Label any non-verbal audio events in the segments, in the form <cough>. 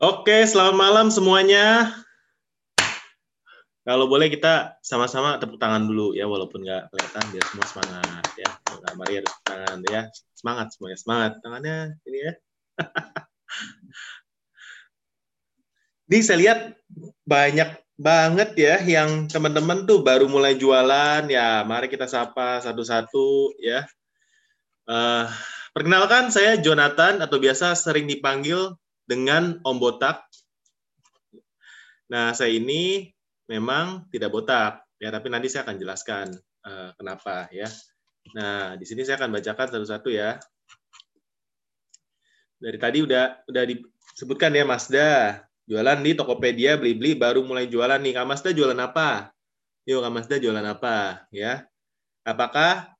Oke, selamat malam semuanya. Kalau boleh kita sama-sama tepuk tangan dulu ya, walaupun nggak kelihatan biar semua semangat ya. Nggak Maria harus tangan ya, semangat semuanya, semangat tangannya ini ya. <laughs> Ini saya lihat banyak banget ya yang teman-teman tuh baru mulai jualan ya. Mari kita sapa satu-satu ya. Uh, perkenalkan saya Jonathan atau biasa sering dipanggil dengan Om Botak. Nah, saya ini memang tidak botak ya tapi nanti saya akan jelaskan uh, kenapa ya. Nah di sini saya akan bacakan satu-satu ya. Dari tadi udah udah disebutkan ya Mazda jualan di Tokopedia beli-beli baru mulai jualan nih. Kak Mazda jualan apa? Yuk Kak Mazda jualan apa ya? Apakah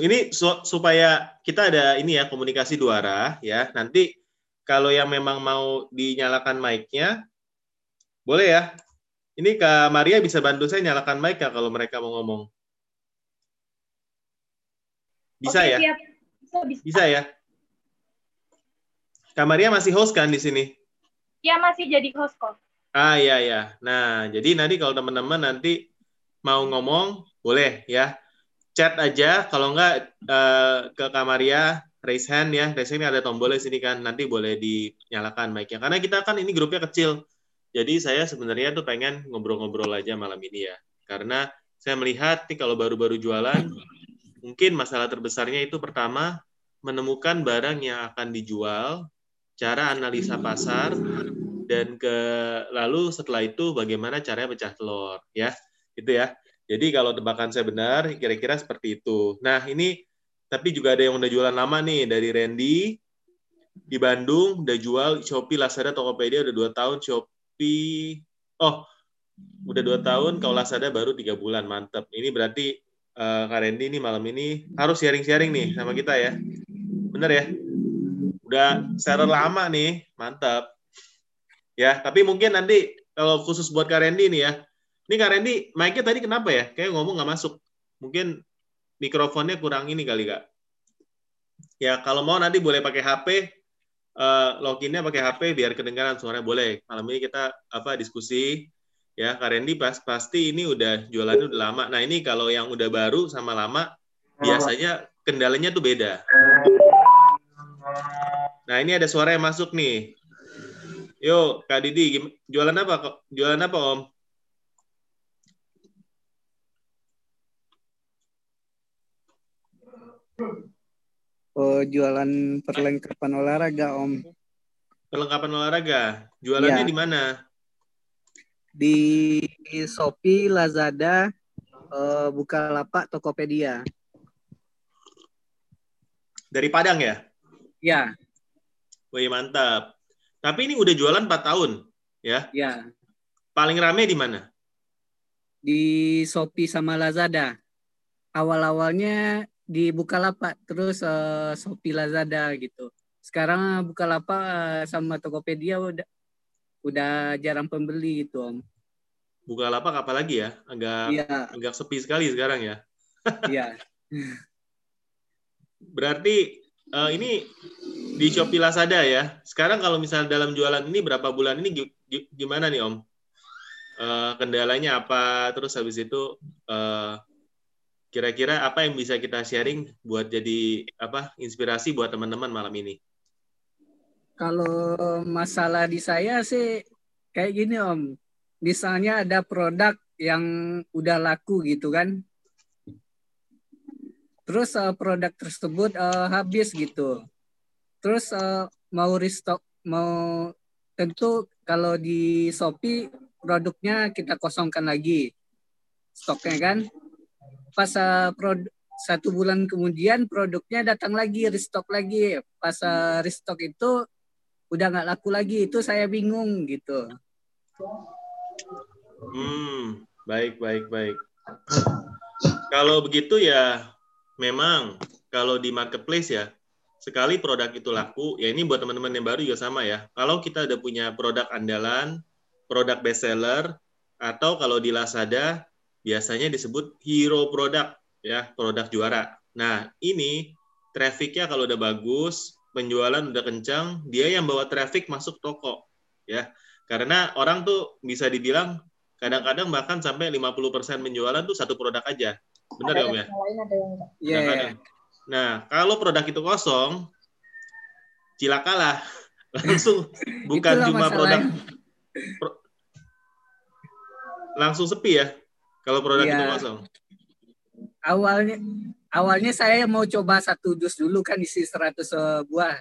ini supaya kita ada ini ya komunikasi dua arah ya. Nanti kalau yang memang mau dinyalakan mic-nya boleh ya ini Kak Maria bisa bantu saya nyalakan mic ya kalau mereka mau ngomong. Bisa Oke, ya? Bisa, bisa. bisa ya? Kak Maria masih host kan di sini? Iya, masih jadi host kok. Ah, iya, iya. Nah, jadi nanti kalau teman-teman nanti mau ngomong, boleh ya. Chat aja, kalau enggak uh, ke Kak Maria, raise hand ya. Raise hand ada tombolnya sini kan, nanti boleh dinyalakan mic-nya. Karena kita kan ini grupnya kecil jadi saya sebenarnya tuh pengen ngobrol-ngobrol aja malam ini ya. Karena saya melihat nih kalau baru-baru jualan, mungkin masalah terbesarnya itu pertama menemukan barang yang akan dijual, cara analisa pasar, dan ke lalu setelah itu bagaimana caranya pecah telur, ya, itu ya. Jadi kalau tebakan saya benar, kira-kira seperti itu. Nah ini tapi juga ada yang udah jualan lama nih dari Randy di Bandung udah jual Shopee, Lazada, Tokopedia udah dua tahun Shopee. Oh, udah dua tahun. Kalau Lazada baru tiga bulan. Mantap. Ini berarti uh, Kak Randy nih malam ini harus sharing-sharing nih sama kita ya. Bener ya? Udah share lama nih. Mantap. Ya, tapi mungkin nanti kalau khusus buat Kak Randy nih ya. Ini Kak Randy, mic-nya tadi kenapa ya? Kayak ngomong nggak masuk. Mungkin mikrofonnya kurang ini kali, Kak. Ya, kalau mau nanti boleh pakai HP, uh, loginnya pakai HP biar kedengaran suaranya boleh. Malam ini kita apa diskusi ya Kak Randy pas pasti ini udah jualannya udah lama. Nah ini kalau yang udah baru sama lama biasanya kendalanya tuh beda. Nah ini ada suara yang masuk nih. Yo Kak Didi jualan apa? Jualan apa Om? Oh, jualan perlengkapan olahraga, Om. Perlengkapan olahraga. Jualannya ya. di mana? Di Shopee, Lazada, uh, Bukalapak, Tokopedia. Dari Padang ya? Ya. Wih, mantap. Tapi ini udah jualan 4 tahun, ya? Ya. Paling rame di mana? Di Shopee sama Lazada. Awal-awalnya di Bukalapak terus uh, Shopee Lazada gitu. Sekarang Bukalapak uh, sama Tokopedia udah udah jarang pembeli itu Om. Bukalapak apa lagi ya? Agak ya. agak sepi sekali sekarang ya. Iya. <laughs> Berarti uh, ini di Shopee Lazada ya. Sekarang kalau misalnya dalam jualan ini berapa bulan ini gimana nih Om? Uh, kendalanya apa? Terus habis itu uh, kira-kira apa yang bisa kita sharing buat jadi apa inspirasi buat teman-teman malam ini? Kalau masalah di saya sih kayak gini Om. Misalnya ada produk yang udah laku gitu kan. Terus uh, produk tersebut uh, habis gitu. Terus uh, mau restock mau tentu kalau di Shopee produknya kita kosongkan lagi stoknya kan pas uh, satu bulan kemudian produknya datang lagi restock lagi. Pas uh, restock itu udah nggak laku lagi. Itu saya bingung gitu. Hmm baik baik baik. Kalau begitu ya memang kalau di marketplace ya sekali produk itu laku ya ini buat teman-teman yang baru juga sama ya. Kalau kita udah punya produk andalan produk best seller atau kalau di Lazada biasanya disebut hero product ya produk juara. Nah ini trafficnya kalau udah bagus penjualan udah kencang, dia yang bawa traffic masuk toko, ya. Karena orang tuh bisa dibilang kadang-kadang bahkan sampai 50% penjualan tuh satu produk aja. Benar ya, Om ya? Lain ada yang enggak. Iya. Kadang-kadang. Nah, kalau produk itu kosong, cilakalah. <laughs> Langsung <laughs> bukan Itulah cuma produk pro- langsung sepi ya kalau produk Iya. itu kosong. awalnya awalnya saya mau coba satu dus dulu kan isi 100 buah.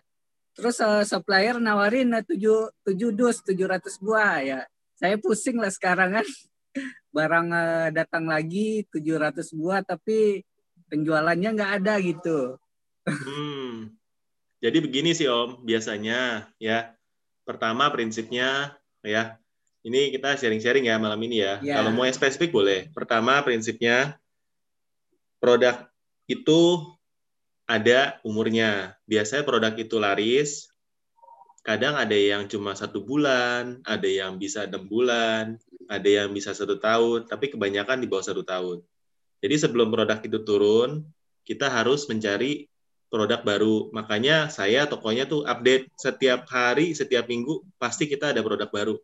Terus eh, supplier nawarin eh, 7 7 dus 700 buah ya. Saya pusing lah sekarang kan. <laughs> Barang eh, datang lagi 700 buah tapi penjualannya nggak ada gitu. Hmm. Jadi begini sih Om, biasanya ya. Pertama prinsipnya ya. Ini kita sharing-sharing ya malam ini ya. Ya. Kalau mau yang spesifik boleh. Pertama prinsipnya produk itu ada umurnya. Biasanya produk itu laris. Kadang ada yang cuma satu bulan, ada yang bisa enam bulan, ada yang bisa satu tahun, tapi kebanyakan di bawah satu tahun. Jadi sebelum produk itu turun, kita harus mencari produk baru. Makanya saya tokonya tuh update setiap hari, setiap minggu pasti kita ada produk baru.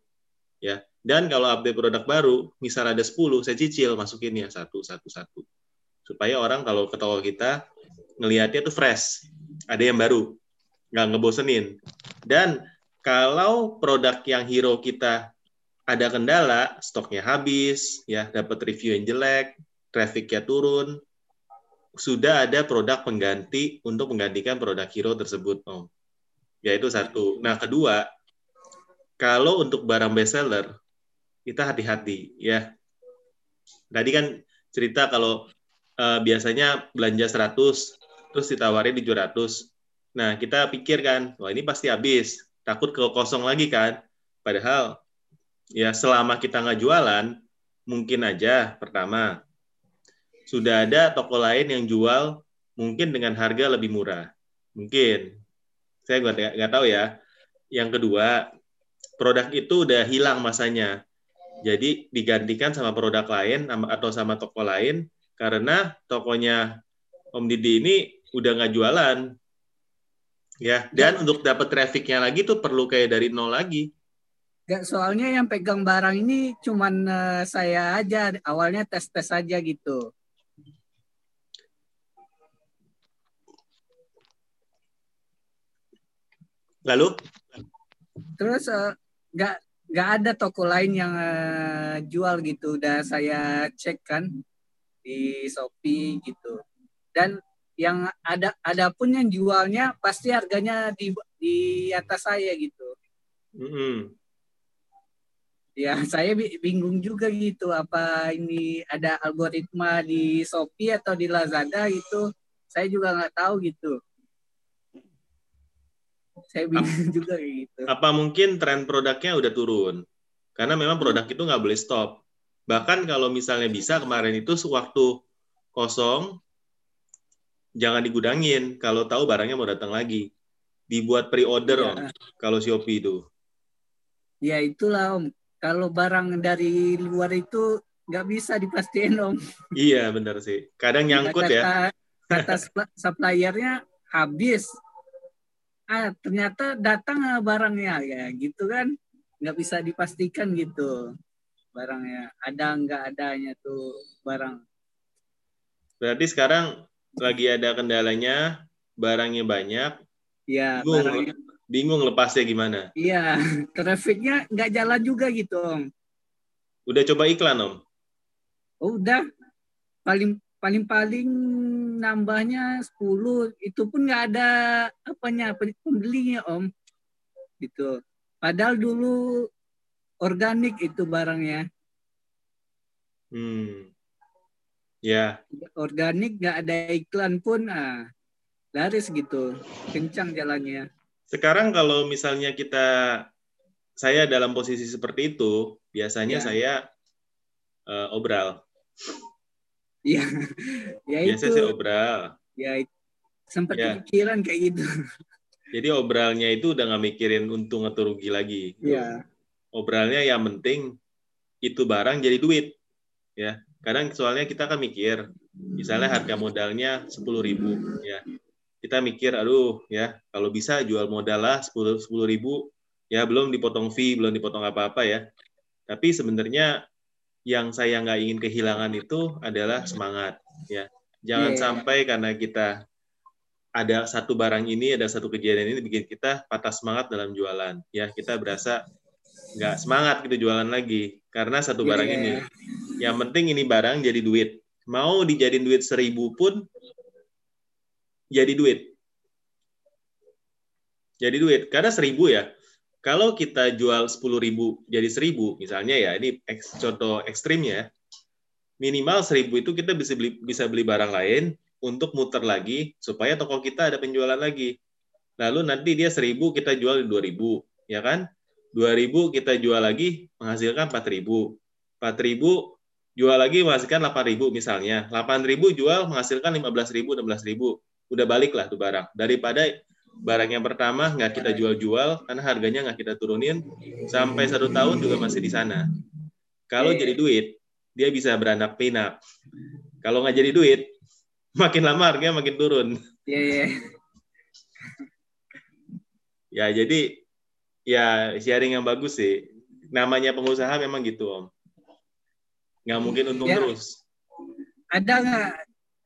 Ya. Dan kalau update produk baru, misal ada 10, saya cicil masukin ya satu satu satu. Supaya orang kalau ke toko kita ngelihatnya tuh fresh, ada yang baru, nggak ngebosenin. Dan kalau produk yang hero kita ada kendala, stoknya habis, ya dapat review yang jelek, trafficnya turun, sudah ada produk pengganti untuk menggantikan produk hero tersebut, Om. Yaitu satu. Nah, kedua, kalau untuk barang bestseller, kita hati-hati, ya. Tadi kan cerita kalau eh, biasanya belanja 100, terus ditawarin 700. Nah, kita pikir kan, wah ini pasti habis. Takut ke kosong lagi kan. Padahal, ya selama kita nggak jualan, mungkin aja pertama, sudah ada toko lain yang jual mungkin dengan harga lebih murah. Mungkin. Saya nggak tahu ya. Yang kedua, produk itu udah hilang masanya. Jadi digantikan sama produk lain atau sama toko lain karena tokonya Om Didi ini udah nggak jualan. Ya, dan untuk dapat trafficnya lagi tuh perlu kayak dari nol lagi. Gak soalnya yang pegang barang ini cuman eh, saya aja awalnya tes-tes aja gitu. Lalu Terus eh, nggak nggak ada toko lain yang eh, jual gitu. Udah saya cek kan di Shopee gitu. Dan yang ada ada pun yang jualnya pasti harganya di di atas saya gitu. mm-mm. Ya <laughs> saya bi- bingung juga gitu apa ini ada algoritma di Shopee atau di Lazada gitu. Saya juga nggak tahu gitu. Saya bingung <laughs> juga kayak gitu. apa mungkin tren produknya udah turun? Karena memang produk itu nggak boleh stop. Bahkan kalau misalnya bisa kemarin itu sewaktu kosong, jangan digudangin. Kalau tahu barangnya mau datang lagi, dibuat pre-order Iya. om. Kalau Shopee itu. Ya itulah Om. Kalau barang dari luar itu nggak bisa dipastiin Om. <laughs> Iya benar sih. Kadang nyangkut kata, ya. Kata <laughs> suppliernya habis. Ah ternyata datang barangnya ya gitu kan. Nggak bisa dipastikan gitu barangnya. Ada nggak adanya tuh barang. Berarti sekarang lagi ada kendalanya, barangnya banyak, Ya Bingung. barangnya. bingung lepasnya gimana. Iya <laughs> trafiknya nggak jalan juga gitu Om. Udah coba iklan om? Oh, udah paling paling paling nambahnya 10 itu pun nggak ada apanya pembelinya om gitu padahal dulu organik itu barangnya Hmm. Ya, organik nggak ada iklan pun ah laris gitu kencang jalannya Sekarang kalau misalnya kita saya dalam posisi seperti itu, biasanya Ya. saya eh, obral. Iya ya itu Biasanya saya obral. ya sempat Ya. kepikiran kayak gitu Jadi obralnya itu udah nggak mikirin untung atau rugi lagi. ya Obralnya yang penting itu barang jadi duit. Ya, kadang soalnya kita kan mikir, misalnya harga modalnya 10.000 ya. kita mikir, aduh ya kalau bisa jual modal lah sepuluh sepuluh ribu, ya belum dipotong fee, belum dipotong apa-apa ya. Tapi sebenarnya yang saya nggak ingin kehilangan itu adalah semangat ya. Jangan Iya. sampai karena kita ada satu barang ini, ada satu kejadian ini bikin kita patah semangat dalam jualan. Ya kita berasa nggak semangat gitu jualan lagi karena satu barang Iya. ini. Yang penting ini barang jadi duit. Mau dijadiin duit seribu pun jadi duit. Jadi duit. Karena seribu ya. Kalau kita jual sepuluh ribu jadi seribu, misalnya ya, ini eks- contoh ekstrimnya, minimal seribu itu kita bisa beli bisa beli barang lain untuk muter lagi supaya toko kita ada penjualan lagi. Lalu nanti dia seribu kita jual di dua ribu, ya kan? Dua ribu kita jual lagi menghasilkan empat ribu. Empat ribu jual lagi menghasilkan delapan ribu misalnya. Delapan ribu jual menghasilkan lima belas ribu, enam belas ribu. Udah balik lah tuh barang. Daripada barang yang pertama nggak kita jual-jual karena harganya nggak kita turunin sampai satu tahun juga masih di sana. Kalau jadi duit, dia bisa beranak pinak. Kalau nggak jadi duit, makin lama harganya makin turun. Iya, iya. Ya jadi ya sharing yang bagus sih. Namanya pengusaha memang gitu om. Nggak mungkin untung Ya. terus. Ada nggak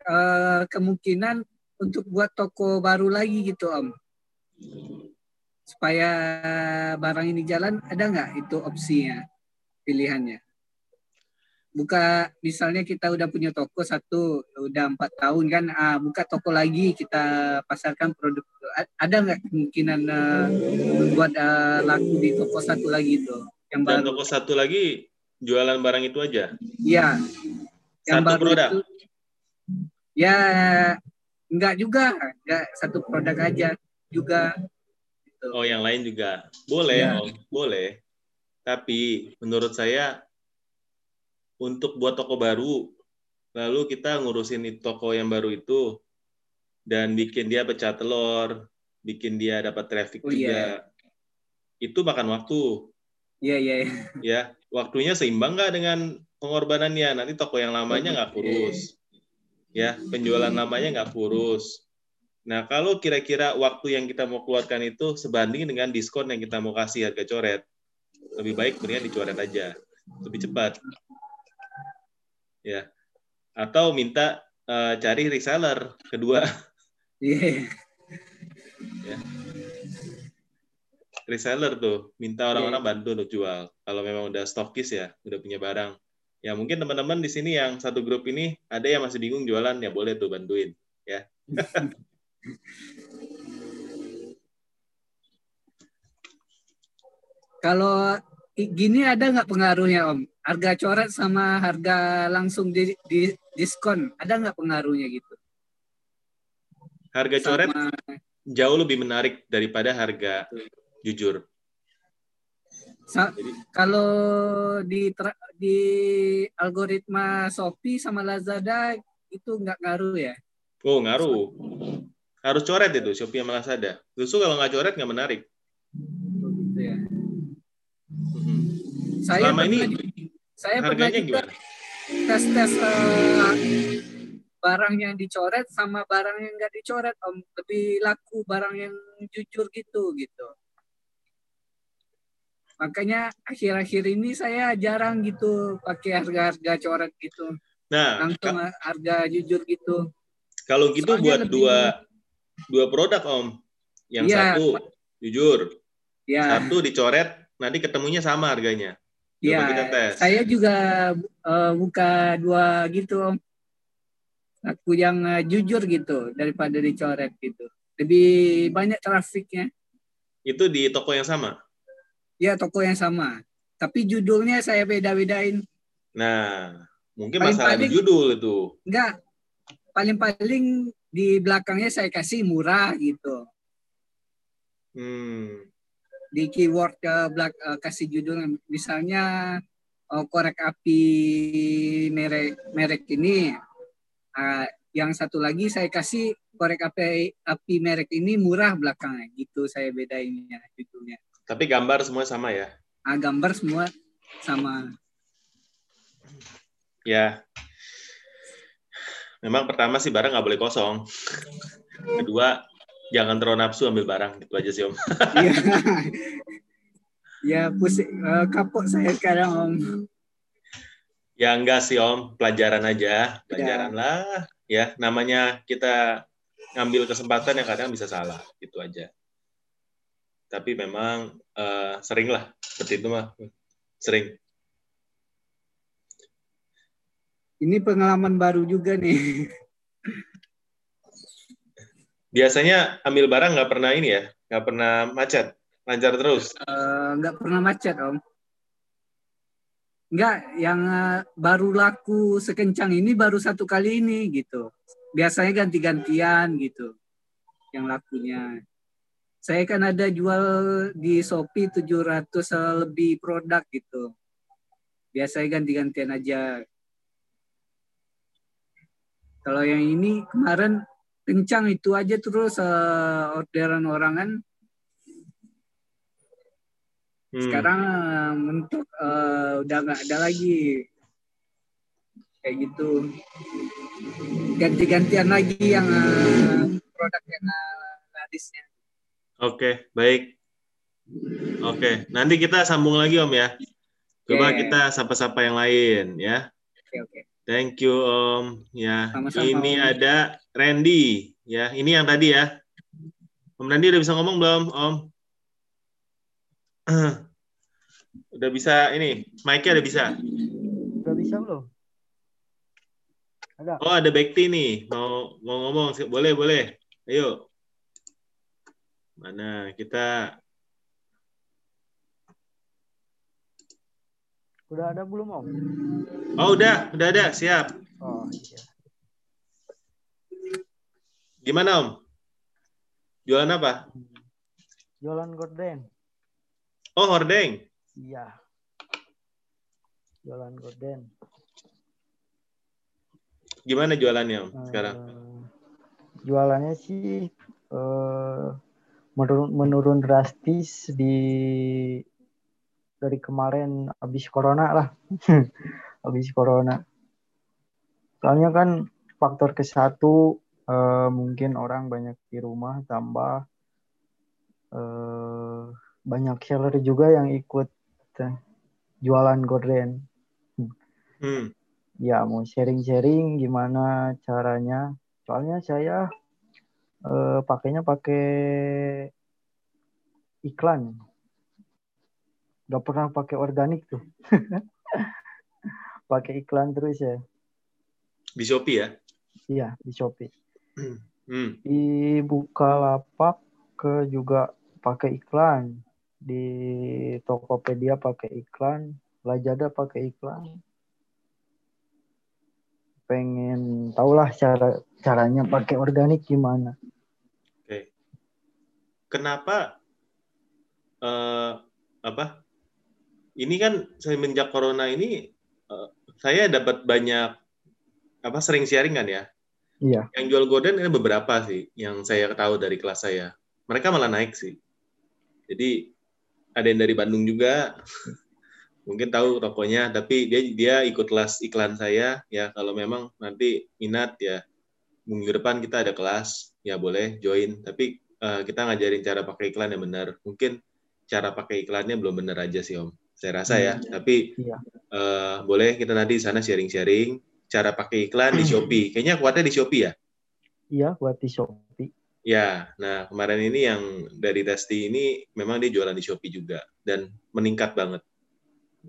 eh, kemungkinan untuk buat toko baru lagi gitu Om? Supaya barang ini jalan, ada nggak itu opsinya, pilihannya? Buka, misalnya kita udah punya toko satu, udah empat tahun kan, ah, buka toko lagi, kita pasarkan produk. Ada nggak kemungkinan eh, buat eh, laku di toko satu lagi itu, yang Dan baru? toko satu lagi jualan barang itu aja. Iya, yang Satu baru produk. itu ya enggak juga enggak satu produk aja juga Gitu. Oh yang lain juga boleh Ya. om, boleh. Tapi menurut saya untuk buat toko baru, lalu kita ngurusin toko yang baru itu dan bikin dia pecah telur, bikin dia dapat traffic Oh, juga. Itu makan waktu. iya iya iya. <laughs> ya waktunya seimbang nggak dengan pengorbanannya nanti toko yang lamanya nggak kurus ya penjualan lamanya nggak kurus nah kalau kira-kira waktu yang kita mau keluarkan itu sebanding dengan diskon yang kita mau kasih harga coret lebih baik mendingan dicoret aja lebih cepat. Ya. Atau minta eh, cari reseller kedua. Iya. reseller tuh minta orang-orang bantu untuk jual kalau memang udah stokis ya udah punya barang. Ya mungkin teman-teman di sini yang satu grup ini ada yang masih bingung jualan ya boleh tuh bantuin ya <laughs> Kalau gini ada nggak pengaruhnya Om? Harga coret sama harga langsung di, di diskon ada nggak pengaruhnya gitu? harga coret Sama, jauh lebih menarik daripada harga jujur sa- jadi kalau di di algoritma Shopee sama Lazada itu nggak ngaruh ya? oh ngaruh harus coret itu Shopee sama Lazada. Justru kalau nggak coret nggak menarik. Gitu ya. Mhm. Saya Selama pernah ini saya pernah harganya juga gimana? tes tes barang yang dicoret sama barang yang nggak dicoret om. Lebih laku barang yang jujur gitu gitu. Makanya akhir-akhir ini saya jarang gitu pakai harga-harga coret gitu. Nah langsung harga jujur gitu. Kalau gitu Soalnya buat lebih- dua dua produk Om. Yang Iya. satu jujur, ya satu dicoret, nanti ketemunya sama harganya. Coba ya kita tes. saya juga eh, buka dua gitu om aku yang eh, jujur gitu daripada dicoret gitu lebih banyak trafiknya Itu di toko yang sama. Ya toko yang sama. Tapi judulnya saya beda-bedain. Nah, mungkin Paling- masalah di paling- judul itu. Enggak. Paling-paling di belakangnya saya kasih murah gitu. Hmm. Di keyword ke belak eh, kasih judul misalnya eh, korek api merek merek ini. Ah, yang satu lagi saya kasih korek api api merek ini murah belakangnya gitu saya bedainnya judulnya. Tapi gambar semua sama ya. Ah, gambar semua sama. Ya. Memang pertama sih barang nggak boleh kosong. Kedua, jangan terlalu nafsu ambil barang itu aja sih om. Iya. ya pusing uh, kapok saya sekarang om. Ya enggak sih om, pelajaran aja, pelajaran ya. lah. Ya, namanya kita ngambil kesempatan yang kadang bisa salah, gitu aja. Tapi memang uh, sering lah, seperti itu mah, sering. Ini pengalaman baru juga nih. Biasanya ambil barang nggak pernah ini ya, nggak pernah macet, lancar terus. Uh, nggak pernah macet om. Enggak, yang eh, baru laku sekencang ini baru satu kali ini gitu. Biasanya ganti-gantian gitu yang lakunya. Saya kan ada jual di Shopee 700 lebih produk gitu. Biasanya ganti-gantian aja. Kalau yang ini kemarin kencang itu aja terus uh, orderan orang kan Hmm. Sekarang uh, mentok uh, udah nggak ada lagi kayak gitu. Ganti-gantian lagi yang uh, produk yang uh. Oke, okay, baik. Oke, okay. nanti kita sambung lagi Om ya. Coba okay. kita sapa-sapa yang lain ya. Oke, okay, oke. Okay. Thank you Om. Ya, Sama-sama, ini om. ada Randy. Ya, ini yang tadi ya. Om Randy udah bisa ngomong belum, Om? <clears throat> Udah bisa ini, mic-nya udah bisa. Udah bisa belum? Ada. Oh, ada Bekti nih. Mau mau ngomong. Boleh, boleh. Ayo. Mana kita Udah ada belum, Om? Oh, udah. Udah ada. Siap. Oh, iya. Gimana, Om? Jualan apa? Jualan gorden. Oh, hordeng. Iya. Jualan gorden. Gimana jualannya om, uh, sekarang? Jualannya sih uh, menurun, menurun drastis di dari kemarin habis corona lah. <laughs> habis corona. Soalnya kan faktor ke satu uh, mungkin orang banyak di rumah tambah uh, banyak seller juga yang ikut jualan gorden. Hmm. Ya mau sharing-sharing gimana caranya. Soalnya saya uh, pakainya pakai iklan. Gak pernah pakai organik tuh. <laughs> pakai iklan terus ya. Di Shopee ya? Iya, di Shopee. <clears throat> Hmm. Di Bukalapak ke juga pakai iklan di Tokopedia pakai iklan, Lazada pakai iklan. Pengen tahulah cara caranya pakai organik gimana. Oke. Kenapa uh, apa? Ini kan semenjak corona ini uh, saya dapat banyak apa sering sharing kan ya. Iya. Yang jual gorden ini beberapa sih yang saya tahu dari kelas saya. Mereka malah naik sih. Jadi ada yang dari Bandung juga <laughs> mungkin tahu tokonya tapi dia dia ikut kelas iklan saya ya kalau memang nanti minat ya minggu depan kita ada kelas ya boleh join tapi uh, kita ngajarin cara pakai iklan yang benar mungkin cara pakai iklannya belum benar aja sih om saya rasa ya hmm. tapi iya. uh, boleh kita nanti di sana sharing-sharing cara pakai iklan di Shopee kayaknya kuatnya di Shopee ya iya kuat di Shopee Ya, nah kemarin ini yang dari Testi ini memang dia jualan di Shopee juga dan meningkat banget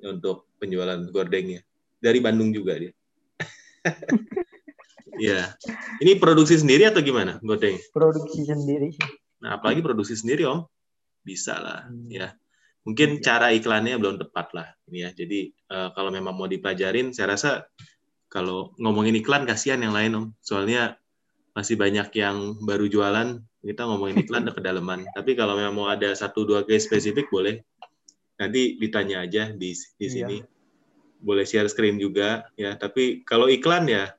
untuk penjualan gordengnya. Dari Bandung juga dia. <laughs> ya. Ini produksi sendiri atau gimana gordeng? Produksi sendiri. Nah, apalagi produksi sendiri, Om. Bisa lah, hmm. ya. Mungkin ya. cara iklannya belum tepat lah, ini ya. Jadi uh, kalau memang mau dipelajarin, saya rasa kalau ngomongin iklan kasihan yang lain, Om. Soalnya masih banyak yang baru jualan, kita ngomongin iklan ke <laughs> kedalaman. Tapi kalau memang mau ada satu dua case spesifik boleh. Nanti ditanya aja di di iya. sini. Iya. Boleh share screen juga ya. Tapi kalau iklan ya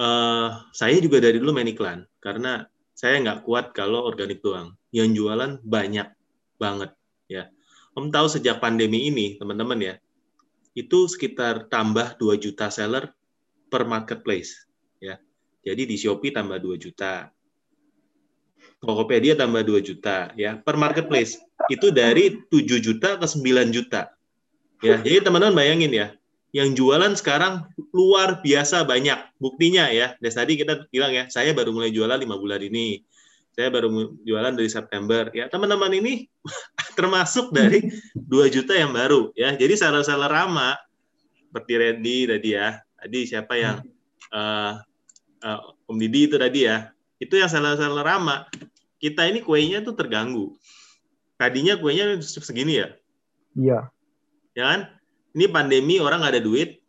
uh, saya juga dari dulu main iklan karena saya nggak kuat kalau organik doang. Yang jualan banyak banget ya. Om tahu sejak pandemi ini, teman-teman ya, itu sekitar tambah 2 juta seller per marketplace Jadi di Shopee tambah 2 juta. Tokopedia tambah 2 juta ya per marketplace. Itu dari 7 juta ke 9 juta. Ya, jadi teman-teman bayangin ya, yang jualan sekarang luar biasa banyak. Buktinya ya, dari tadi kita bilang ya, saya baru mulai jualan lima bulan ini. Saya baru jualan dari September. Ya, teman-teman ini <laughs> termasuk dari 2 juta yang baru ya. Jadi seller-seller lama seperti Randy tadi ya. Tadi siapa yang eh, eh, Om Didi itu tadi ya. Itu yang seller-seller lama. Kita ini kuenya tuh terganggu. Tadinya kuenya segini ya Iya. ya kan? Ini pandemi orang nggak ada duit,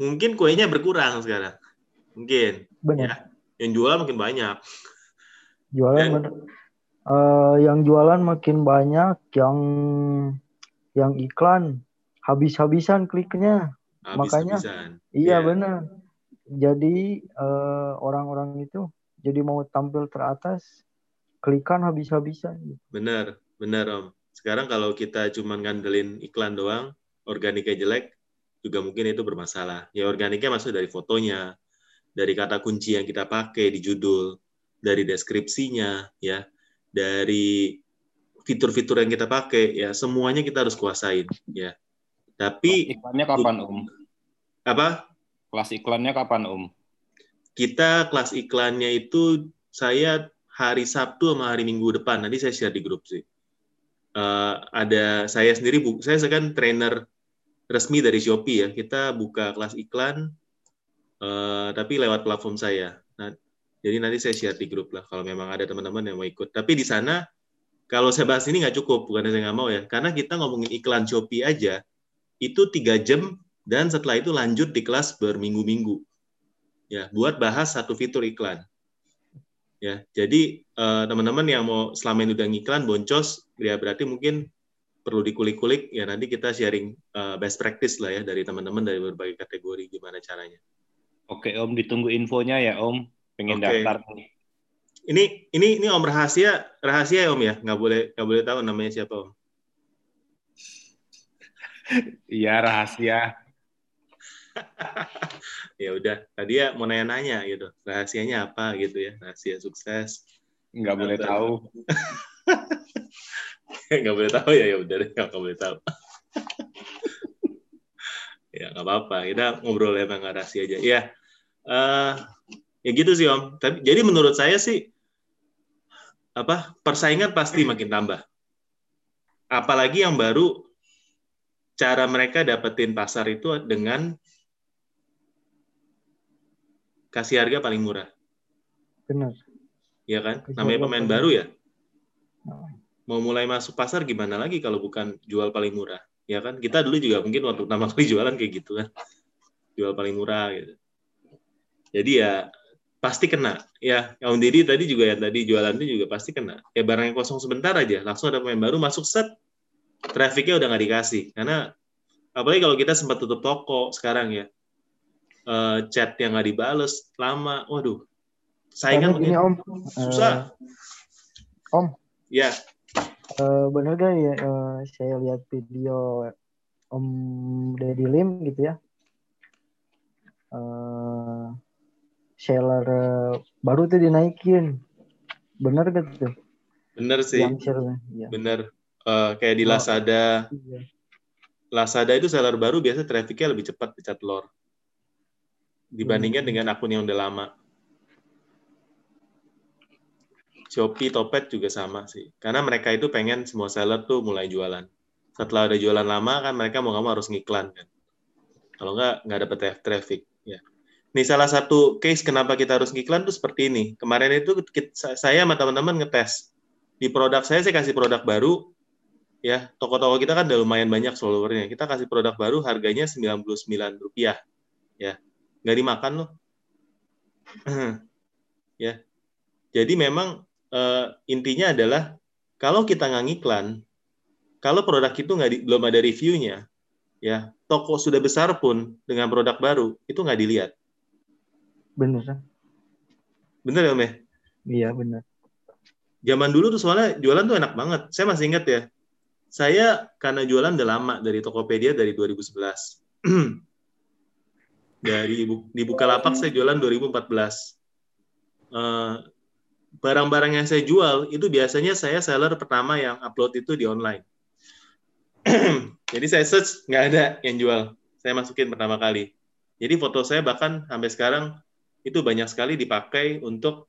mungkin kuenya berkurang sekarang, mungkin. Benar. Ya. Yang jual makin banyak. Jualan Dan-. Eh, yang jualan makin banyak, yang yang iklan habis-habisan kliknya. Makanya- Habis-habisan. Iya Iya. benar. Jadi eh, orang-orang itu jadi mau tampil teratas, klikan habis-habisan. Bener, bener Om. Sekarang kalau kita cuma ngandelin iklan doang, organiknya jelek, juga mungkin itu bermasalah. Ya organiknya maksud dari fotonya, dari kata kunci yang kita pakai di judul, dari deskripsinya, ya, dari fitur-fitur yang kita pakai, ya semuanya kita harus kuasain, ya. Tapi Iklannya kapan Om? apa? Kelas iklannya kapan Om? Kita kelas iklannya itu saya hari Sabtu sama hari Minggu depan. Nanti saya share di grup sih. Eh, ada saya sendiri, bu, saya kan trainer resmi dari Shopee ya. Kita buka kelas iklan, eh, tapi lewat platform saya. Nah, jadi nanti saya share di grup lah kalau memang ada teman-teman yang mau ikut. Tapi di sana kalau saya bahas ini nggak cukup, bukan saya nggak mau ya. Karena kita ngomongin iklan Shopee aja, itu tiga jam dan setelah itu lanjut di kelas berminggu-minggu ya buat bahas satu fitur iklan ya jadi eh, teman-teman yang mau selama ini udah ngiklan boncos ya berarti mungkin perlu dikulik-kulik ya nanti kita sharing eh, best practice lah ya dari teman-teman dari berbagai kategori gimana caranya Oke Om, ditunggu infonya ya Om. Pengen Oke. daftar nih. ini ini ini om rahasia rahasia ya om ya nggak boleh nggak boleh tahu namanya siapa om <laughs> Iya rahasia. <laughs> ya udah tadi ya mau nanya-nanya gitu rahasianya apa gitu ya rahasia sukses Nggak boleh tahu. <laughs> nggak boleh tahu ya ya udah deh nggak boleh tahu ya nggak apa-apa kita ngobrol emang nggak rahasia aja ya eh ya gitu sih om. Tapi jadi menurut saya sih apa persaingan pasti makin tambah. Apalagi yang baru cara mereka dapetin pasar itu dengan kasih harga paling murah. Benar. ya kan? Namanya pemain baru ya? mau mulai masuk pasar gimana lagi kalau bukan jual paling murah? Ya kan? Kita dulu juga mungkin waktu pertama kali <laughs> jualan kayak gitu kan. Jual paling murah gitu. Jadi ya pasti kena. Ya Om Didi tadi juga yang tadi jualan itu juga pasti kena. Ya barang yang kosong sebentar aja langsung ada pemain baru masuk set trafficnya udah nggak dikasih. Karena apalagi kalau kita sempat tutup toko sekarang ya Eh, chat yang nggak dibales lama waduh saingan gini makin Om, susah. Eh, Om. ya. Eh, bener gak ya eh, saya lihat video Om Deddy Lim gitu ya. Eh, seller eh, baru tuh dinaikin. Bener gak tuh? bener sih Yang ya. bener Eh, kayak di Oh. Lazada Iya. Lazada itu seller baru biasa trafficnya lebih cepat pecat telur dibandingkan Hmm. dengan akun yang udah lama. Shopee, Topet juga sama sih. Karena mereka itu pengen semua seller tuh mulai jualan. Setelah ada jualan lama kan mereka mau nggak mau harus ngiklan kan. Kalau nggak nggak dapet tra- traffic. Nih salah satu case kenapa kita harus ngiklan tuh seperti ini. Kemarin itu kita- saya sama teman-teman ngetes. Di produk saya saya kasih produk baru ya. Toko-toko kita kan udah lumayan banyak followernya. Kita kasih produk baru harganya 99 rupiah ya. Nggak dimakan loh. <clears throat> Ya. Jadi memang eh, intinya adalah kalau kita nggak ngiklan kalau produk itu nggak di- belum ada reviewnya ya toko sudah besar pun dengan produk baru itu nggak dilihat Bener kan? bener ya om ya Iya bener. zaman dulu tuh soalnya jualan tuh enak banget. Saya masih ingat ya. Saya karena jualan udah lama dari Tokopedia dari 2011. <clears throat> Dari di Bukalapak saya jualan 2014. Eh, barang-barang yang saya jual itu biasanya saya seller pertama yang upload itu di online. <clears throat> Jadi saya search nggak ada yang jual. Saya masukin pertama kali. Jadi foto saya bahkan sampai sekarang itu banyak sekali dipakai untuk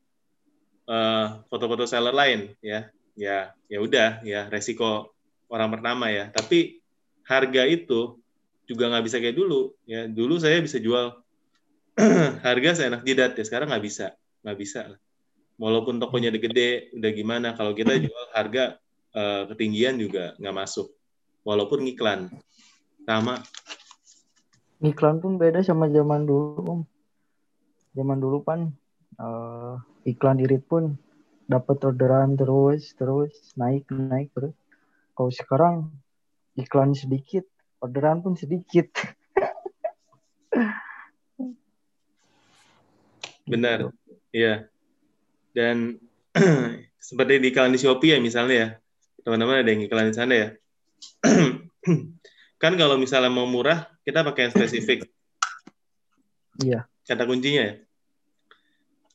eh, foto-foto seller lain ya. Ya, ya udah ya resiko orang pertama ya. Tapi harga itu juga nggak bisa kayak dulu ya. Dulu saya bisa jual <clears throat> harga seenak jidat ya. Sekarang nggak bisa, nggak bisa. Walaupun tokonya udah gede, udah gimana. Kalau kita jual harga eh, ketinggian juga nggak masuk. Walaupun ngiklan sama Iklan pun beda sama zaman dulu, Om. Zaman dulu kan eh, iklan irit pun dapat orderan terus terus naik naik terus. Kalau sekarang iklan sedikit, orderan pun sedikit. <laughs> Benar, iya. Dan <clears throat> seperti di iklan di Shopee ya misalnya ya, teman-teman ada yang iklan di sana ya. <clears throat> kan kalau misalnya mau murah, kita pakai yang spesifik. Iya. Kata kuncinya ya.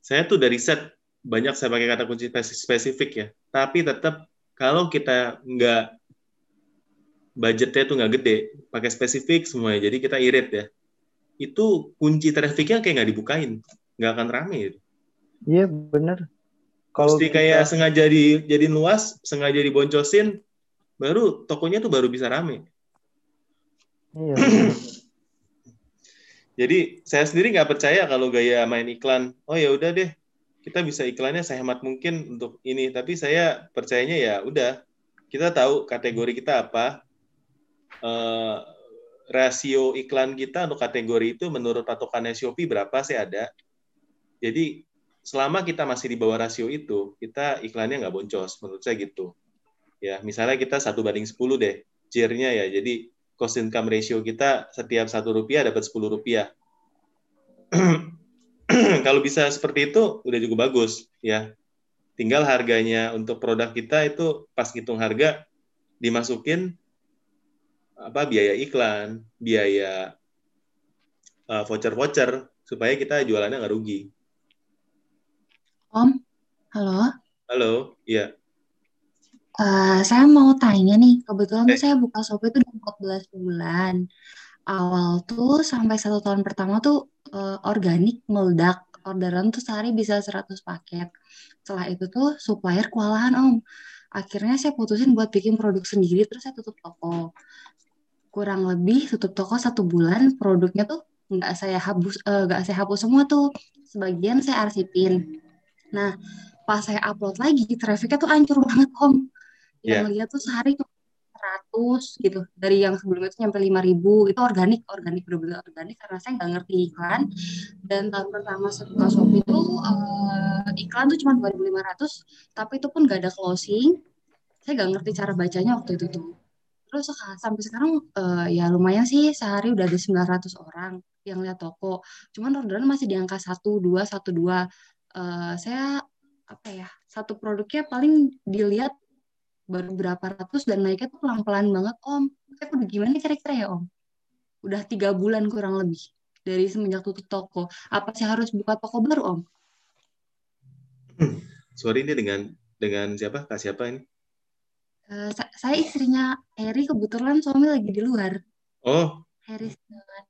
Saya tuh dari set banyak saya pakai kata kunci spesi- spesifik ya. Tapi tetap kalau kita nggak budgetnya tuh nggak gede, pakai spesifik semuanya. Jadi kita irit ya. Itu kunci trafficnya kayak nggak dibukain, nggak akan rame. Gitu. Iya bener. Kalau Mesti kita- kayak sengaja di jadi luas, sengaja diboncosin, baru tokonya tuh baru bisa rame. iya. Jadi saya sendiri nggak percaya kalau gaya main iklan. Oh ya udah deh, kita bisa iklannya sehemat mungkin untuk ini. Tapi saya percayanya ya udah, kita tahu kategori kita apa, eh, rasio iklan kita untuk kategori itu menurut patokannya Shopee berapa saya ada. Jadi selama kita masih di bawah rasio itu, kita iklannya nggak boncos. Menurut saya gitu. Ya, misalnya kita satu banding 10 deh, JIR-nya ya. Jadi cost income ratio kita setiap satu rupiah dapat 10 rupiah. <clears throat> Kalau bisa seperti itu udah cukup bagus ya. Tinggal harganya untuk produk kita itu pas ngitung harga dimasukin apa biaya iklan, biaya uh, voucher-voucher supaya kita jualannya nggak rugi. Om, halo. Halo, iya. Eh, saya mau tanya nih, kebetulan tuh Eh. saya buka Shopee itu udah 14 bulan. Awal tuh sampai satu tahun pertama tuh eh, organik meledak. Orderan tuh sehari bisa 100 paket. Setelah itu tuh supplier kewalahan Om. Akhirnya saya putusin buat bikin produk sendiri, terus saya tutup toko. Kurang lebih tutup toko satu bulan, produknya tuh nggak saya hapus, nggak saya hapus semua tuh. Sebagian saya arsipin. Nah, pas saya upload lagi, trafficnya tuh hancur banget Om Iya. yang lihat tuh sehari tuh 100 gitu. Dari yang sebelumnya tuh nyampe 5000 itu organik organik bener-bener organik karena saya nggak ngerti iklan. Dan tahun pertama buka Shopee itu eh, iklan tuh cuma 2500 tapi itu pun nggak ada closing. Saya nggak ngerti cara bacanya waktu itu tuh. Terus seka- sampai sekarang eh, ya lumayan sih sehari udah ada 900 orang yang lihat toko. Cuman orderan masih di angka 1 2 1 2 Eh, saya apa ya satu produknya paling dilihat baru berapa ratus dan naiknya tuh pelan-pelan banget om. Saya udah gimana kira-kira ya om? Udah tiga bulan kurang lebih dari semenjak tutup toko. Apa sih harus buka toko baru om? <clears throat> Sorry ini dengan dengan siapa? Kak siapa ini? Sa- saya istrinya Heri kebetulan suami lagi di luar. Oh, Heri.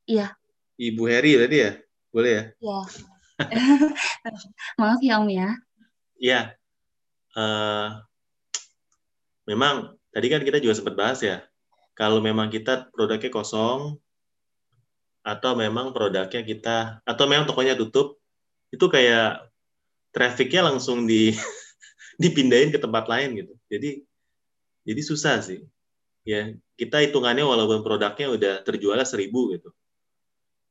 Iya, Ibu Heri tadi ya? Boleh ya? iya. <laughs> Maaf ya om ya. Iya. Eh, memang tadi kan kita juga sempat bahas ya. Kalau memang kita produknya kosong atau memang produknya kita atau memang tokonya tutup, itu kayak trafficnya langsung di <laughs> dipindahin ke tempat lain gitu. Jadi jadi susah sih. Ya, kita hitungannya walaupun produknya udah terjualnya seribu gitu.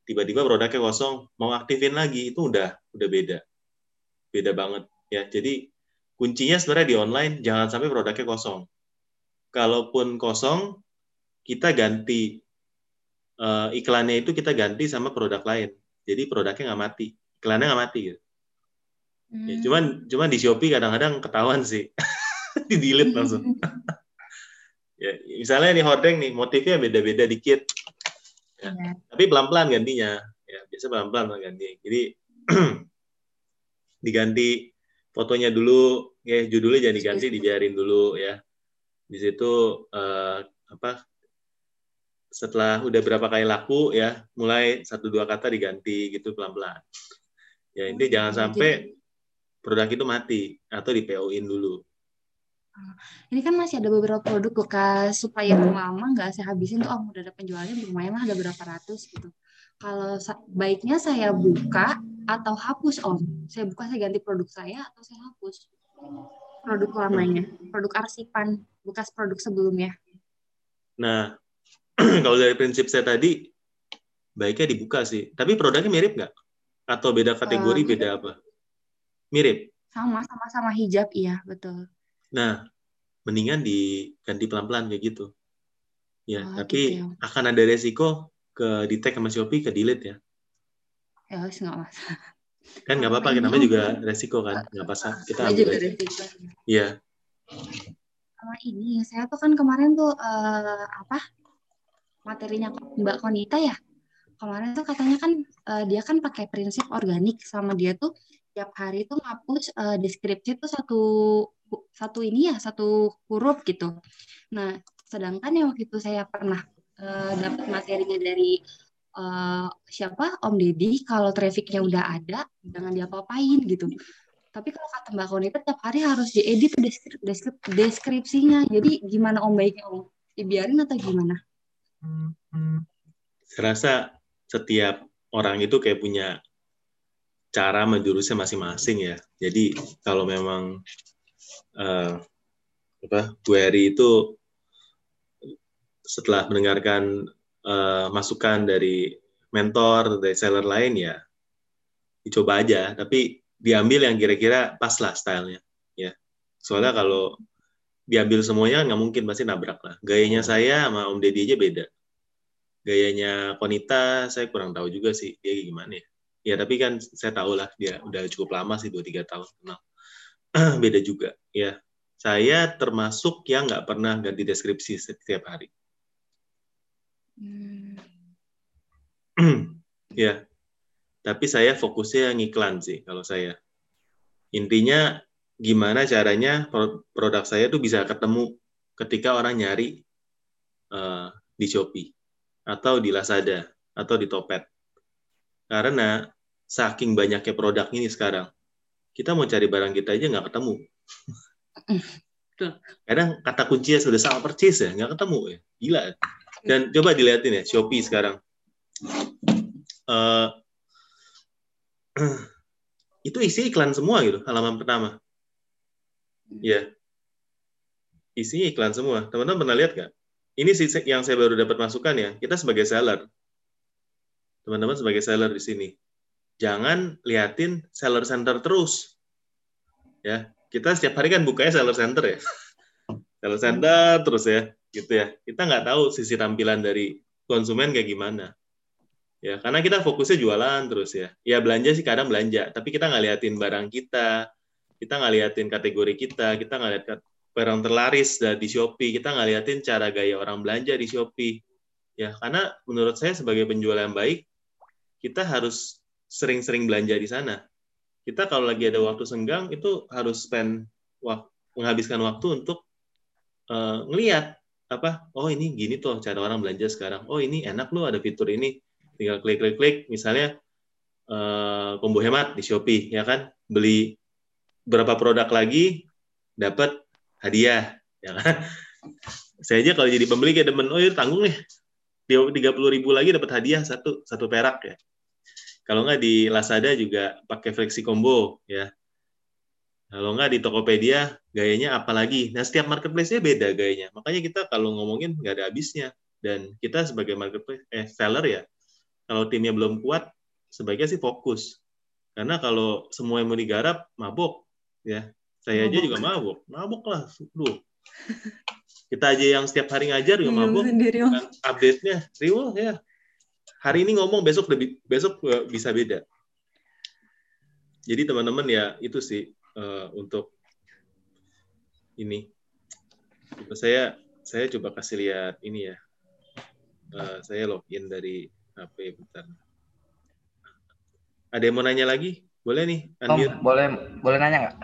Tiba-tiba produknya kosong, mau aktifin lagi itu udah udah beda. Beda banget ya. Jadi kuncinya sebenarnya di online jangan sampai produknya kosong. Kalaupun kosong, kita ganti eh, iklannya itu kita ganti sama produk lain. Jadi produknya nggak mati, iklannya nggak mati gitu. Ya, Hmm. cuman cuman di Shopee kadang-kadang ketahuan sih, <laughs> di delete langsung. <laughs> ya, misalnya nih hordeng nih motifnya beda-beda dikit, Iya. tapi pelan-pelan gantinya. Ya, biasa pelan-pelan ganti. Jadi <clears throat> diganti fotonya dulu, ya judulnya jangan diganti, dibiarin dulu ya. Di situ eh, apa? Setelah udah berapa kali laku ya, mulai satu dua kata diganti gitu pelan-pelan. Ya ini jangan sampai produk itu mati atau di PO-in dulu. Ini kan masih ada beberapa produk bekas supaya lama nggak saya habisin tuh, oh udah ada penjualnya lumayan lah ada berapa ratus gitu. Kalau sa- baiknya saya buka atau hapus om, saya buka saya ganti produk saya atau saya hapus produk lamanya, produk arsipan bekas produk sebelumnya. Nah, <clears throat> kalau dari prinsip saya tadi, baiknya dibuka sih. Tapi produknya mirip nggak? Atau beda kategori, Eh, beda apa? Mirip. Sama sama sama hijab iya betul. Nah, mendingan diganti pelan-pelan kayak gitu. Ya, Oh, tapi gitu ya. akan ada resiko ke di tag sama Shopee ke delete ya. Ya nggak masalah. Kan nggak apa-apa, namanya Om. juga resiko kan. Nggak apa kita ambil juga resiko. Iya. sama ini saya tuh kan kemarin tuh eh, apa materinya Mbak Konita ya kemarin tuh katanya kan eh, dia kan pakai prinsip organik sama dia tuh tiap hari tuh ngapus eh, deskripsi tuh satu satu ini ya satu huruf gitu nah sedangkan yang waktu itu saya pernah eh, dapat materinya dari eh, siapa Om Deddy kalau trafficnya udah ada jangan diapa-apain gitu tapi kalau kata Mbak Konita tiap hari harus diedit deskrip- deskrip- deskripsinya. Jadi gimana Om baiknya Om? Dibiarin atau gimana? Saya rasa setiap orang itu kayak punya cara menjurusnya masing-masing ya. Jadi kalau memang eh, apa Bu Heri itu setelah mendengarkan eh, masukan dari mentor dari seller lain ya dicoba aja. Tapi diambil yang kira-kira pas lah stylenya ya. Soalnya kalau diambil semuanya nggak mungkin pasti nabrak lah. Gayanya saya sama Om Deddy aja beda gayanya Konita saya kurang tahu juga sih dia gimana ya. Ya tapi kan saya tahu lah dia udah cukup lama sih 2-3 tahun kenal. <clears throat> Beda juga ya. Saya termasuk yang nggak pernah ganti deskripsi setiap hari. <clears throat> ya. Tapi saya fokusnya ngiklan sih kalau saya. Intinya gimana caranya pro- produk saya tuh bisa ketemu ketika orang nyari eh, di Shopee atau di Lazada atau di Topet. Karena saking banyaknya produk ini sekarang, kita mau cari barang kita aja nggak ketemu. <laughs> Kadang kata kuncinya sudah sama persis ya, nggak ketemu ya. Gila. Dan coba dilihatin ya, Shopee sekarang. Eh, <clears throat> itu isi iklan semua gitu, halaman pertama. Ya. Isinya iklan semua. Teman-teman pernah lihat nggak? Ini sih yang saya baru dapat masukan ya. Kita sebagai seller, teman-teman sebagai seller di sini, jangan liatin seller center terus. Ya, kita setiap hari kan bukanya seller center ya. <laughs> Seller center terus ya, gitu ya. Kita nggak tahu sisi tampilan dari konsumen kayak gimana. Ya, karena kita fokusnya jualan terus ya. Ya belanja sih kadang belanja, tapi kita nggak liatin barang kita, kita nggak liatin kategori kita, kita nggak lihat barang terlaris di Shopee, kita nggak liatin cara gaya orang belanja di Shopee. Ya, karena menurut saya sebagai penjual yang baik, kita harus sering-sering belanja di sana. Kita kalau lagi ada waktu senggang itu harus spend waktu, menghabiskan waktu untuk uh, ngeliat apa, oh ini gini tuh cara orang belanja sekarang. Oh ini enak loh ada fitur ini. Tinggal klik-klik-klik, misalnya uh, combo hemat di Shopee, ya kan? Beli berapa produk lagi, dapat hadiah, ya kan? <laughs> Saya aja kalau jadi pembeli kayak demen, oh ya tanggung nih, tiga puluh ribu lagi dapat hadiah satu satu perak ya. Kalau nggak di Lazada juga pakai fleksi combo ya. Kalau nggak di Tokopedia gayanya apa lagi? Nah setiap marketplace-nya beda gayanya. Makanya kita kalau ngomongin nggak ada habisnya. Dan kita sebagai marketplace eh seller ya, kalau timnya belum kuat, sebaiknya sih fokus. Karena kalau semua yang mau digarap mabuk ya. Saya aja juga mabuk, mabuk lah. Duh. Kita aja yang setiap hari ngajar juga sendiri Om. Kan update-nya riuh ya. Hari ini ngomong besok lebih besok bisa beda. Jadi teman-teman ya itu sih uh, untuk ini. Coba saya saya coba kasih lihat ini ya. Uh, saya login dari HP bentar. Ada yang mau nanya lagi? Boleh nih, boleh boleh nanya nggak?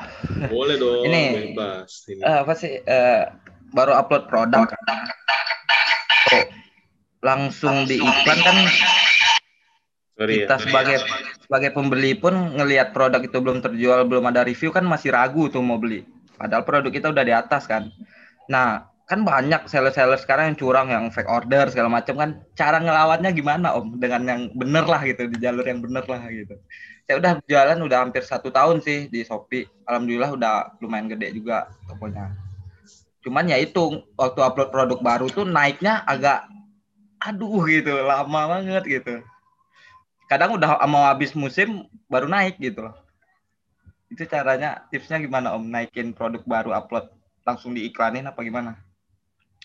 Boleh dong, Ini, bebas. Ini. Eh, apa sih eh, baru upload produk oh, langsung di iklan kan Sorry ya. kita sebagai sebagai pembeli pun ngelihat produk itu belum terjual belum ada review kan masih ragu tuh mau beli. Padahal produk kita udah di atas kan. Nah kan banyak seller-seller sekarang yang curang yang fake order segala macam kan. Cara ngelawannya gimana om? Dengan yang bener lah gitu. Di jalur yang bener lah gitu. Saya udah jualan udah hampir satu tahun sih di Shopee. Alhamdulillah udah lumayan gede juga tokonya. Cuman ya itu waktu upload produk baru tuh naiknya agak aduh gitu. Lama banget gitu kadang udah mau habis musim baru naik gitu loh. Itu caranya tipsnya gimana om? Naikin produk baru upload langsung diiklanin apa gimana?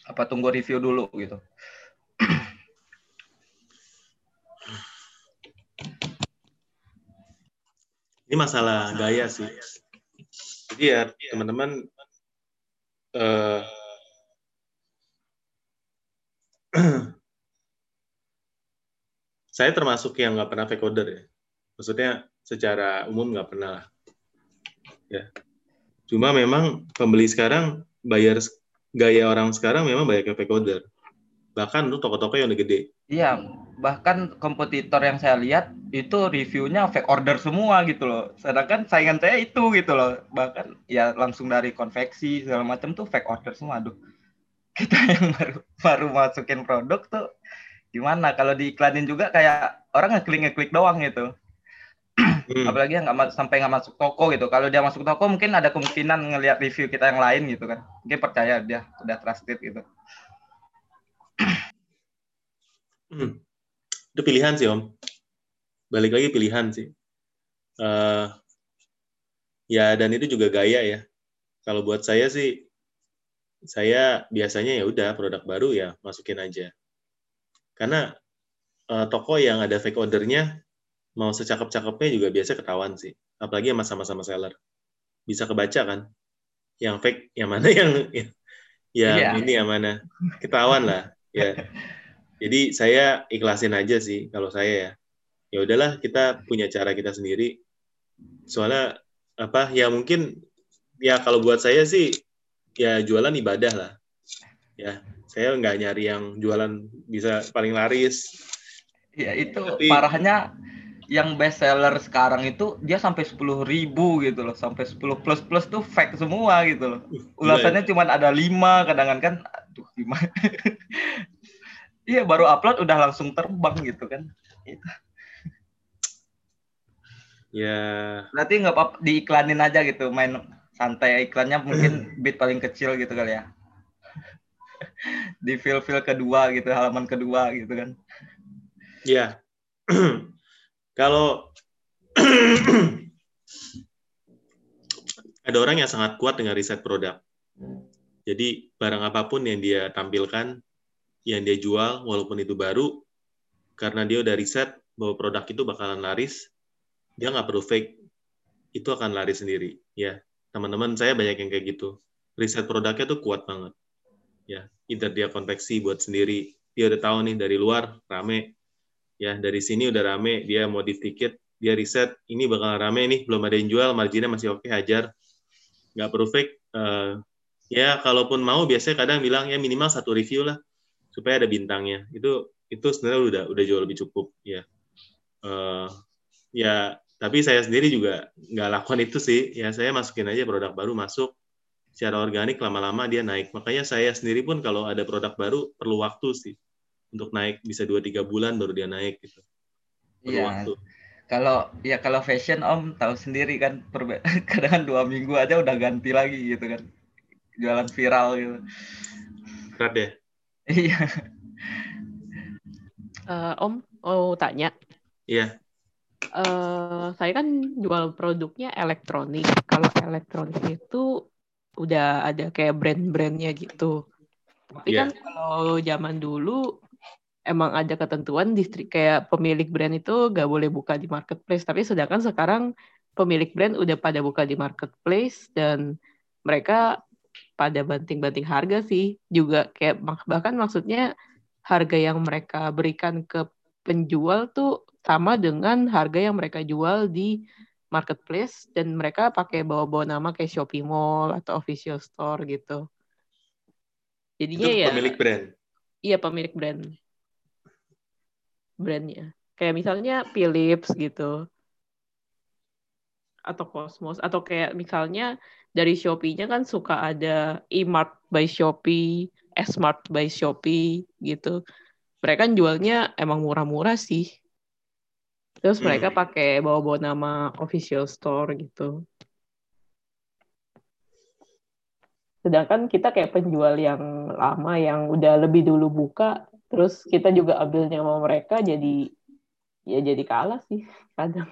Apa tunggu review dulu gitu? <clears throat> Ini masalah gaya sih. Jadi ya teman-teman eh, <clears throat> saya termasuk yang nggak pernah fake order ya. Maksudnya secara umum nggak pernah lah. Ya. Cuma memang pembeli sekarang bayar gaya orang sekarang memang banyak yang fake order. Bahkan untuk toko-toko yang udah gede. iya bahkan kompetitor yang saya lihat itu reviewnya fake order semua gitu loh sedangkan saingan saya itu gitu loh bahkan ya langsung dari konveksi segala macam tuh fake order semua aduh <laughs> kita yang baru baru masukin produk tuh gimana kalau diiklanin juga kayak orang ngeklik ngeklik doang gitu Hmm. apalagi yang nggak sampai nggak masuk toko gitu kalau dia masuk toko mungkin ada kemungkinan ngelihat review kita yang lain gitu kan mungkin percaya dia udah trusted gitu Hmm. Itu pilihan sih Om. Balik lagi pilihan sih. Eh, ya dan itu juga gaya ya. Kalau buat saya sih, saya biasanya ya udah produk baru ya masukin aja. Karena eh, toko yang ada fake ordernya mau secakep-cakepnya juga biasa ketahuan sih. Apalagi yang sama-sama seller. Bisa kebaca kan? Yang fake, yang mana <laughs> yang yang Iya. ini yang mana? Ketahuan lah. Ya. <laughs> Jadi saya ikhlasin aja sih kalau saya ya. Ya udahlah kita punya cara kita sendiri. Soalnya apa ya mungkin ya kalau buat saya sih ya jualan ibadah lah. Ya, saya nggak nyari yang jualan bisa paling laris. Ya itu Tapi- parahnya yang best seller sekarang itu dia sampai 10.000 ribu gitu loh, sampai 10 plus plus tuh fake semua gitu loh. Ulasannya cuma ada lima kadang kan, aduh gimana? <laughs> Iya baru upload udah langsung terbang gitu kan. Ya, Berarti nggak apa diiklanin aja gitu, main santai iklannya mungkin <clears throat> bit paling kecil gitu kali ya. <laughs> Di feel kedua gitu, halaman kedua gitu kan. ya. <clears throat> kalau <clears throat> ada orang yang sangat kuat dengan riset produk. Jadi barang apa pun yang dia tampilkan, yang dia jual, walaupun itu baru, karena dia udah riset bahwa produk itu bakalan laris, dia nggak perlu fake, itu akan laris sendiri. Ya, teman-teman saya banyak yang kayak gitu. Riset produknya tuh kuat banget. Ya, either dia konveksi buat sendiri, dia udah tahu nih dari luar rame, ya dari sini udah rame, dia modif dikit, dia riset ini bakal rame nih, belum ada yang jual, marginnya masih oke, hajar, nggak perlu fake. Eh, ya kalaupun mau biasanya kadang bilang ya minimal satu review lah supaya ada bintangnya. Itu itu sebenarnya udah udah jauh lebih cukup ya. Eh, ya tapi saya sendiri juga nggak lakukan itu sih. Ya saya masukin aja produk baru masuk secara organik lama-lama dia naik makanya saya sendiri pun kalau ada produk baru perlu waktu sih untuk naik bisa 2-3 bulan baru dia naik gitu perlu Iya. waktu Kalau ya kalau fashion Om tahu sendiri kan perbe- <laughs> kadang dua minggu aja udah ganti lagi gitu kan. Jualan viral gitu. berat ya Iya. Eh, Om mau tanya, iya eh saya kan jual produknya elektronik. Kalau elektronik itu udah ada kayak brand-brandnya gitu. Tapi Iya. kan kalau zaman dulu emang ada ketentuan distrik kayak pemilik brand itu gak boleh buka di marketplace. Tapi sedangkan sekarang pemilik brand udah pada buka di marketplace dan mereka pada banting-banting harga sih. Juga kayak bahkan maksudnya harga yang mereka berikan ke penjual tuh sama dengan harga yang mereka jual di marketplace dan mereka pakai bawa-bawa nama kayak Shopee Mall atau official store gitu. Jadinya Itu ya pemilik brand. iya pemilik brand brandnya. Kayak misalnya Philips gitu atau Cosmos atau kayak misalnya dari Shopee-nya kan suka ada E-Mart by Shopee, S-Mart by Shopee gitu. Mereka kan jualnya emang murah-murah sih. Terus mereka Hmm. pakai bawa-bawa nama official store gitu. Sedangkan kita kayak penjual yang lama yang udah lebih dulu buka, terus kita juga ambilnya sama mereka jadi ya jadi kalah sih <laughs> kadang.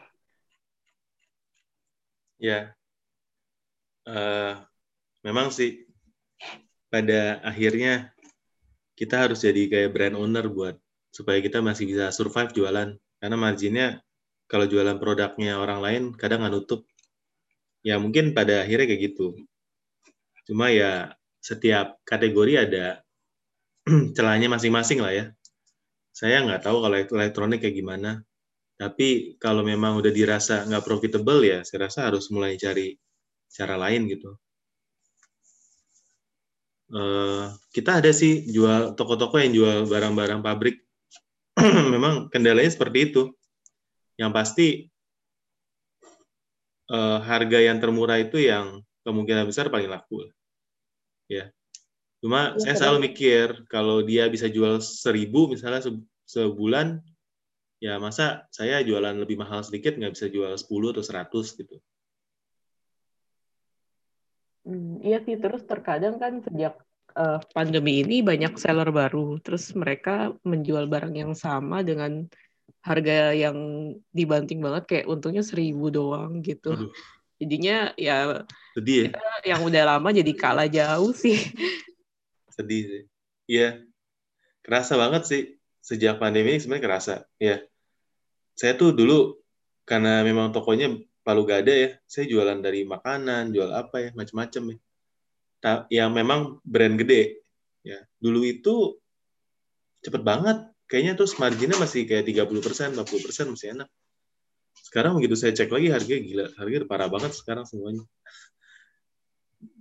Ya, Eh, memang sih pada akhirnya kita harus jadi kayak brand owner buat supaya kita masih bisa survive jualan. Karena marginnya kalau jualan produknya orang lain kadang nggak nutup. Ya mungkin pada akhirnya kayak gitu. Cuma ya setiap kategori ada <clears throat> celahnya masing-masing lah ya. Saya nggak tahu kalau elektronik kayak gimana. Tapi kalau memang udah dirasa nggak profitable ya, saya rasa harus mulai cari cara lain gitu. Eh, kita ada sih jual toko-toko yang jual barang-barang pabrik. <clears throat> memang kendalanya seperti itu. Yang pasti eh, harga yang termurah itu yang kemungkinan besar paling laku. Ya. Cuma Ya, saya selalu mikir kalau dia bisa jual seribu misalnya se- sebulan, ya masa saya jualan lebih mahal sedikit nggak bisa jual 10 atau 100 gitu. Hmm, iya sih, terus terkadang kan sejak eh, pandemi ini banyak seller baru, terus mereka menjual barang yang sama dengan harga yang dibanting banget, kayak untungnya seribu doang gitu. Aduh, Jadinya ya sedih ya. kita yang udah lama jadi kalah jauh sih. <laughs> Sedih sih. Iya, kerasa banget sih sejak pandemi ini sebenarnya kerasa. Ya, saya tuh dulu karena memang tokonya palu gada ya, saya jualan dari makanan, jual apa ya, macam-macam ya. Yang memang brand gede. Ya, dulu itu cepet banget. Kayaknya terus marginnya masih kayak 30%, 40% masih enak. Sekarang begitu saya cek lagi harganya gila, udah parah banget sekarang semuanya.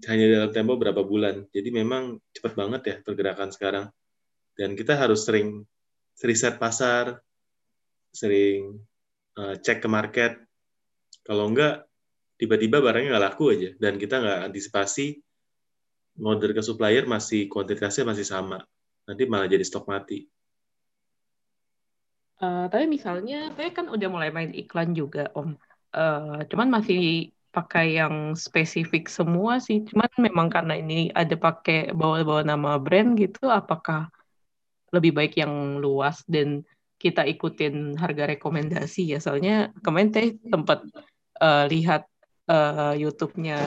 Hanya dalam tempo berapa bulan. Jadi memang cepet banget ya pergerakan sekarang. Dan kita harus sering riset pasar, sering eh, cek ke market. Kalau enggak, tiba-tiba barangnya nggak laku aja. Dan kita nggak antisipasi order ke supplier masih kuantitasnya masih sama. Nanti malah jadi stok mati. Eh, tapi misalnya, saya kan udah mulai main iklan juga, Om. Eh, cuman masih pakai yang spesifik semua sih. Cuman memang karena ini ada pakai bawa-bawa nama brand gitu, apakah lebih baik yang luas dan kita ikutin harga rekomendasi ya? Soalnya kemarin saya sempat eh, lihat eh, YouTube-nya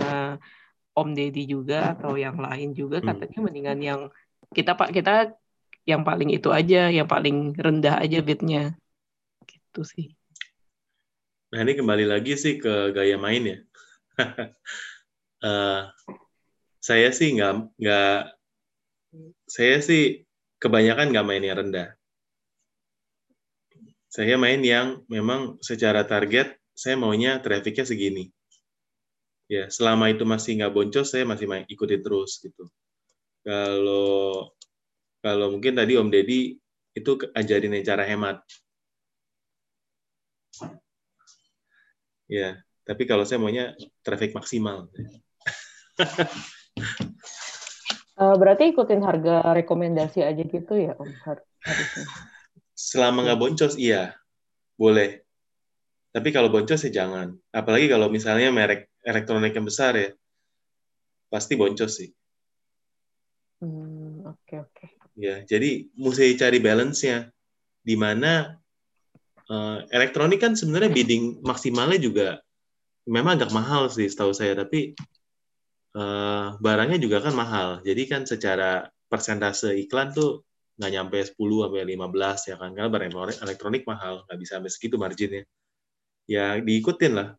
Om Deddy juga atau yang lain juga Hmm. katanya mendingan yang kita pak kita yang paling itu aja, yang paling rendah aja bidnya gitu sih. Nah ini kembali lagi sih ke gaya main ya. <laughs> Eh, saya sih nggak nggak saya sih kebanyakan nggak main yang rendah. Saya main yang memang secara target saya maunya trafficnya segini. Ya selama itu masih nggak boncos saya masih main ikutin terus gitu. Kalau kalau mungkin tadi Om Deddy itu ajarin cara hemat. Ya, tapi kalau saya maunya traffic maksimal. <laughs> Eh, berarti ikutin harga rekomendasi aja gitu ya Om har- harusnya. Selama nggak boncos, iya, boleh. Tapi kalau boncos ya jangan. Apalagi kalau misalnya merek elektronik yang besar ya, pasti boncos sih. Hmm, oke oke. Ya, jadi mesti cari balance-nya. Di mana eh, elektronik kan sebenarnya bidding maksimalnya juga memang agak mahal sih setahu saya, tapi eh, barangnya juga kan mahal. Jadi kan secara persentase iklan tuh nggak nyampe 10 sampai 15 ya kan, karena barang elektronik, elektronik mahal, nggak bisa sampai segitu marginnya. Ya diikutin lah.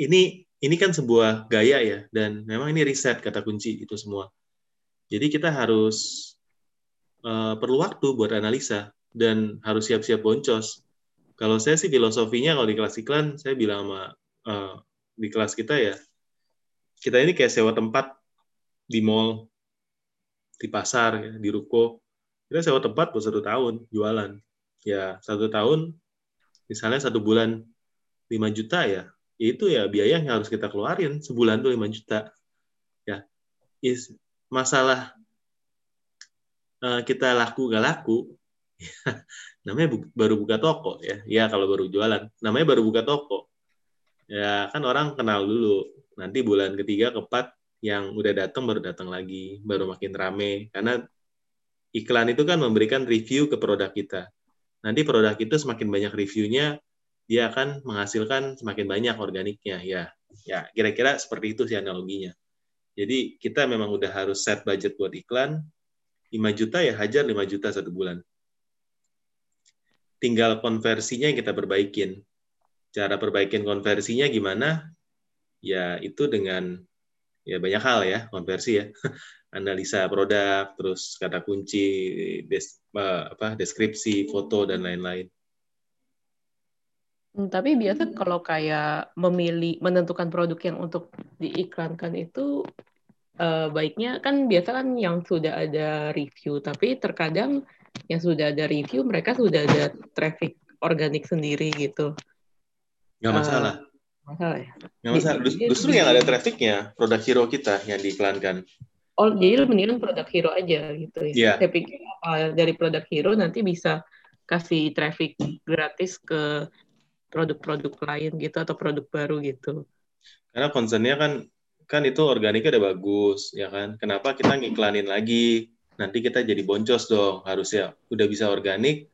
Ini ini kan sebuah gaya ya, dan memang ini riset kata kunci itu semua. Jadi kita harus eh, perlu waktu buat analisa dan harus siap-siap boncos. Kalau saya sih filosofinya kalau di kelas iklan saya bilang sama eh, di kelas kita ya kita ini kayak sewa tempat di mall, di pasar, ya, di ruko. Kita sewa tempat buat satu tahun jualan. Ya satu tahun misalnya satu bulan 5 juta ya, itu ya biaya yang harus kita keluarin sebulan tuh 5 juta. Ya, is masalah eh, kita laku gak laku, <laughs> namanya bu- baru buka toko ya. Ya kalau baru jualan, namanya baru buka toko. Ya kan orang kenal dulu. Nanti bulan ketiga, keempat yang udah datang baru datang lagi, baru makin rame. Karena iklan itu kan memberikan review ke produk kita. Nanti produk itu semakin banyak reviewnya, dia akan menghasilkan semakin banyak organiknya. Ya, ya kira-kira seperti itu sih analoginya. Jadi kita memang udah harus set budget buat iklan, 5 juta ya hajar 5 juta satu bulan. Tinggal konversinya yang kita perbaikin. Cara perbaikin konversinya gimana? Ya itu dengan ya banyak hal ya konversi ya <laughs> analisa produk terus kata kunci des, eh, apa deskripsi foto dan lain-lain Hmm, Tapi biasa kalau kayak memilih menentukan produk yang untuk diiklankan itu eh, baiknya kan biasa kan yang sudah ada review, tapi terkadang yang sudah ada review mereka sudah ada traffic organik sendiri gitu. nggak Eh, masalah masalah ya. nggak masalah Dus- justru yang ada trafficnya produk hero kita yang diiklankan Oh, jadi mendingan produk hero aja gitu ya. Iya. Saya pikir apa, dari produk hero nanti bisa kasih traffic gratis ke produk-produk lain gitu atau produk baru gitu. karena concernnya kan kan itu organiknya udah bagus ya kan kenapa kita ngiklanin lagi nanti kita jadi boncos dong harusnya udah bisa organik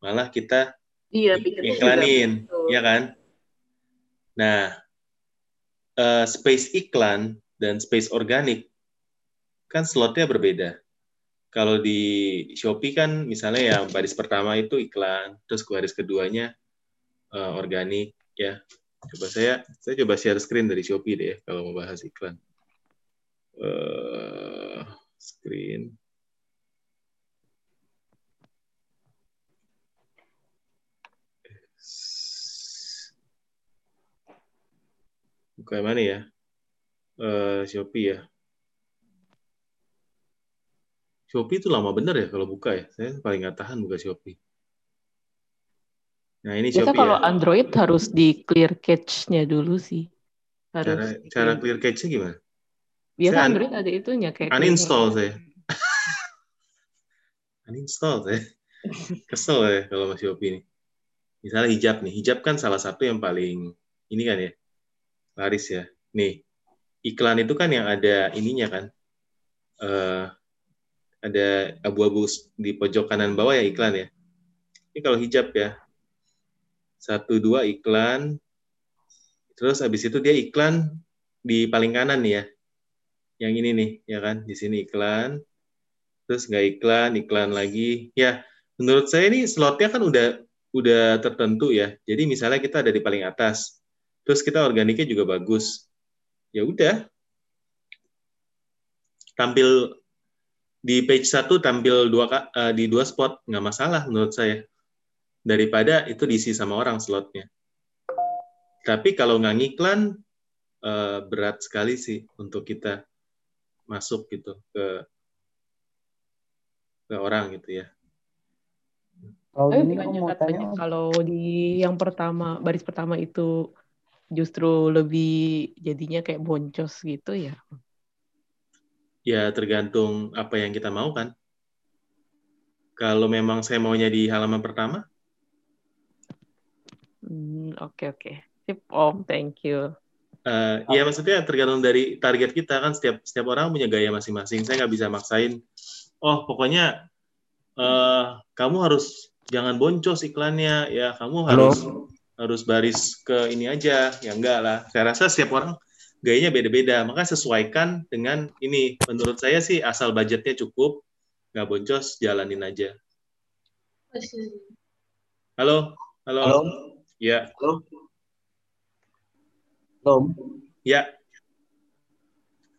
malah kita Iya, pikirnya juga iklanin, begitu. ya kan? Nah, eh, space iklan dan space organik kan slotnya berbeda. Kalau di Shopee kan misalnya yang baris pertama itu iklan, terus baris keduanya eh, organik, ya. Coba saya saya coba share screen dari Shopee deh kalau mau bahas iklan. Eh, screen. Buka yang mana ya? Eh, Shopee ya. Shopee itu lama bener ya kalau buka ya. Saya paling nggak tahan buka Shopee. Nah ini Biasa Shopee kalau ya. Android harus di clear cache-nya dulu sih. Harus Cara cara clear. cache-nya gimana? Biasa Saya Android ada itunya kayak uninstall saya. <laughs> uninstall saya. Kesel ya kalau sama Shopee ini. Misalnya hijab nih. Hijab kan salah satu yang paling ini kan ya. Laris ya. Nih. Iklan itu kan yang ada ininya kan. Eh ada abu-abu di pojok kanan bawah ya iklan ya. Ini kalau hijab ya. Satu dua iklan. Terus habis itu dia iklan di paling kanan nih ya. Yang ini nih, ya kan? Di sini iklan. Terus nggak iklan, iklan lagi. Ya, menurut saya ini slotnya kan udah udah tertentu ya. Jadi misalnya kita ada di paling atas. Terus kita organiknya juga bagus. Ya udah. Tampil di page satu tampil dua eh, di dua spot nggak masalah menurut saya daripada itu diisi sama orang slotnya. Tapi kalau nggak ngiklan eh, berat sekali sih untuk kita masuk gitu ke ke orang gitu ya. Kalau Tapi gini katanya tanya, kalau di yang pertama, baris pertama itu justru lebih jadinya kayak boncos gitu ya. ya tergantung apa yang kita mau kan. Kalau memang saya maunya di halaman pertama Hmm, oke oke. Sip Om, thank you. eh, ya maksudnya tergantung dari target kita kan. Setiap setiap orang punya gaya masing-masing. Saya nggak bisa maksain oh pokoknya eh, kamu harus jangan boncos iklannya. Ya kamu Halo. harus harus baris ke ini aja. Ya enggak lah. Saya rasa setiap orang gayanya beda-beda. Maka sesuaikan dengan ini. Menurut saya sih asal budgetnya cukup nggak boncos jalanin aja. Halo? Halo, Halo. Ya Halo. Om. ya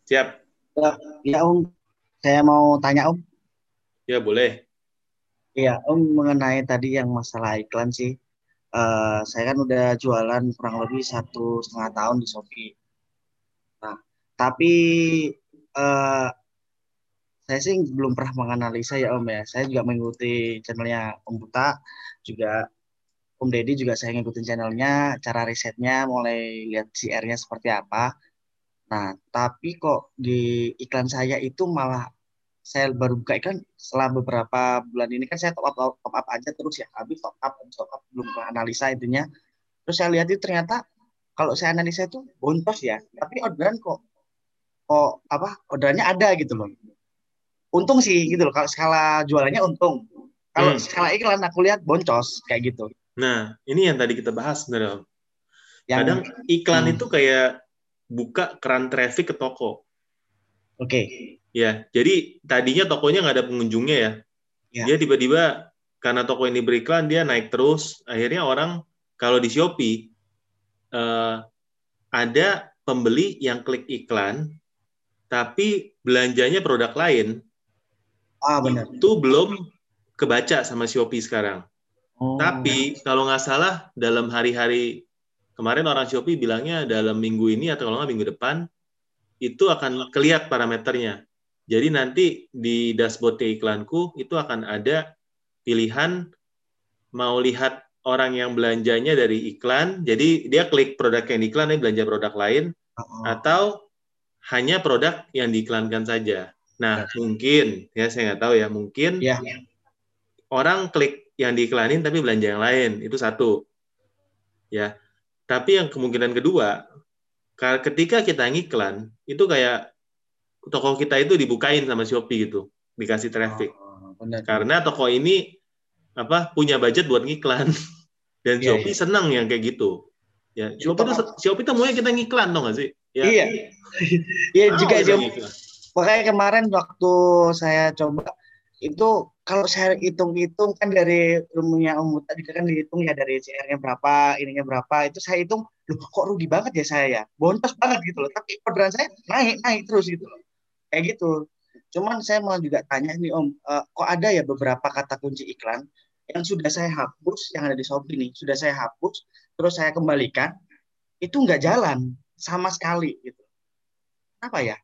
siap Ya, ya Om. Saya mau tanya Om. ya boleh Iya, Om mengenai tadi yang masalah iklan sih. eh, saya kan udah jualan kurang lebih satu setengah tahun di Shopee. Nah, tapi eh, saya sih belum pernah menganalisa ya Om ya. Saya juga mengikuti channelnya Om Buta, juga Om Deddy juga saya ngikutin channelnya, cara risetnya mulai lihat CR-nya seperti apa. Nah, tapi kok di iklan saya itu malah saya baru buka iklan setelah beberapa bulan ini kan saya top up top up aja terus ya. Habis top up top up belum analisa intinya terus saya lihat itu ternyata kalau saya analisa itu boncos ya. Tapi orderan kok kok apa orderannya ada gitu loh. Untung sih gitu loh. Kalau skala jualannya untung. Kalau Hmm. skala iklan aku lihat boncos kayak gitu Nah, ini yang tadi kita bahas sebenarnya. Yang Kadang iklan Hmm. itu kayak buka keran traffic ke toko. oke Ya, jadi tadinya tokonya nggak ada pengunjungnya ya. Ya. Dia tiba-tiba karena toko ini beriklan dia naik terus. Akhirnya orang kalau di Shopee eh, ada pembeli yang klik iklan, tapi belanjanya produk lain ah benar itu belum kebaca sama Shopee sekarang. Oh. Tapi kalau nggak salah dalam hari-hari kemarin orang Shopee bilangnya dalam minggu ini atau kalau nggak minggu depan itu akan kelihat parameternya. Jadi nanti di dashboard iklanku itu akan ada pilihan mau lihat orang yang belanjanya dari iklan. Jadi dia klik produk yang diiklan, dia belanja produk lain Oh. atau hanya produk yang diiklankan saja. Nah, mungkin ya saya nggak tahu ya, mungkin ya orang klik yang diiklanin tapi belanja yang lain itu satu. Ya tapi yang kemungkinan kedua ka- ketika kita ngiklan itu kayak toko kita itu dibukain sama Shopee gitu dikasih traffic. Oh, benar. Karena toko ini apa punya budget buat ngiklan. <laughs> Dan Iya, Shopee senang yang kayak gitu. Ya Itu Shopee tuh toko- Shopee tuh maunya kita ngiklan dong gak sih? Ya iya. <laughs> iya juga ngiklan. Makanya kemarin waktu saya coba itu kalau saya hitung-hitung kan dari ilmunya Om Muta juga kan dihitung ya dari CR-nya berapa, ininya berapa, itu saya hitung, loh kok rugi banget ya saya ya, boncos banget gitu loh, tapi orderan saya naik, naik terus gitu loh. Kayak gitu. Cuman saya mau juga tanya nih Om, eh, kok ada ya beberapa kata kunci iklan yang sudah saya hapus, yang ada di Shopee nih, sudah saya hapus, terus saya kembalikan, itu nggak jalan sama sekali gitu. Apa ya?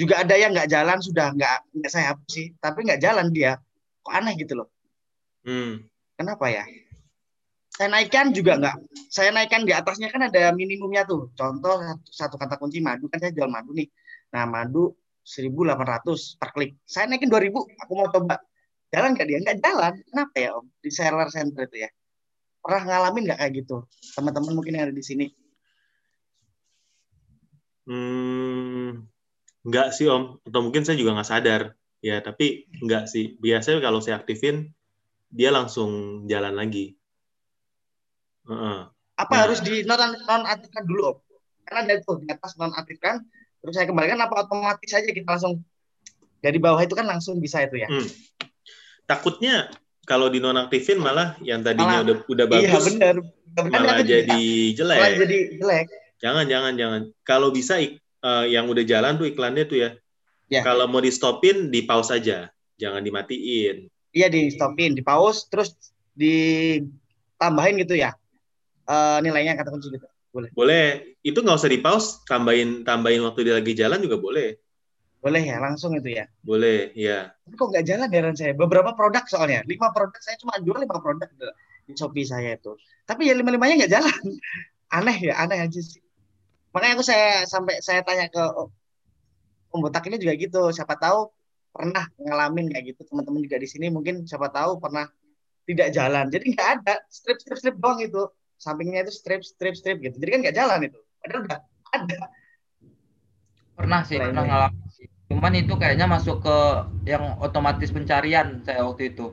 juga ada yang nggak jalan sudah nggak saya hapus sih tapi nggak jalan dia kok aneh gitu loh. Hmm. kenapa ya? Saya naikkan juga nggak. Saya naikkan di atasnya kan ada minimumnya tuh. Contoh satu, kata kunci madu kan saya jual madu nih. Nah madu 1.800 per klik. Saya naikin 2.000 aku mau coba. Jalan nggak dia? Nggak jalan. Kenapa ya om? Di seller center itu ya. Pernah ngalamin nggak kayak gitu? Teman-teman mungkin yang ada di sini. Hmm, enggak sih Om, atau mungkin saya juga nggak sadar. Ya, tapi enggak sih. Biasanya kalau saya aktifin, dia langsung jalan lagi. Heeh. apa Nah. harus di non nonaktifkan dulu om karena ada tuh di atas nonaktifkan terus saya kembalikan apa otomatis saja kita langsung dari bawah itu kan langsung bisa itu ya Hmm. Takutnya kalau dinonaktifin malah yang tadinya Malah- udah udah iya bagus benar benar malah aku juga jadi jelek. malah jadi jelek Jangan, jangan, jangan. Kalau bisa eh, yang udah jalan tuh iklannya tuh ya. Ya. Kalau mau di stopin, di pause aja. Jangan dimatiin. iya di stopin di pause terus ditambahin gitu ya Eh, nilainya kata kunci gitu boleh Boleh. Itu nggak usah di pause, tambahin tambahin waktu dia lagi jalan juga boleh. boleh ya langsung itu ya Boleh, ya. tapi kok nggak jalan heran saya beberapa produk soalnya lima produk saya cuma jual lima produk di shopee saya itu tapi ya lima limanya nggak jalan <laughs> aneh ya aneh aja sih makanya aku saya sampai saya tanya ke Om Botak ini juga gitu. Siapa tahu pernah ngalamin kayak gitu teman-teman juga di sini. Mungkin siapa tahu pernah tidak jalan. Jadi nggak ada strip strip strip doang itu. Sampingnya itu strip strip strip gitu. Jadi kan nggak jalan itu. Padahal udah ada. Pernah sih, Lain- pernah ngalamin sih. Cuman itu kayaknya masuk ke yang otomatis pencarian saya waktu itu.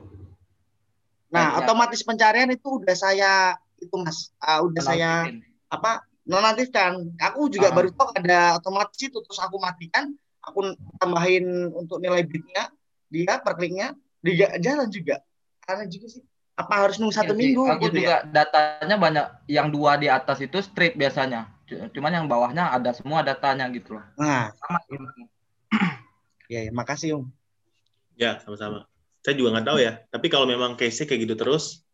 nah otomatis pencarian itu udah saya itu mas. Ah, udah saya apa nonaktifkan. Aku juga Ah. baru tahu ada otomatis itu. Terus aku matikan aku tambahin untuk nilai bitnya dia per kliknya dia jalan juga karena juga sih apa harus nunggu satu sih, minggu Aku gitu juga ya datanya banyak yang dua di atas itu strip biasanya. Cuman yang bawahnya ada semua datanya gitu loh. nah Sama <clears throat> ya, ya makasih om Ya, sama-sama. Saya juga nggak tahu ya. Tapi kalau memang case-nya kayak gitu terus,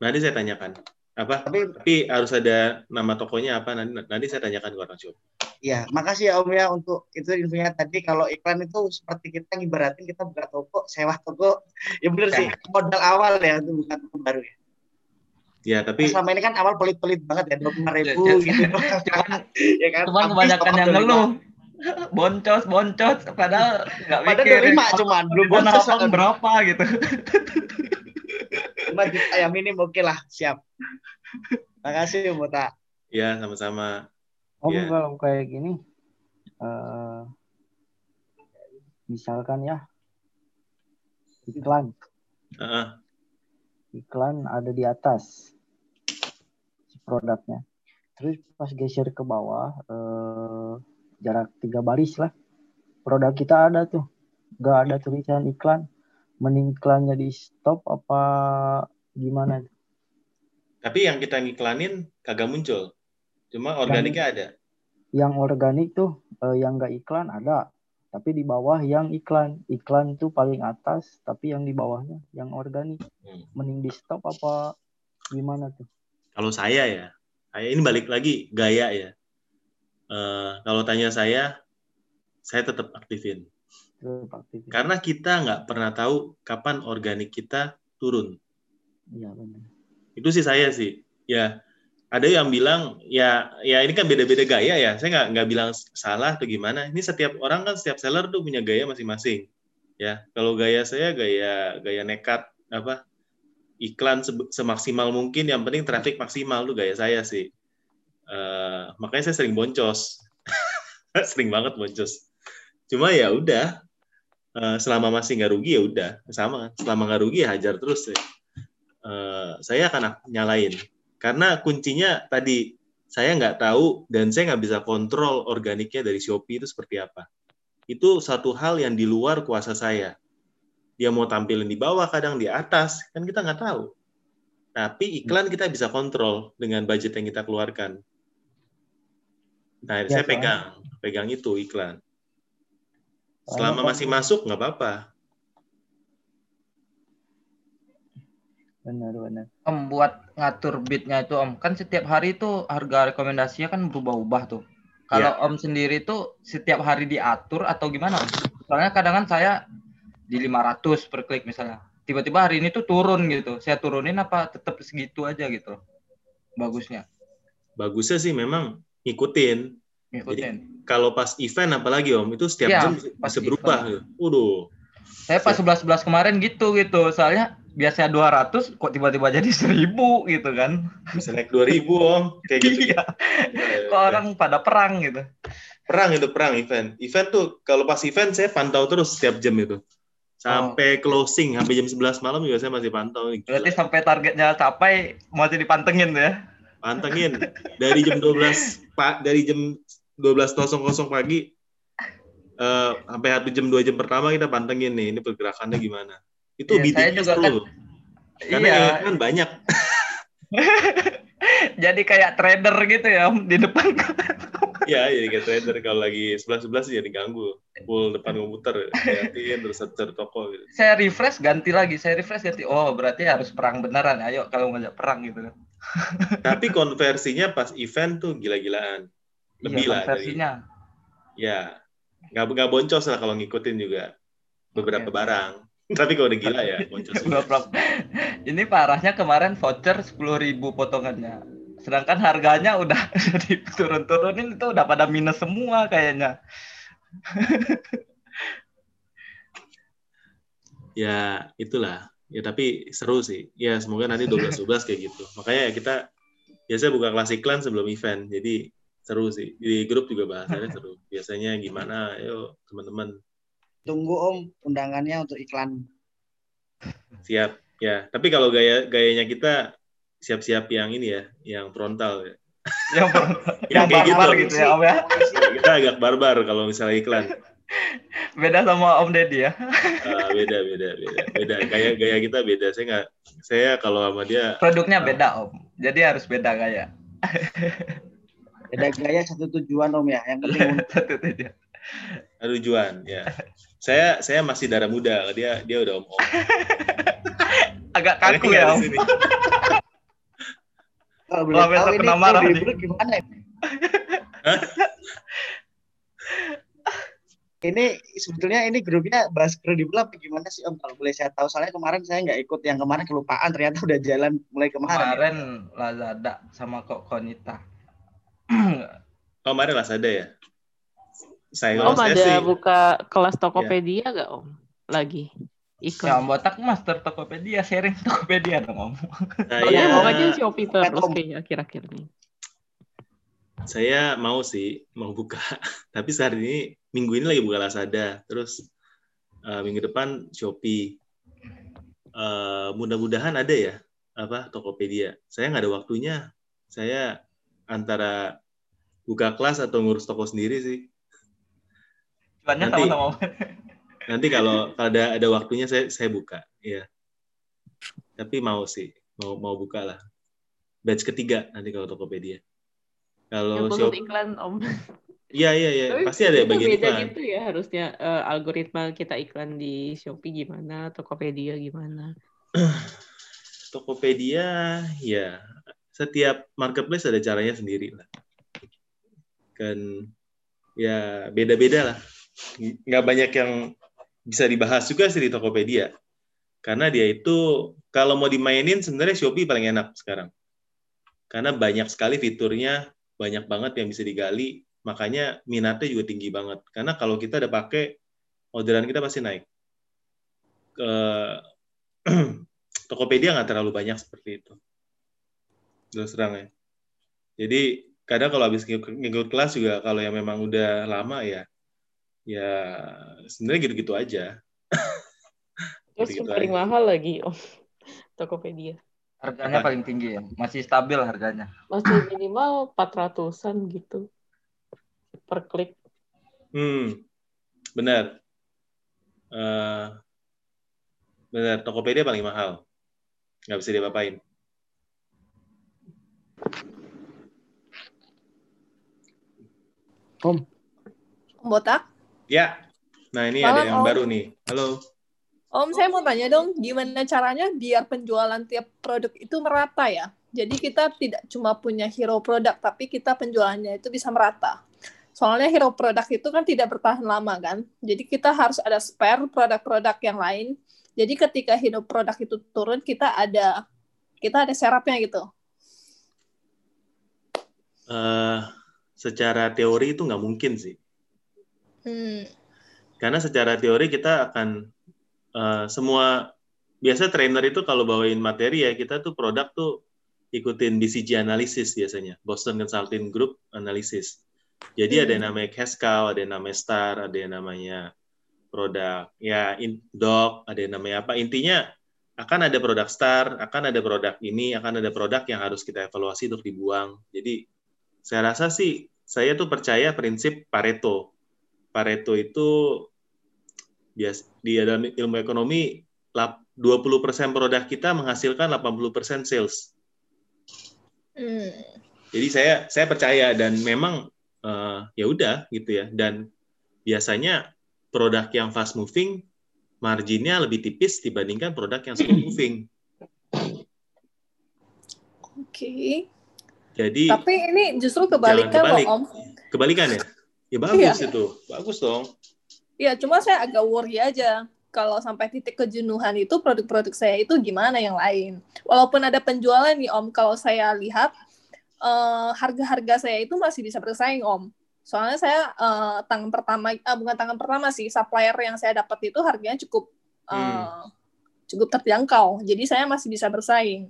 Nanti saya tanyakan. Apa? Tapi Tapi harus ada nama tokonya apa nanti nanti saya tanyakan ke orang shop. Ya makasih ya Om ya untuk itu infonya tadi kalau iklan itu seperti kita ngibaratin kita buka toko, sewa toko. <laughs> Ya bener sih modal awal ya untuk buka toko baru ya. Ya, tapi Selama ini kan awal pelit-pelit banget ya dua puluh ribu Ya, ya. gitu. <laughs> Cuman, <laughs> ya kan. cuman kebanyakan yang ngeluh. Boncos, boncos, padahal nggak Padahal mikir. udah lima cuman, belum boncos. berapa gitu. lima juta ya minim oke lah siap. Makasih Om Bota. ya sama-sama. Om Iya. kalau kayak gini, eh misalkan ya iklan, Heeh. iklan ada di atas si produknya. Terus pas geser ke bawah, eh, jarak tiga baris lah, produk kita ada tuh, nggak ada tulisan iklan. Mending iklannya di stop apa gimana? Tapi yang kita ngiklanin kagak muncul. Cuma organiknya ada. Yang organik tuh, eh, yang nggak iklan ada, tapi di bawah yang iklan. Iklan tuh paling atas, tapi yang di bawahnya yang organik. Hmm. Mending di stop apa gimana tuh? Kalau saya ya, saya ini balik lagi gaya ya. Eh, kalau tanya saya, saya tetap aktifin. Karena kita nggak pernah tahu kapan organik kita turun. Iya benar. Itu sih saya sih. Ya, ada yang bilang ya ya ini kan beda-beda gaya ya. Saya nggak nggak bilang salah atau gimana. Ini setiap orang kan setiap seller tuh punya gaya masing-masing. Ya, kalau gaya saya gaya gaya nekat apa iklan se- semaksimal mungkin. Yang penting traffic maksimal tuh gaya saya sih. Eh, makanya saya sering boncos. <laughs> sering banget boncos. Cuma ya udah. Eh, selama masih nggak rugi ya udah sama. Selama nggak rugi ya hajar terus. Ya. Eh, saya akan nyalain karena kuncinya tadi saya nggak tahu dan saya nggak bisa kontrol organiknya dari Shopee itu seperti apa. Itu satu hal yang di luar kuasa saya. Dia mau tampilin di bawah, kadang di atas, kan kita nggak tahu. Tapi iklan kita bisa kontrol dengan budget yang kita keluarkan. Nah, Ya, saya soalnya- pegang, pegang itu iklan. Selama kan- masih masuk nggak apa-apa. Benar-benar. Om buat ngatur bitnya itu Om, kan setiap hari itu harga rekomendasinya kan berubah-ubah tuh. Kalau Iya. Om sendiri tuh setiap hari diatur atau gimana Om? Soalnya kadang kan saya di 500 per klik misalnya. Tiba-tiba hari ini tuh turun gitu. Saya turunin apa tetap segitu aja gitu. Bagusnya. Bagusnya sih memang ngikutin. Ngikutin. Kalau pas event apalagi Om, itu setiap Iya, jam pas bisa berubah. event. gitu. Waduh. Saya pas 11-11 kemarin gitu gitu. Soalnya biasanya 200 kok tiba-tiba jadi 1000 gitu kan. bisa naik 2000 om kayak gitu Iya. Kok orang pada perang gitu. perang itu perang event event tuh kalau pas event saya pantau terus setiap jam itu sampai closing sampai jam 11 malam juga saya masih pantau Gila. Berarti sampai targetnya capai masih dipantengin ya. pantengin dari jam 12 pak dari jam 12.00 pagi eh, sampai satu jam dua jam pertama kita pantengin nih ini pergerakannya gimana itu Iya, saya biddingnya juga kan- karena Iya. kan banyak <laughs> Jadi kayak trader gitu ya di depan. <laughs> ya jadi kayak trader kalau lagi 11-11 jadi ganggu full depan komputer liatin terus cari toko gitu saya refresh ganti lagi, saya refresh ganti. Oh, berarti harus perang beneran. Ayo kalau ngajak perang gitu kan. <laughs> Tapi konversinya pas event tuh gila-gilaan. Lebih Iya, lah. dari- konversinya. ya, nggak nggak boncos lah kalau ngikutin juga beberapa Oke. barang. Tapi kalau udah gila ya. <laughs> Beberapa- Ini parahnya kemarin voucher 10.000 potongannya. Sedangkan harganya udah <laughs> diturun-turunin itu udah pada minus semua kayaknya. <laughs> ya itulah. Ya tapi seru sih. Ya semoga nanti 12-12 kayak gitu. Makanya ya kita biasanya buka kelas iklan sebelum event. Jadi seru sih. Di grup juga bahasannya seru. Biasanya gimana? Ayo teman-teman Tunggu Om undangannya untuk iklan. siap. Ya, tapi kalau gaya gayanya kita siap-siap yang ini ya, yang frontal ya. Yang, <laughs> yang kayak barbar gitu. gitu ya Om ya. Kita agak barbar kalau misalnya iklan. Beda sama Om Deddy ya. Ah, beda, beda, beda, beda. Gaya gaya kita beda. Saya nggak, saya kalau sama dia Produknya beda Om. Jadi harus beda gaya. Beda gaya satu tujuan Om ya. Yang penting <laughs> Satu tujuan. tujuan. Ya, saya saya masih darah muda. Dia dia udah om om. <laughs> Agak kaku ya Om. <laughs> Kalau boleh Wah, tahu besok ini kena marah Pro nih. Dribble gimana ini? ini sebetulnya ini grupnya bahas kredibel apa gimana sih Om? Kalau boleh saya tahu, soalnya kemarin saya nggak ikut yang kemarin kelupaan, ternyata udah jalan mulai kemarin. ya. Kemarin Lazada sama kok Konita. <clears throat> Oh, kemarin Lazada ya? Saya Om ada sih, buka kelas Tokopedia nggak Om? Lagi Ya, iklan. Om Botak Master Tokopedia, sharing Tokopedia dong Om. Kalau saya, mau aja Shopee terus kayaknya akhir-akhir ini. saya mau sih, mau buka. <laughs> Tapi saat ini, minggu ini lagi buka Lazada. Terus eh, minggu depan Shopee. Eh, mudah-mudahan ada ya, apa Tokopedia. Saya nggak ada waktunya. Saya antara buka kelas atau ngurus toko sendiri sih. Nanti- sama-sama. <laughs> Nanti kalau kalau ada ada waktunya saya saya buka, ya. Tapi mau sih, mau mau buka lah. Batch ketiga nanti kalau Tokopedia. Kalau Shopee, iklan Om. iya iya iya, pasti ada itu bagian beda iklan. gitu ya harusnya eh, algoritma kita iklan di Shopee gimana, Tokopedia gimana. <clears throat> Tokopedia, ya setiap marketplace ada caranya sendiri lah. Kan ya beda-beda lah. Nggak banyak yang bisa dibahas juga sih di Tokopedia. Karena dia itu kalau mau dimainin sebenarnya Shopee paling enak sekarang. Karena banyak sekali fiturnya, banyak banget yang bisa digali, makanya minatnya juga tinggi banget. Karena kalau kita udah pakai, orderan kita pasti naik. Ke Tokopedia nggak terlalu banyak seperti itu. Terus terang ya. Jadi kadang kalau habis ngikut ngikut kelas juga kalau yang memang udah lama ya, ya sebenarnya gitu-gitu aja. <laughs> Terus Gitu-gitu paling aja. mahal lagi Om. <laughs> Tokopedia. Harganya Apa? paling tinggi ya. Masih stabil harganya. Masih minimal 400-an gitu per klik. Hmm, benar. Eh, benar, Tokopedia paling mahal. Nggak bisa diapa-apain. Om Botak, Ya, nah ini Malam, ada yang Om. baru nih. Halo. Om saya mau tanya dong, gimana caranya biar penjualan tiap produk itu merata ya? Jadi kita tidak cuma punya hero produk, tapi kita penjualannya itu bisa merata. Soalnya hero produk itu kan tidak bertahan lama kan, jadi kita harus ada spare produk-produk yang lain. Jadi ketika hero produk itu turun, kita ada kita ada serapnya gitu. Eh, secara teori itu nggak mungkin sih. Hmm. Karena secara teori kita akan eh, semua biasa trainer itu kalau bawain materi ya kita tuh produk tuh ikutin BCG analisis biasanya, Boston Consulting Group analisis. Jadi ada yang namanya cash cow, ada yang namanya star, ada yang namanya produk ya in, doc, ada yang namanya apa. Intinya akan ada produk star, akan ada produk ini, akan ada produk yang harus kita evaluasi untuk dibuang. Jadi saya rasa sih saya tuh percaya prinsip Pareto. Pareto itu bias di dalam ilmu ekonomi lap- 20% produk kita menghasilkan 80% sales. Hmm. Jadi saya saya percaya dan memang eh, ya udah gitu ya dan biasanya produk yang fast moving marginnya lebih tipis dibandingkan produk yang slow moving. Oke. Jadi Tapi ini justru kebalikan kebalik. Om. kebalikan ya. Ya bagus Iya. itu. Bagus dong. Ya, cuma saya agak worry aja kalau sampai titik kejenuhan itu produk-produk saya itu gimana yang lain. Walaupun ada penjualan nih Om, kalau saya lihat eh, harga-harga saya itu masih bisa bersaing Om. Soalnya saya eh, tangan pertama, ah, bukan tangan pertama sih, supplier yang saya dapat itu harganya cukup eh, Hmm. cukup terjangkau. Jadi saya masih bisa bersaing.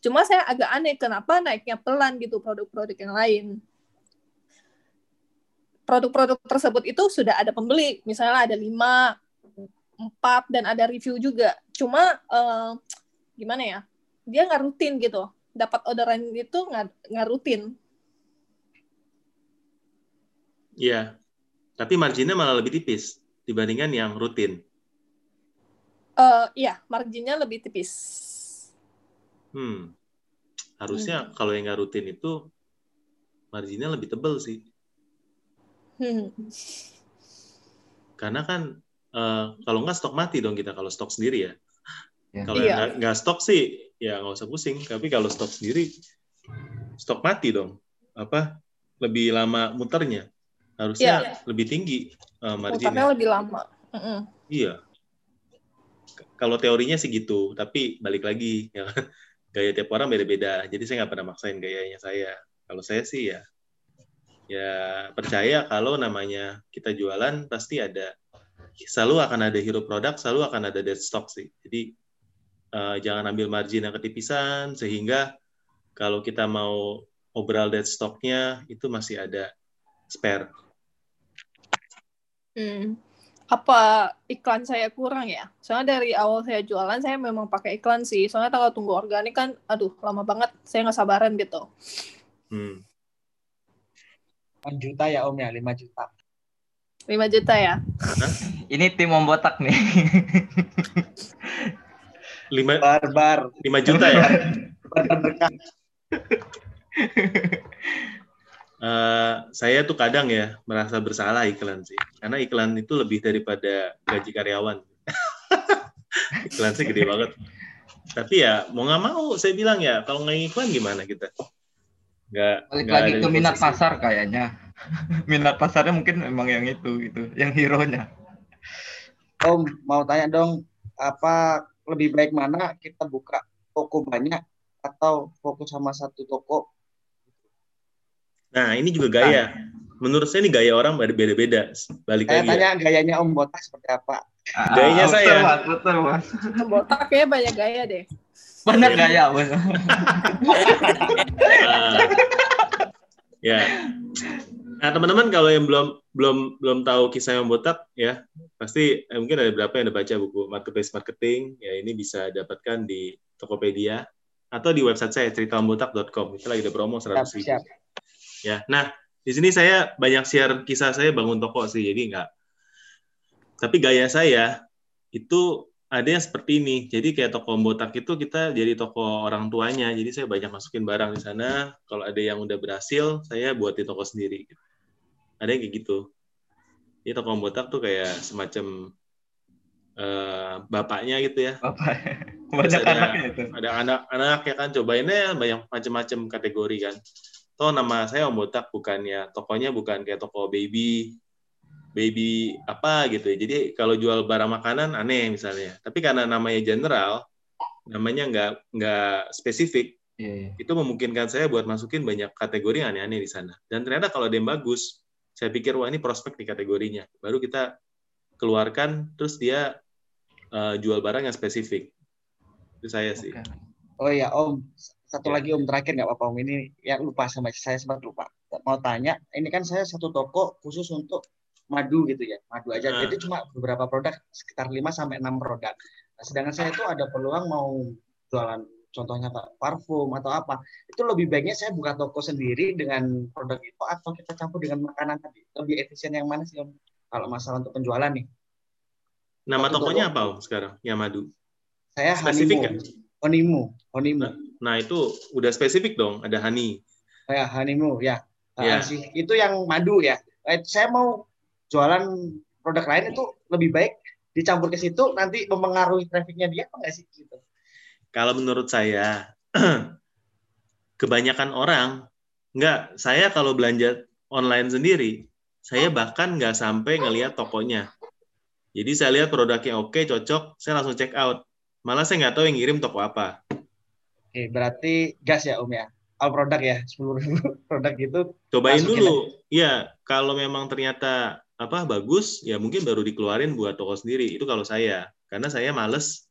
Cuma saya agak aneh kenapa naiknya pelan gitu produk-produk yang lain produk-produk tersebut itu sudah ada pembeli, misalnya ada lima, empat, dan ada review juga. Cuma eh, gimana ya, dia nggak rutin gitu. Dapat orderan itu nggak nggak rutin. Iya. Tapi marginnya malah lebih tipis dibandingkan yang rutin. Eh iya, marginnya lebih tipis. Hmm. Harusnya kalau yang nggak rutin itu marginnya lebih tebel sih. Hmm. <laughs> Karena kan eh, kalau nggak stok mati dong kita kalau stok sendiri ya. Ya. Kalau Iya. nggak nggak stok sih ya nggak usah pusing. Tapi kalau stok sendiri stok mati dong. Apa lebih lama muternya? Harusnya lebih tinggi uh, marginnya. Mutarnya lebih lama. Mm-mm. Iya. K- Kalau teorinya sih gitu, tapi balik lagi ya kan? <laughs> gaya tiap orang beda-beda. Jadi saya nggak pernah maksain gayanya saya. Kalau saya sih ya ya percaya kalau namanya kita jualan pasti ada selalu akan ada hero produk, selalu akan ada dead stock sih. Jadi eh, jangan ambil margin yang ketipisan sehingga kalau kita mau overall dead stocknya itu masih ada spare. Hmm. Apa iklan saya kurang ya? Soalnya dari awal saya jualan, saya memang pakai iklan sih. Soalnya kalau tunggu organik kan, aduh lama banget. Saya nggak sabaran gitu. Hmm. 8 juta ya Om ya, 5 juta. 5 juta ya? Ini tim Om Botak nih. Lima, Barbar. lima juta ya? Barbar berkah. Eh, saya tuh kadang ya merasa bersalah iklan sih, karena iklan itu lebih daripada gaji karyawan. <laughs> iklan sih gede banget. Tapi ya mau nggak mau saya bilang ya kalau nggak iklan gimana kita? Nggak Balik nggak lagi ke minat posisi. pasar kayaknya. <laughs> minat pasarnya mungkin memang yang itu gitu, yang hero-nya. Om, mau tanya dong, apa lebih baik mana kita buka toko banyak atau fokus sama satu toko? Nah ini juga gaya. Menurut saya ini gaya orang beda-beda. Balik Saya lagi ya. tanya gayanya Om Botak seperti apa? Gayanya Ah, saya. Betul, Mas, betul, Mas. Botak kayaknya banyak gaya deh. Banyak gaya, Mas. Ah. <laughs> ya. Nah teman-teman kalau yang belum belum belum tahu kisah yang botak ya pasti eh, mungkin ada berapa yang udah baca buku marketplace marketing ya ini bisa dapatkan di Tokopedia atau di website saya ceritaombotak.com itu lagi ada promo 100 Siap, ribu. siap. Ya, nah di sini saya banyak share kisah saya bangun toko sih, jadi nggak. Tapi gaya saya itu ada yang seperti ini. Jadi kayak toko botak itu kita jadi toko orang tuanya. Jadi saya banyak masukin barang di sana. Kalau ada yang udah berhasil, saya buat di toko sendiri. Ada yang kayak gitu. Jadi toko botak tuh kayak semacam eh, bapaknya gitu ya. Bapak. <laughs> Banyak ada, anaknya itu. ada anak-anak ya kan cobainnya banyak macam-macam kategori kan. Toh nama saya Om Botak bukannya tokonya bukan kayak toko baby baby apa gitu ya. Jadi kalau jual barang makanan aneh misalnya. Tapi karena namanya general, namanya nggak nggak spesifik, Iya, iya. itu memungkinkan saya buat masukin banyak kategori yang aneh-aneh di sana. Dan ternyata kalau ada yang bagus, saya pikir wah ini prospek di kategorinya. Baru kita keluarkan, terus dia eh, jual barang yang spesifik. Itu saya sih. Oke. Oh iya Om, satu Ya. lagi Om terakhir nggak apa-apa Om ini yang lupa sama saya sempat lupa. Mau tanya, ini kan saya satu toko khusus untuk madu gitu ya, madu aja. Nah. Jadi cuma beberapa produk, sekitar 5 sampai 6 produk. Nah, sedangkan saya itu ada peluang mau jualan contohnya Pak, parfum atau apa. Itu lebih baiknya saya buka toko sendiri dengan produk itu atau kita campur dengan makanan tadi. Lebih efisien yang mana sih Om? Kalau masalah untuk penjualan nih. Nama Satu tokonya toko. apa Om sekarang? Yamadu. Saya Spesifik Hanimu. Honimu, Honimu. Nah itu udah spesifik dong, ada honey. Ya, Hanimu ya. Ya. Ah, sih. Itu yang madu ya. Eh, saya mau jualan produk lain itu lebih baik dicampur ke situ nanti mempengaruhi trafficnya dia apa nggak sih gitu. Kalau menurut saya, <clears throat> kebanyakan orang nggak. Saya kalau belanja online sendiri, saya bahkan nggak sampai ngelihat tokonya. Jadi saya lihat produknya oke, cocok, saya langsung check out. Malah saya nggak tahu yang ngirim toko apa. Oke, berarti gas ya Om ya. All produk ya, 10 ribu <laughs> produk gitu. Cobain dulu. Iya, kalau memang ternyata apa bagus, ya mungkin baru dikeluarin buat toko sendiri. Itu kalau saya, karena saya males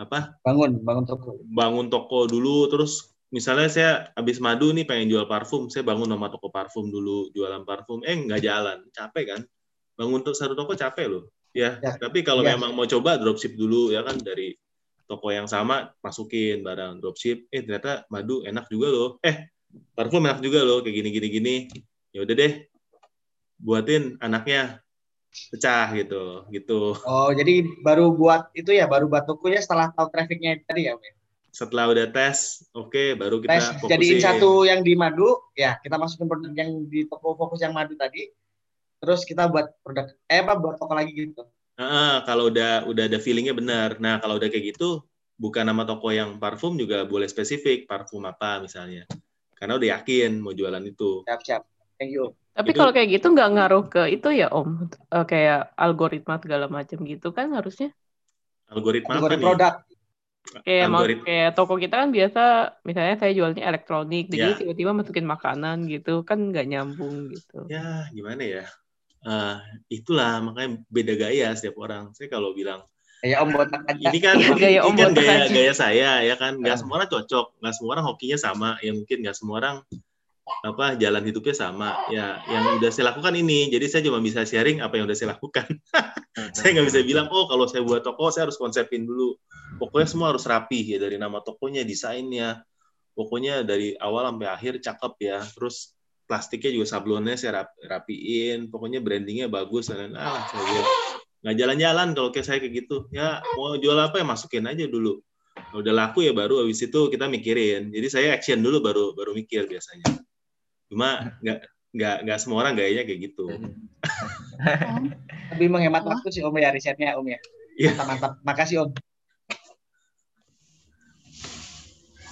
apa Bangun, bangun toko. bangun toko dulu. Terus misalnya saya habis madu nih pengen jual parfum. Saya bangun nama toko parfum dulu jualan parfum. Eh nggak jalan. Capek kan? Bangun tuh satu toko capek loh. Ya, Ya, tapi kalau ya. memang mau coba dropship dulu ya kan dari toko yang sama masukin barang dropship. Eh ternyata madu enak juga loh. Eh parfum enak juga loh kayak gini gini gini. Ya udah deh buatin anaknya pecah gitu gitu Oh, jadi baru buat itu ya, baru buat tokonya setelah tahu trafficnya tadi ya ya? setelah udah tes oke baru kita Tes fokusin jadiin satu yang di madu, ya kita masukin produk yang di toko fokus yang madu tadi. Terus kita buat produk eh apa buat toko lagi gitu. Ah, kalau udah udah ada feelingnya benar. Nah, kalau udah kayak gitu, bukan nama toko yang parfum juga boleh spesifik, parfum apa misalnya. karena udah yakin mau jualan itu. Siap, siap. Thank you. Tapi Itu- kalau kayak gitu nggak ngaruh ke itu ya Om, Eh, kayak algoritma segala macam gitu kan harusnya. Algoritma nih? produk. Kayak mau Algorit- kayak toko kita kan biasa misalnya saya jualnya elektronik, jadi Ya. tiba-tiba masukin makanan gitu kan nggak nyambung gitu. Ya gimana ya? Eh, itulah makanya beda gaya setiap orang. Saya kalau bilang Ya Om botak aja. ini kan Iya, gaya ini Om kan Botak gaya aja. gaya saya ya kan nggak Ah. semua orang cocok nggak semua orang hokinya sama ya mungkin nggak semua orang apa jalan hidupnya sama. Ya yang udah saya lakukan ini. Jadi saya cuma bisa sharing apa yang udah saya lakukan. <laughs> Saya nggak bisa bilang oh kalau saya buat toko saya harus konsepin dulu. Pokoknya semua harus rapi ya dari nama tokonya desainnya. Pokoknya dari awal sampai akhir cakep ya. Terus plastiknya juga sablonnya saya rap- rapiin. Pokoknya brandingnya bagus dan ah saya nggak jalan-jalan kalau kayak saya kayak gitu. Ya mau jual apa ya masukin aja dulu. Udah laku ya baru habis itu kita mikirin. Jadi saya action dulu baru baru mikir biasanya cuma nggak nggak nggak semua orang gayanya kayak gitu Om, <laughs> Lebih menghemat waktu sih Om ya risetnya Om ya. Iya. Mantap, mantap. Makasih Om.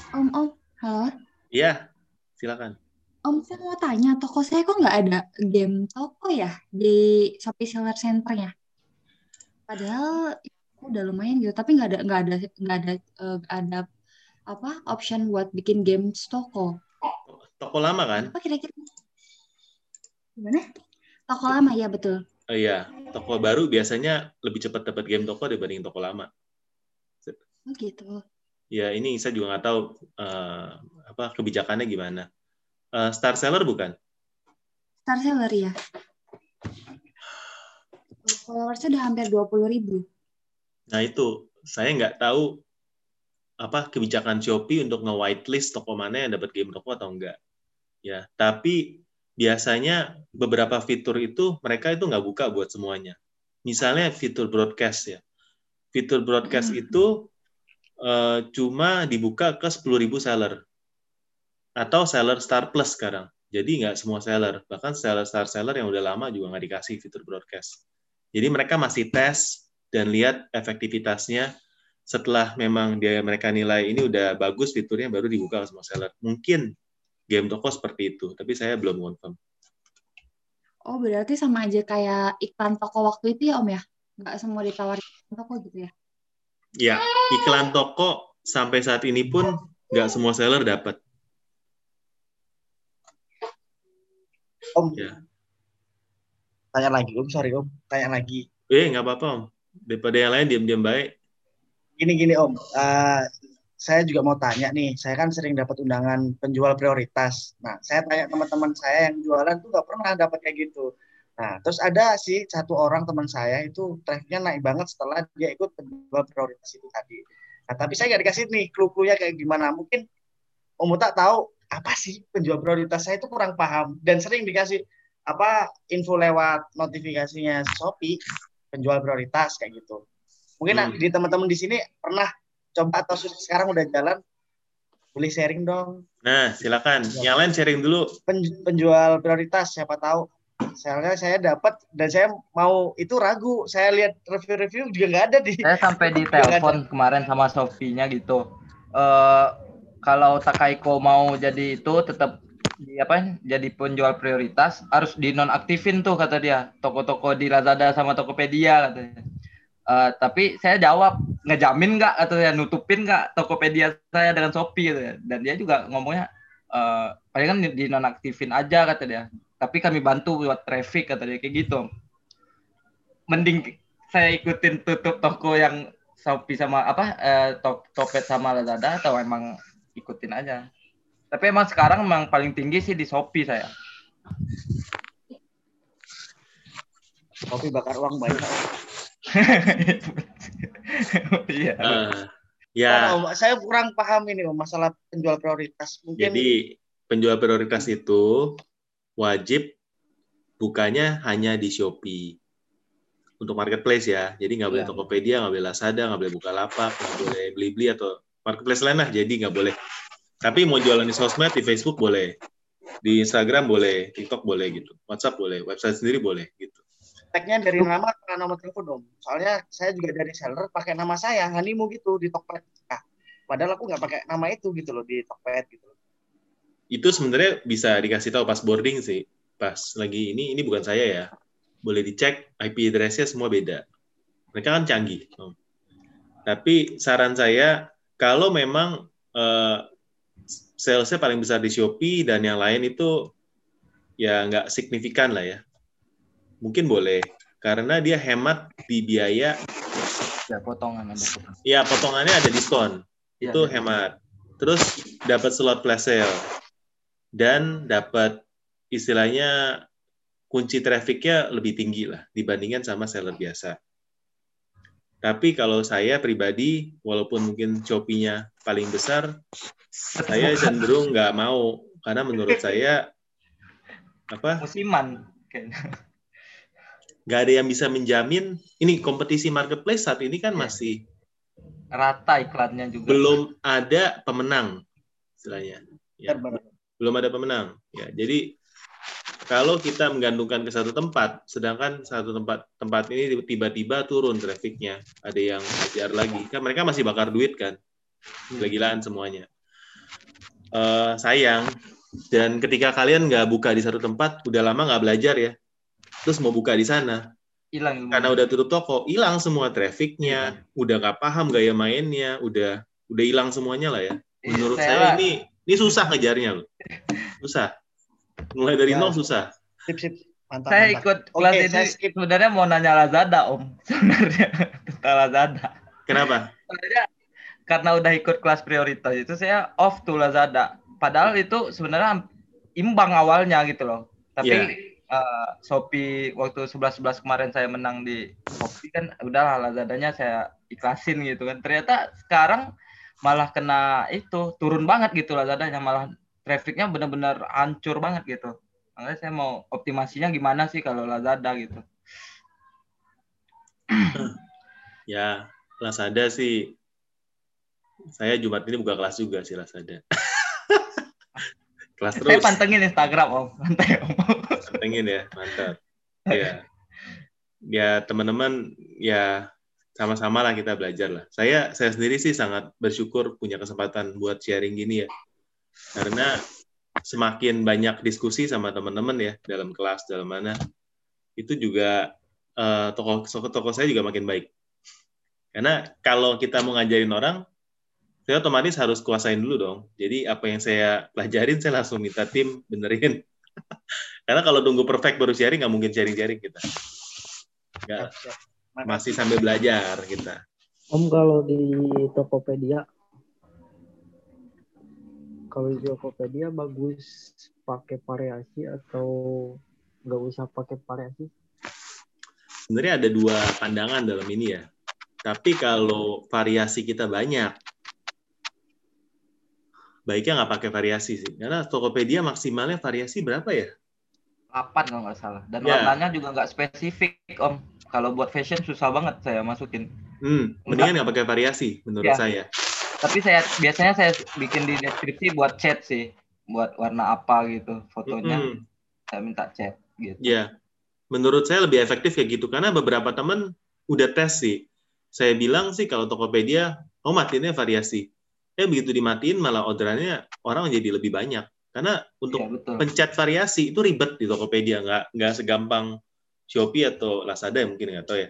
Om, Om, halo. iya silakan Om, saya mau tanya, toko saya kok nggak ada game toko ya di Shopee Seller Center-nya? Padahal itu udah lumayan gitu, tapi nggak ada nggak ada nggak ada eh, nggak ada apa option buat bikin games toko. Toko lama kan Apa kira-kira? Gimana? Toko lama ya betul. oh, iya toko baru biasanya lebih cepat dapat game toko dibanding toko lama Oh gitu. ya ini saya juga nggak tahu eh, apa kebijakannya gimana Eh, star seller bukan Star Seller ya. Followersnya udah hampir 20 ribu. Nah itu saya nggak tahu apa kebijakan Shopee untuk nge-whitelist toko mana yang dapat game toko atau enggak. Ya, tapi biasanya beberapa fitur itu mereka itu nggak buka buat semuanya. Misalnya fitur broadcast ya. Fitur broadcast Hmm. itu eh, cuma dibuka ke 10.000 seller atau seller Star Plus sekarang. Jadi nggak semua seller, bahkan seller Star seller yang udah lama juga nggak dikasih fitur broadcast. Jadi mereka masih tes dan lihat efektivitasnya setelah memang dia mereka nilai ini udah bagus fiturnya baru dibuka ke semua seller. Mungkin game toko seperti itu, tapi saya belum confirm. Oh berarti sama aja kayak iklan toko waktu itu ya Om ya? Nggak semua ditawarin toko gitu ya? Ya, iklan toko sampai saat ini pun nggak semua seller dapat. Om. Ya. Tanya lagi Om, sorry Om. Tanya lagi. Eh, nggak apa-apa, Om. Daripada yang lain diam-diam baik. Gini gini Om, Eh, saya juga mau tanya nih. Saya kan sering dapat undangan penjual prioritas. Nah, saya tanya teman-teman saya yang jualan tuh nggak pernah dapat kayak gitu. Nah, terus ada sih satu orang teman saya itu trafficnya naik banget setelah dia ikut penjual prioritas itu tadi. Nah, tapi saya nggak dikasih nih clue-cluenya kayak gimana. Mungkin Om tak tahu apa sih penjual prioritas saya itu kurang paham dan sering dikasih apa info lewat notifikasinya Shopee penjual prioritas kayak gitu. Mungkin Hmm. di teman-teman di sini pernah coba atau sekarang udah jalan boleh sharing dong Nah, silakan. Yang lain sharing dulu. Pen- penjual prioritas siapa tahu soalnya saya dapat dan saya mau itu ragu saya lihat review-review juga nggak ada di Saya sampai di <laughs> telepon kemarin sama Sofinya gitu. Eh kalau Takaiko mau jadi itu tetap di apa jadi penjual prioritas harus dinonaktifin tuh kata dia toko-toko di Lazada sama Tokopedia katanya. Eh, tapi saya jawab ngejamin nggak atau ya nutupin nggak Tokopedia saya dengan Shopee gitu ya. dan dia juga ngomongnya eh paling kan dinonaktifin aja kata dia tapi kami bantu buat traffic kata dia kayak gitu mending saya ikutin tutup toko yang Shopee sama apa eh, Top- Topet sama Lazada atau emang ikutin aja. Tapi emang sekarang emang paling tinggi sih di Shopee saya. kopi bakar uang banyak <laughs> Iya. Eh, ya, Oh, saya kurang paham ini Om, masalah penjual prioritas mungkin jadi penjual prioritas itu wajib bukanya hanya di Shopee untuk marketplace ya. Jadi nggak boleh Iya. Tokopedia, nggak boleh Lazada, nggak boleh Bukalapak, nggak boleh Blibli atau marketplace lain lah. Jadi nggak boleh. Tapi mau jualan di sosmed, di Facebook boleh, di Instagram boleh, TikTok boleh gitu, WhatsApp boleh, website sendiri boleh gitu. Tagnya dari nama atau nomor telepon om soalnya saya juga dari seller pakai nama saya Hanimu gitu di Tokped nah, padahal aku nggak pakai nama itu gitu loh di Tokped gitu itu sebenarnya bisa dikasih tahu pas boarding sih. Pas lagi ini ini bukan saya ya. Boleh dicek IP address-nya semua beda. Mereka kan canggih. Om. Tapi saran saya kalau memang eh, salesnya paling besar di Shopee dan yang lain itu ya nggak signifikan lah ya. Mungkin boleh karena dia hemat di biaya Ya potongan ada potongan. ya potongannya ada diskon. Iya, itu iya. hemat. Terus dapat slot flash sale dan dapat istilahnya kunci trafficnya lebih tinggi lah dibandingkan sama seller biasa. Tapi kalau saya pribadi, walaupun mungkin Shopee-nya paling besar, saya <laughs> cenderung nggak mau karena menurut saya apa Musiman. Nggak ada yang bisa menjamin ini kompetisi marketplace saat ini kan Iya. masih Rata iklannya juga. belum ada pemenang istilahnya. Ya. Belum ada pemenang. Ya, jadi kalau kita menggantungkan ke satu tempat, sedangkan satu tempat tempat ini tiba-tiba turun trafiknya, ada yang hajar lagi, kan mereka masih bakar duit kan, gila-gilaan semuanya. Eh, sayang. Dan ketika kalian nggak buka di satu tempat, udah lama nggak belajar ya, terus mau buka di sana, Hilang ilmu. karena udah tutup toko, hilang semua trafiknya, udah nggak paham gaya mainnya, udah udah hilang semuanya lah ya. Iya, Menurut saya saya ini ini susah ngejarnya loh. Susah. Mulai dari Ya. nol susah. Sip, sip. Mantap, Saya mantap. ikut kelas ini saya skip. sebenarnya mau nanya Lazada Om. <laughs> Sebenarnya tentang Lazada. Kenapa? Sebenarnya karena udah ikut kelas prioritas itu saya off tuh Lazada. Padahal itu sebenarnya imbang awalnya gitu loh. Tapi Iya. Eh, Shopee waktu 11-11 kemarin saya menang di Shopee kan udahlah Lazadanya saya ikhlasin gitu kan. Ternyata sekarang malah kena itu turun banget gitu Lazadanya malah trafficnya benar-benar hancur banget gitu. Makanya saya mau optimasinya gimana sih kalau Lazada gitu. <clears throat> Ya, Lazada sih saya Jumat ini buka kelas juga sih Lazada. <laughs> kelas Saya terus. pantengin Instagram Om. Santai Om. Pantengin ya, mantap. Ya. Ya, teman-teman ya sama-sama lah kita belajar lah. Saya saya sendiri sih sangat bersyukur punya kesempatan buat sharing gini ya. Karena semakin banyak diskusi sama teman-teman ya dalam kelas dalam mana itu juga eh, toko toko saya juga makin baik. Karena kalau kita mau ngajarin orang, saya otomatis harus kuasain dulu dong. Jadi apa yang saya pelajarin saya langsung minta tim benerin. <laughs> Karena kalau tunggu perfect baru sharing nggak mungkin sharing-sharing kita. Mantap. masih sambil belajar kita. Om kalau di Tokopedia kalau di Tokopedia bagus pakai variasi atau nggak usah pakai variasi? Sebenarnya ada dua pandangan dalam ini ya. Tapi kalau variasi kita banyak, baiknya nggak pakai variasi sih. Karena Tokopedia maksimalnya variasi berapa ya? 8 kalau nggak salah. Dan Ya. warnanya juga nggak spesifik Om. Kalau buat fashion susah banget saya masukin. Hmm, mendingan nggak pakai variasi menurut Ya. saya. Tapi saya biasanya saya bikin di deskripsi buat chat sih, buat warna apa gitu fotonya. Hmm. Saya minta chat gitu. Ya, menurut saya lebih efektif kayak gitu karena beberapa teman udah tes sih. Saya bilang sih kalau Tokopedia, oh matiinnya variasi. Eh begitu dimatiin malah orderannya orang jadi lebih banyak. Karena untuk betul. pencet variasi itu ribet di Tokopedia, nggak nggak segampang Shopee atau Lazada ya mungkin nggak tahu ya.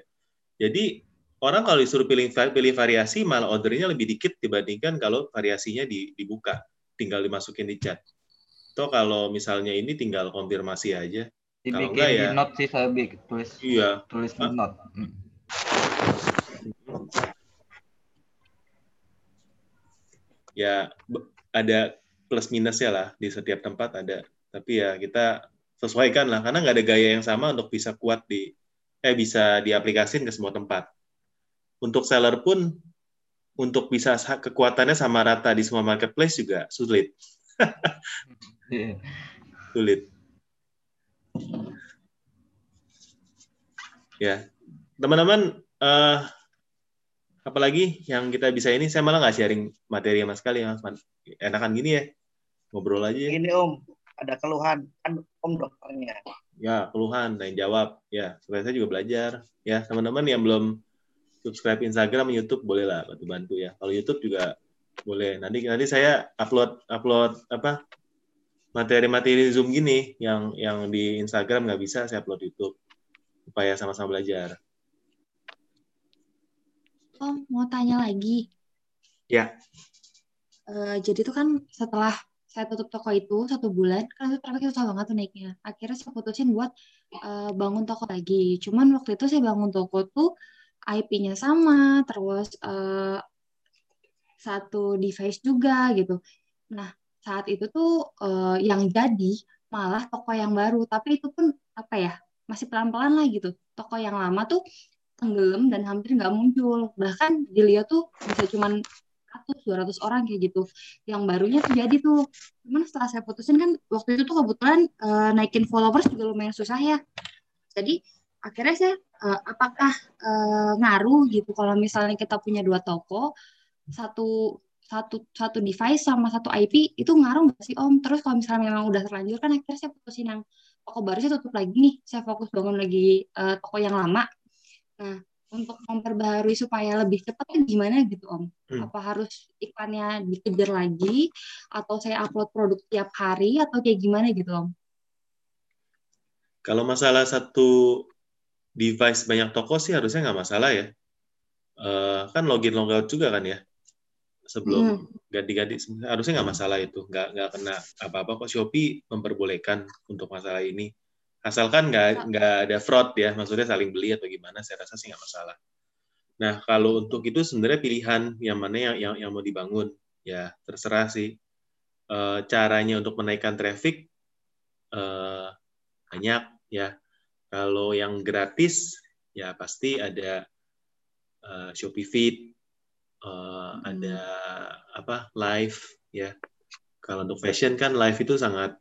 Jadi orang kalau disuruh pilih pilih variasi malah ordernya lebih dikit dibandingkan kalau variasinya di- dibuka, tinggal dimasukin di chat. Atau kalau misalnya ini tinggal konfirmasi aja. Kalau Dibikin enggak di ya, note sih saya tulis iya. tulis di note. Ya ada plus minusnya lah di setiap tempat ada. Tapi ya kita sesuaikan lah karena nggak ada gaya yang sama untuk bisa kuat di eh bisa diaplikasin ke semua tempat. Untuk seller pun untuk bisa sa- kekuatannya sama rata di semua marketplace juga sulit. <laughs> Iya. sulit. Ya. Teman-teman eh apalagi yang kita bisa ini saya malah nggak sharing materi sama sekali mas enakan gini ya ngobrol aja ya. Ini Om, ada keluhan. Kan Om dokternya. ya keluhan dan jawab ya supaya saya juga belajar ya teman-teman yang belum subscribe Instagram YouTube boleh lah bantu bantu ya kalau YouTube juga boleh nanti nanti saya upload upload apa materi-materi Zoom gini yang yang di Instagram nggak bisa saya upload YouTube supaya sama-sama belajar. Om, mau tanya lagi. Ya, Eh, jadi tuh kan setelah saya tutup toko itu satu bulan, kan itu traffic susah banget tuh naiknya. Akhirnya saya putusin buat eh, bangun toko lagi. Cuman waktu itu saya bangun toko tuh IP-nya sama, terus eh, satu device juga gitu. Nah, saat itu tuh eh, yang jadi malah toko yang baru, tapi itu pun apa ya, masih pelan-pelan lah gitu. Toko yang lama tuh tenggelam dan hampir nggak muncul. Bahkan dilihat tuh bisa cuman 100 200 orang kayak gitu. Yang barunya tuh jadi tuh. Cuman setelah saya putusin kan waktu itu tuh kebetulan eh, naikin followers juga lumayan susah ya. Jadi akhirnya saya eh, apakah eh, ngaruh gitu kalau misalnya kita punya dua toko, satu satu satu device sama satu IP itu ngaruh nggak sih Om? Terus kalau misalnya memang udah terlanjur kan akhirnya saya putusin yang toko baru saya tutup lagi nih. Saya fokus bangun lagi eh, toko yang lama. Nah, untuk memperbaharui supaya lebih cepat gimana gitu Om? Hmm. Apa harus iklannya dikejar lagi atau saya upload produk tiap hari atau kayak gimana gitu Om? kalau masalah satu device banyak toko sih harusnya nggak masalah ya. Eh, kan login logout juga kan ya sebelum ganti-ganti harusnya nggak masalah itu nggak nggak kena apa-apa kok Shopee memperbolehkan untuk masalah ini asalkan nggak nggak ada fraud ya maksudnya saling beli atau gimana saya rasa sih nggak masalah. Nah kalau untuk itu sebenarnya pilihan yang mana yang yang, yang mau dibangun? Ya terserah sih. Eh, caranya untuk menaikkan traffic eh, banyak ya. Kalau yang gratis ya pasti ada eh, Shopee Feed eh, ada apa live ya. Kalau untuk fashion kan live itu sangat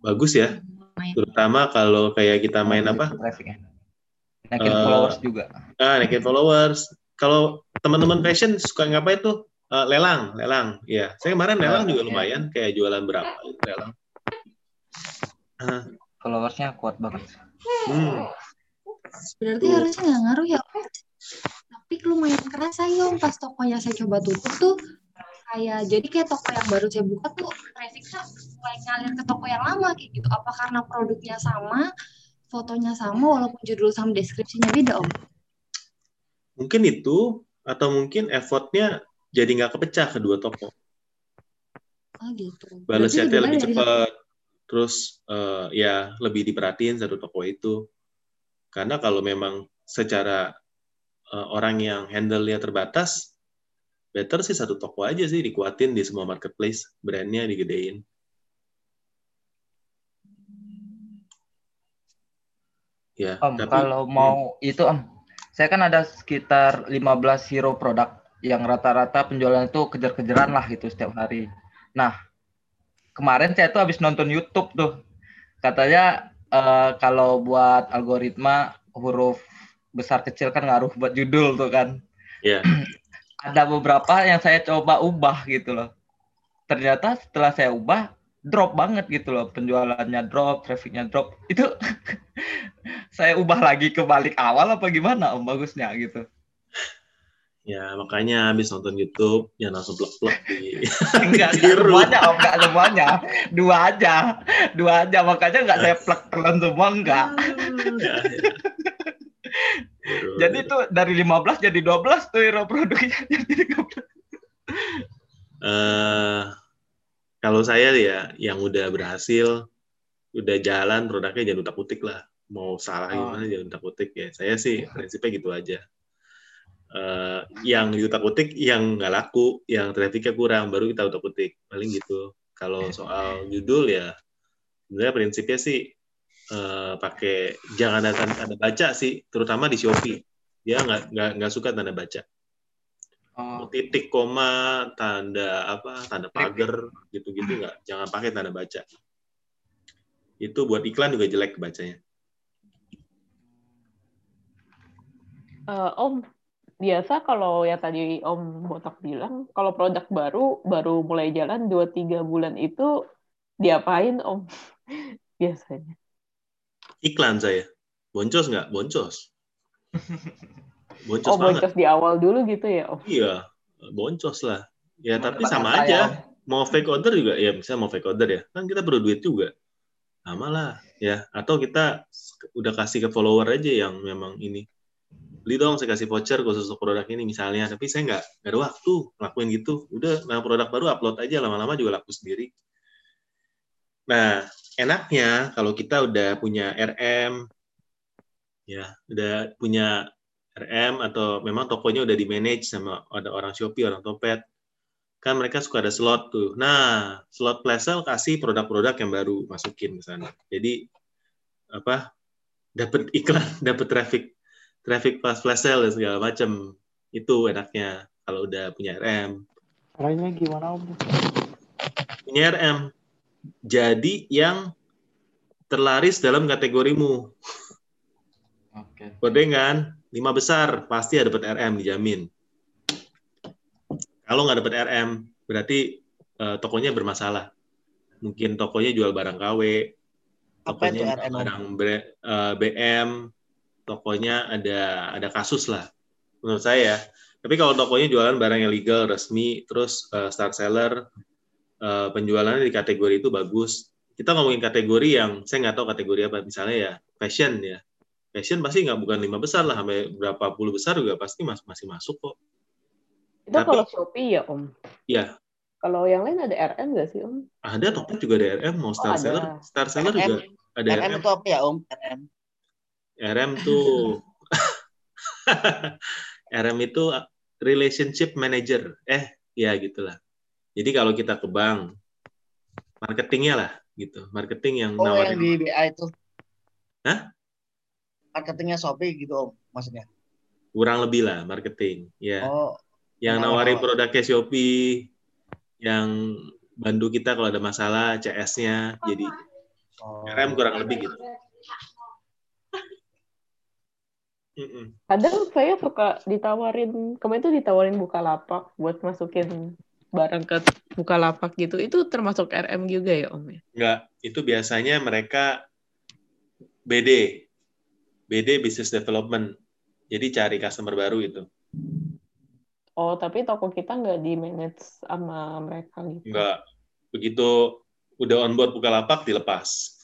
bagus ya terutama kalau kayak kita main apa Trafficnya. Naikin Eh, followers juga. ah naikin followers kalau teman-teman fashion suka ngapain tuh Eh, lelang lelang ya saya kemarin lelang juga lumayan kayak jualan berapa lelang Ah, Followersnya kuat banget. hmm. Berarti Tuh. harusnya nggak ngaruh ya? Tapi lumayan kerasa ya Om pas tokonya saya coba tutup tuh kayak jadi kayak toko yang baru saya buka tuh trafficnya mulai ngalir ke toko yang lama kayak gitu. Apa karena produknya sama, fotonya sama walaupun judul sama deskripsinya beda Om? mungkin itu atau mungkin effortnya jadi nggak kepecah kedua toko Oh gitu. balas chatnya lebih dari cepat terus eh, ya lebih diperhatiin satu toko itu karena kalau memang secara eh, orang yang handle-nya terbatas better sih satu toko aja sih dikuatin di semua marketplace brandnya digedein ya Om, tapi kalau mau itu Om, saya kan ada sekitar 15 hero produk yang rata-rata penjualan itu kejar-kejaran lah gitu setiap hari. Nah, kemarin saya tuh habis nonton YouTube tuh. Katanya eh, kalau buat algoritma huruf besar kecil kan ngaruh buat judul tuh kan. ya <clears throat> Ada beberapa yang saya coba ubah gitu loh. Ternyata setelah saya ubah drop banget gitu loh. Penjualannya drop, trafficnya drop. Itu <laughs> saya ubah lagi ke balik awal apa gimana om? Bagusnya gitu. Ya makanya habis nonton YouTube ya langsung plek-plek di <laughs> enggak, enggak semuanya om. Enggak semuanya. Dua aja. Dua aja. Makanya enggak saya plek telan semua enggak Ya, ya. Jadi tuh dari 15 jadi 12 tuh hero produknya. <laughs> Jadi 13. eh kalau saya ya yang udah berhasil udah jalan produknya jangan utak utik lah. Mau salah Oh. gimana jangan utak utik ya. Saya sih prinsipnya gitu aja. Eh, yang diutak utik yang nggak laku yang trafficnya kurang baru kita utak utik paling gitu. Kalau soal judul ya sebenarnya prinsipnya sih eh, pakai jangan ada tanda, tanda baca sih terutama di Shopee. Dia nggak nggak nggak suka tanda baca. Oh. Titik koma tanda apa tanda pagar gitu-gitu nggak jangan pakai tanda baca. Itu buat iklan juga jelek bacanya. Eh, Om, biasa kalau ya tadi Om Botak bilang, kalau produk baru baru mulai jalan 2-3 bulan itu diapain Om? <laughs> Biasanya. Iklan saya. Boncos nggak? Boncos. <laughs> Boncos Oh, banget. boncos di awal dulu gitu ya? Om? iya boncos lah. Ya Emang tapi sama saya, aja. Om. mau fake order juga? Ya bisa mau fake order ya. Kan kita perlu duit juga. Sama lah ya. Atau kita udah kasih ke follower aja yang memang ini. Beli dong saya kasih voucher khusus untuk produk ini misalnya. Tapi saya nggak nggak ada waktu ngelakuin gitu. Udah nah produk baru upload aja. Lama-lama juga laku sendiri. Nah enaknya kalau kita udah punya RM ya udah punya RM atau memang tokonya udah di manage sama ada orang Shopee orang Topet kan mereka suka ada slot tuh. Nah, slot flash sale kasih produk-produk yang baru masukin ke sana. Jadi apa? Dapat iklan, <laughs> dapat traffic, traffic pas flash sale dan segala macam. Itu enaknya kalau udah punya RM. Caranya gimana Om? Punya RM. Jadi yang terlaris dalam kategorimu. Oke. Kan? Lima besar pasti ada dapat RM dijamin. Kalau nggak dapat RM, berarti uh, tokonya bermasalah. Mungkin tokonya jual barang KW, Apa itu tokonya RM? Om? barang bre- eh, BM, tokonya ada ada kasus lah, menurut saya. Tapi kalau tokonya jualan barang yang legal, resmi, terus eh, star seller, eh, penjualannya di kategori itu bagus. Kita ngomongin kategori yang saya nggak tahu kategori apa, misalnya ya fashion ya. Fashion pasti nggak bukan lima besar lah, sampai berapa puluh besar juga pasti mas- masih masuk kok. Itu Tapi- kalau Shopee ya Om. Iya, Kalau yang lain ada RM nggak sih Om? ada Tokped juga ada RM, mau star ada. seller, star seller RM, juga ada RM RM. itu apa ya Om? RM. RM tuh <laughs> RM itu relationship manager. Eh, ya gitulah. Jadi kalau kita ke bank, marketingnya lah gitu. Marketing yang Oh yang nawarin di BA itu. Hah? Marketingnya Shopee gitu Om maksudnya. kurang lebih lah marketing. Ya, Oh, yang nawar-nawar. nawarin produknya Shopee, yang bantu kita kalau ada masalah CS-nya. Jadi oh. RM kurang lebih gitu. Kadang saya suka ditawarin, kemarin tuh ditawarin Bukalapak buat masukin barang ke Bukalapak gitu. Itu termasuk RM juga ya Om ya? Enggak, itu biasanya mereka BD. BD Business Development. Jadi cari customer baru itu. Oh, tapi toko kita nggak di manage sama mereka gitu. Enggak. Begitu udah on board Bukalapak dilepas.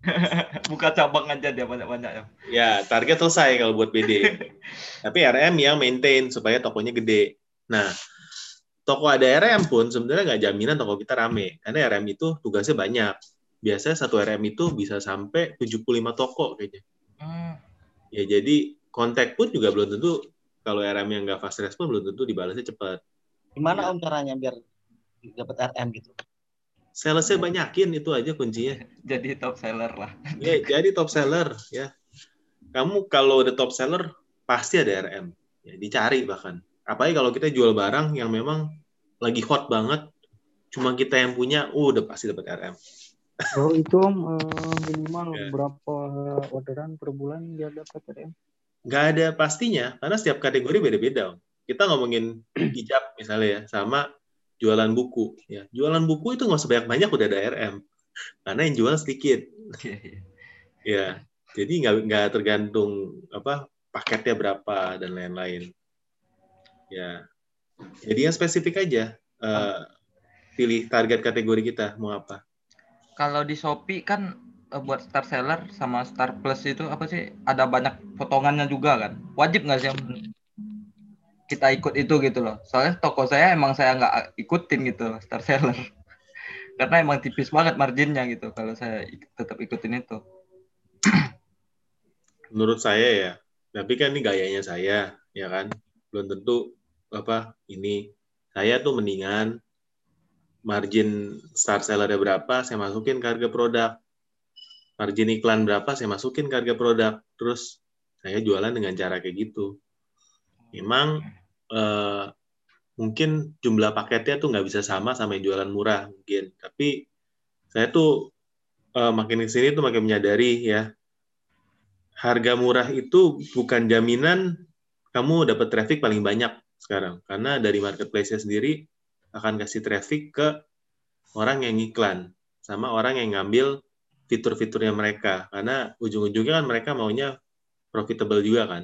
<laughs> Buka cabang aja dia banyak-banyak ya. Ya, target selesai kalau buat BD. <laughs> Tapi RM yang maintain supaya tokonya gede. Nah, toko ada RM pun sebenarnya nggak jaminan toko kita rame. Karena RM itu tugasnya banyak. Biasanya satu RM itu bisa sampai 75 toko kayaknya. Hmm. Ya, jadi kontak pun juga belum tentu kalau RM yang nggak fast respon belum tentu dibalasnya cepat. Gimana Iya. Om caranya biar dapat RM gitu? Salesnya banyakin itu aja kuncinya. <laughs> Jadi top seller lah. Ya, jadi top seller ya. Kamu kalau udah top seller pasti ada RM. Ya, dicari bahkan. Apalagi kalau kita jual barang yang memang lagi hot banget, cuma kita yang punya, uh, udah pasti dapat RM. Oh itu Om eh, minimal Ya. berapa orderan per bulan dia dapat RM? Nggak ada pastinya, karena setiap kategori beda-beda. Om. Kita ngomongin <clears throat> hijab misalnya ya, sama jualan buku. Ya, jualan buku itu nggak usah banyak-banyak udah ada RM, karena yang jual sedikit. Ya, jadi nggak nggak tergantung apa paketnya berapa dan lain-lain. Ya, jadi yang spesifik aja. eh, pilih target kategori kita mau apa. Kalau di Shopee kan eh, buat star seller sama star plus itu apa sih? Ada banyak potongannya juga kan? Wajib nggak sih kita ikut itu gitu loh. Soalnya toko saya emang saya nggak ikutin gitu loh, star seller. <laughs> Karena emang tipis banget marginnya gitu kalau saya tetap ikutin itu. Menurut saya ya, tapi kan ini gayanya saya, ya kan. Belum tentu apa ini. Saya tuh mendingan margin star sellernya berapa, saya masukin ke harga produk. Margin iklan berapa, saya masukin ke harga produk. Terus saya jualan dengan cara kayak gitu. Memang eh, mungkin jumlah paketnya tuh nggak bisa sama sama yang jualan murah mungkin. Tapi saya tuh eh, makin ke sini tuh makin menyadari ya harga murah itu bukan jaminan kamu dapat traffic paling banyak sekarang karena dari marketplace-nya sendiri akan kasih traffic ke orang yang iklan sama orang yang ngambil fitur-fiturnya mereka karena ujung-ujungnya kan mereka maunya profitable juga kan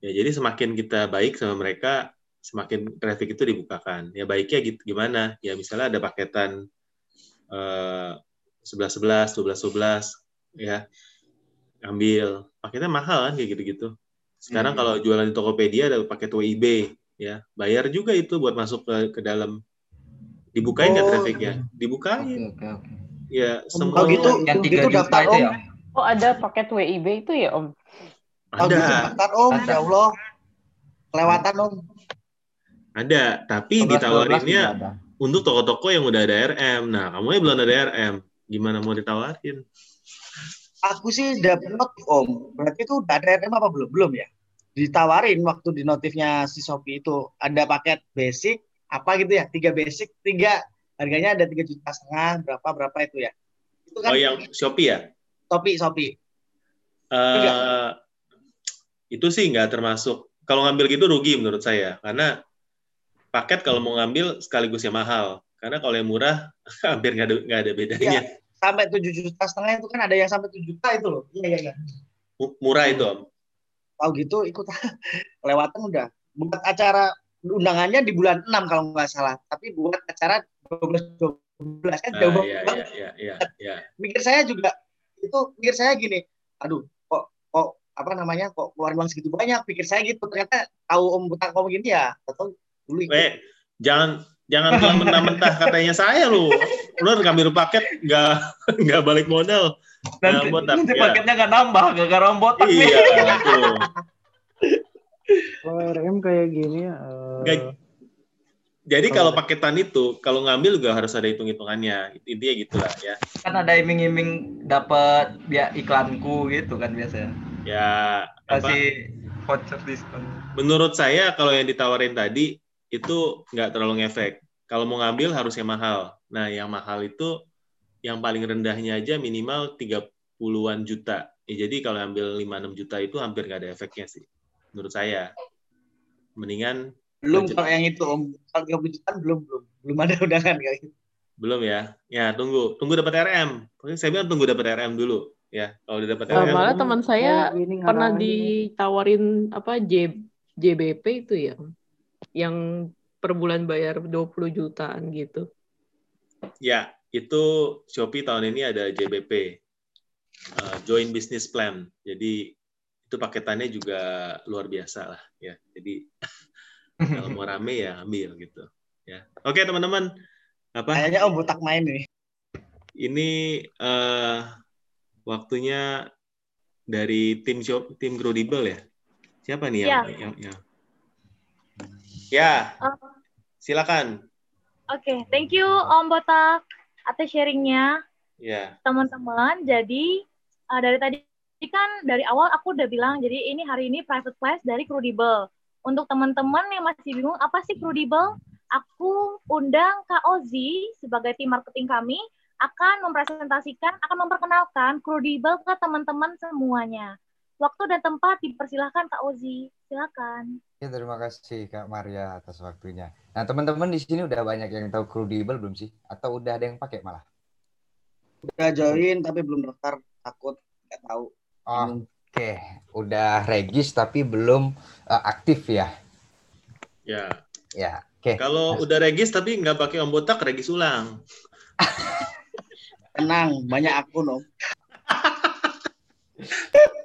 ya jadi semakin kita baik sama mereka semakin traffic itu dibukakan. Ya baiknya gimana? Ya misalnya ada paketan eh, sebelas sebelas, dua belas sebelas, ya ambil paketnya mahal kan kayak gitu-gitu. Sekarang Hmm. kalau jualan di Tokopedia ada paket WIB, ya bayar juga itu buat masuk ke ke dalam. Dibukain nggak Oh. trafficnya? Dibukain. Oke, oke. Ya Om, semua kalau gitu Yang tiga itu juta daftar itu om. ya? Oh ada paket WIB itu ya Om? Gitu ada, daftar om, Ada. ya Allah. Kelewatan om. ada. Tapi 11, 12 ditawarinnya ada. untuk toko-toko yang udah ada RM. Nah, kamu ya belum ada RM. Gimana mau ditawarin? Aku sih dapet notif om. Berarti itu udah ada RM apa belum? Belum ya? Ditawarin waktu di notifnya si Shopee itu ada paket basic apa gitu ya? Tiga basic, tiga harganya ada tiga juta setengah berapa berapa itu ya? Itu kan Oh, yang Shopee ya? Shopee Shopee. Eh, itu sih nggak termasuk. Kalau ngambil gitu rugi menurut saya. Karena paket kalau mau ngambil sekaligus yang mahal. Karena kalau yang murah <laughs> hampir nggak ada nggak ada bedanya. Sampai tujuh juta setengah itu kan ada yang sampai tujuh juta itu loh. Iya iya iya. Mu- Murah itu om. Tahu gitu ikut <laughs> kelewatan udah. Buat acara undangannya di bulan 6 kalau nggak salah. Tapi buat acara 12 12 kan jauh Ah, iya, banget. iya, iya, iya, iya. mikir saya juga itu pikir saya gini aduh kok kok apa namanya kok keluar uang segitu banyak pikir saya gitu ternyata tahu om butak ngomong gini ya atau dulu ikut. Eh, jangan jangan bilang mentah-mentah katanya saya lu. Lu ngambil paket nggak nggak balik modal. Nanti, Nah, botak, nanti ya. paketnya nggak nambah gara-gara botak nih. Iya, tuh. Kalau RM kayak gini ya, Nggak- Jadi kalau paketan itu, kalau ngambil juga harus ada hitung-hitungannya. Intinya gitulah ya. Kan ada iming-iming dapat dia iklanku gitu kan biasanya. Ya, apa? Kasih voucher diskon. Menurut saya kalau yang ditawarin tadi itu nggak terlalu ngefek. Kalau mau ngambil harus yang mahal. Nah, yang mahal itu yang paling rendahnya aja minimal 30-an juta. Ya, jadi kalau ambil 5-6 juta itu hampir nggak ada efeknya sih. Menurut saya. Mendingan belum budget- kalau yang itu om kalau 30 juta belum belum belum ada undangan kayak gitu belum ya. Ya, tunggu. Tunggu dapat RM. Pokoknya saya bilang tunggu dapat RM dulu. Ya, kalau udah dapat Eh, RM. malah teman saya gini pernah ditawarin apa J, JBP itu ya, yang per bulan bayar 20 jutaan gitu. Ya, itu Shopee tahun ini ada JBP, uh, Joint Business Plan. Jadi itu paketannya juga luar biasa lah ya. Jadi <laughs> kalau mau rame ya ambil gitu. Ya, oke teman-teman, apa kayaknya om butak main nih ini eh, waktunya dari tim shop tim Credible ya? Siapa nih yang Ya. yang, yang- Ya, Oh, silakan. Oke, thank you Om Botak atas sharingnya Ya. teman-teman. Jadi eh, dari tadi kan dari awal aku udah bilang jadi ini hari ini private class dari Credible. Untuk teman-teman yang masih bingung apa sih Credible? Aku undang Kak Ozi sebagai tim marketing kami akan mempresentasikan, akan memperkenalkan Credible ke teman-teman semuanya. Waktu dan tempat dipersilahkan Kak Ozi. Silakan. Ya, terima kasih Kak Maria atas waktunya. Nah, teman-teman di sini udah banyak yang tahu Credible belum sih? Atau udah ada yang pakai malah? udah join tapi belum daftar takut nggak tahu Oke, udah regis tapi belum eh, aktif ya. Ya. Ya, oke. Kalau udah regis tapi nggak pakai om botak, regis ulang. tenang banyak akun om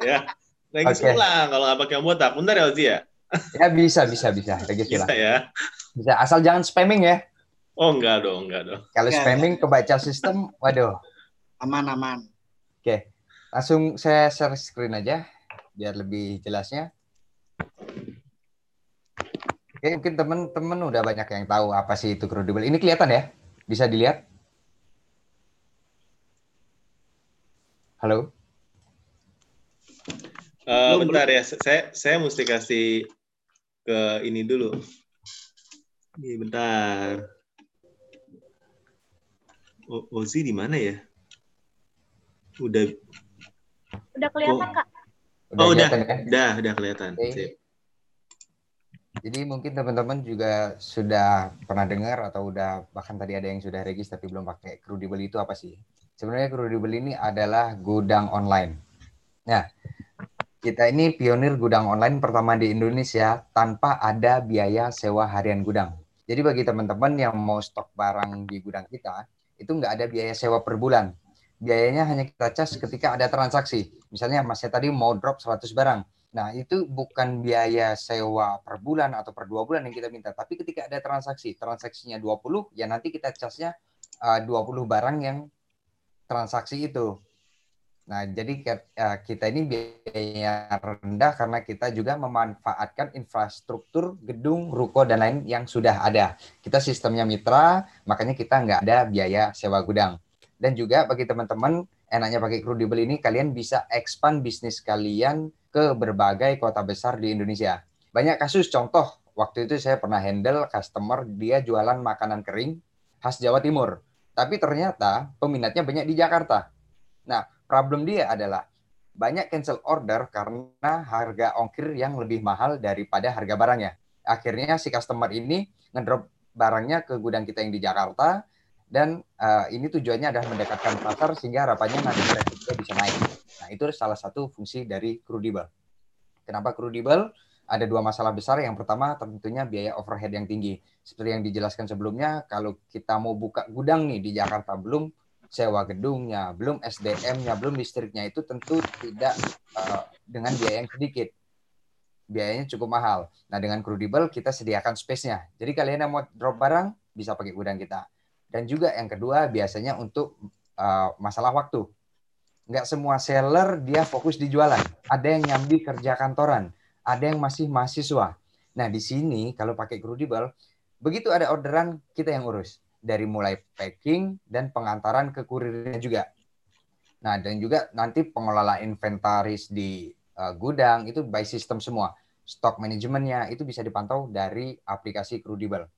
<laughs> ya. Regis Oke. ulang kalau nggak pakai botak. Bentar ya Ozi ya? Ya bisa, bisa, bisa. Regis Bisa ya? Bisa. Asal jangan spamming ya. Oh enggak dong, enggak dong. Kalau spamming kebaca sistem, waduh. aman aman Oke, langsung saya share screen aja biar lebih jelasnya. Oke, mungkin teman-teman udah banyak yang tahu apa sih itu Credible. Ini kelihatan ya? Bisa dilihat? Halo? Eh, Belum, bentar ya, saya saya mesti kasih ke ini dulu. Ini bentar. O- Ozi di mana ya? Udah, Udah kelihatan Oh. Kak? Udah oh udah, kelihatan ya? udah, udah kelihatan. Oke. Sip. Jadi mungkin teman-teman juga sudah pernah dengar atau udah bahkan tadi ada yang sudah regis tapi belum pakai Credible itu apa sih? Sebenarnya Credible ini adalah gudang online. Nah, Kita ini pionir gudang online pertama di Indonesia tanpa ada biaya sewa harian gudang. Jadi bagi teman-teman yang mau stok barang di gudang kita, itu nggak ada biaya sewa per bulan. Biayanya hanya kita cas ketika ada transaksi. Misalnya Mas saya tadi mau drop 100 barang. Nah, itu bukan biaya sewa per bulan atau per dua bulan yang kita minta. Tapi ketika ada transaksi, transaksinya 20, ya nanti kita casnya uh, 20 barang yang transaksi itu. Nah, jadi uh, kita ini biaya rendah karena kita juga memanfaatkan infrastruktur gedung, ruko, dan lain yang sudah ada. Kita sistemnya mitra, makanya kita nggak ada biaya sewa gudang. Dan juga bagi teman-teman, enaknya pakai Crudable ini, kalian bisa expand bisnis kalian ke berbagai kota besar di Indonesia. Banyak kasus contoh, waktu itu saya pernah handle customer, dia jualan makanan kering khas Jawa Timur. Tapi ternyata peminatnya banyak di Jakarta. Nah, problem dia adalah banyak cancel order karena harga ongkir yang lebih mahal daripada harga barangnya. Akhirnya si customer ini ngedrop barangnya ke gudang kita yang di Jakarta dan uh, ini tujuannya adalah mendekatkan pasar sehingga harapannya nanti mereka bisa naik. Nah, itu salah satu fungsi dari Crudable. Kenapa Crudable? Ada dua masalah besar. Yang pertama tentunya biaya overhead yang tinggi. Seperti yang dijelaskan sebelumnya, kalau kita mau buka gudang nih di Jakarta belum sewa gedungnya, belum SDM-nya, belum listriknya itu tentu tidak uh, dengan biaya yang sedikit. Biayanya cukup mahal. Nah, dengan Crudable kita sediakan space-nya. Jadi kalian yang mau drop barang bisa pakai gudang kita dan juga yang kedua biasanya untuk uh, masalah waktu. Nggak semua seller dia fokus di jualan. Ada yang nyambi kerja kantoran, ada yang masih mahasiswa. Nah di sini kalau pakai Crudable, begitu ada orderan kita yang urus dari mulai packing dan pengantaran ke kurirnya juga. Nah dan juga nanti pengelola inventaris di uh, gudang itu by system semua. Stok manajemennya itu bisa dipantau dari aplikasi Crudable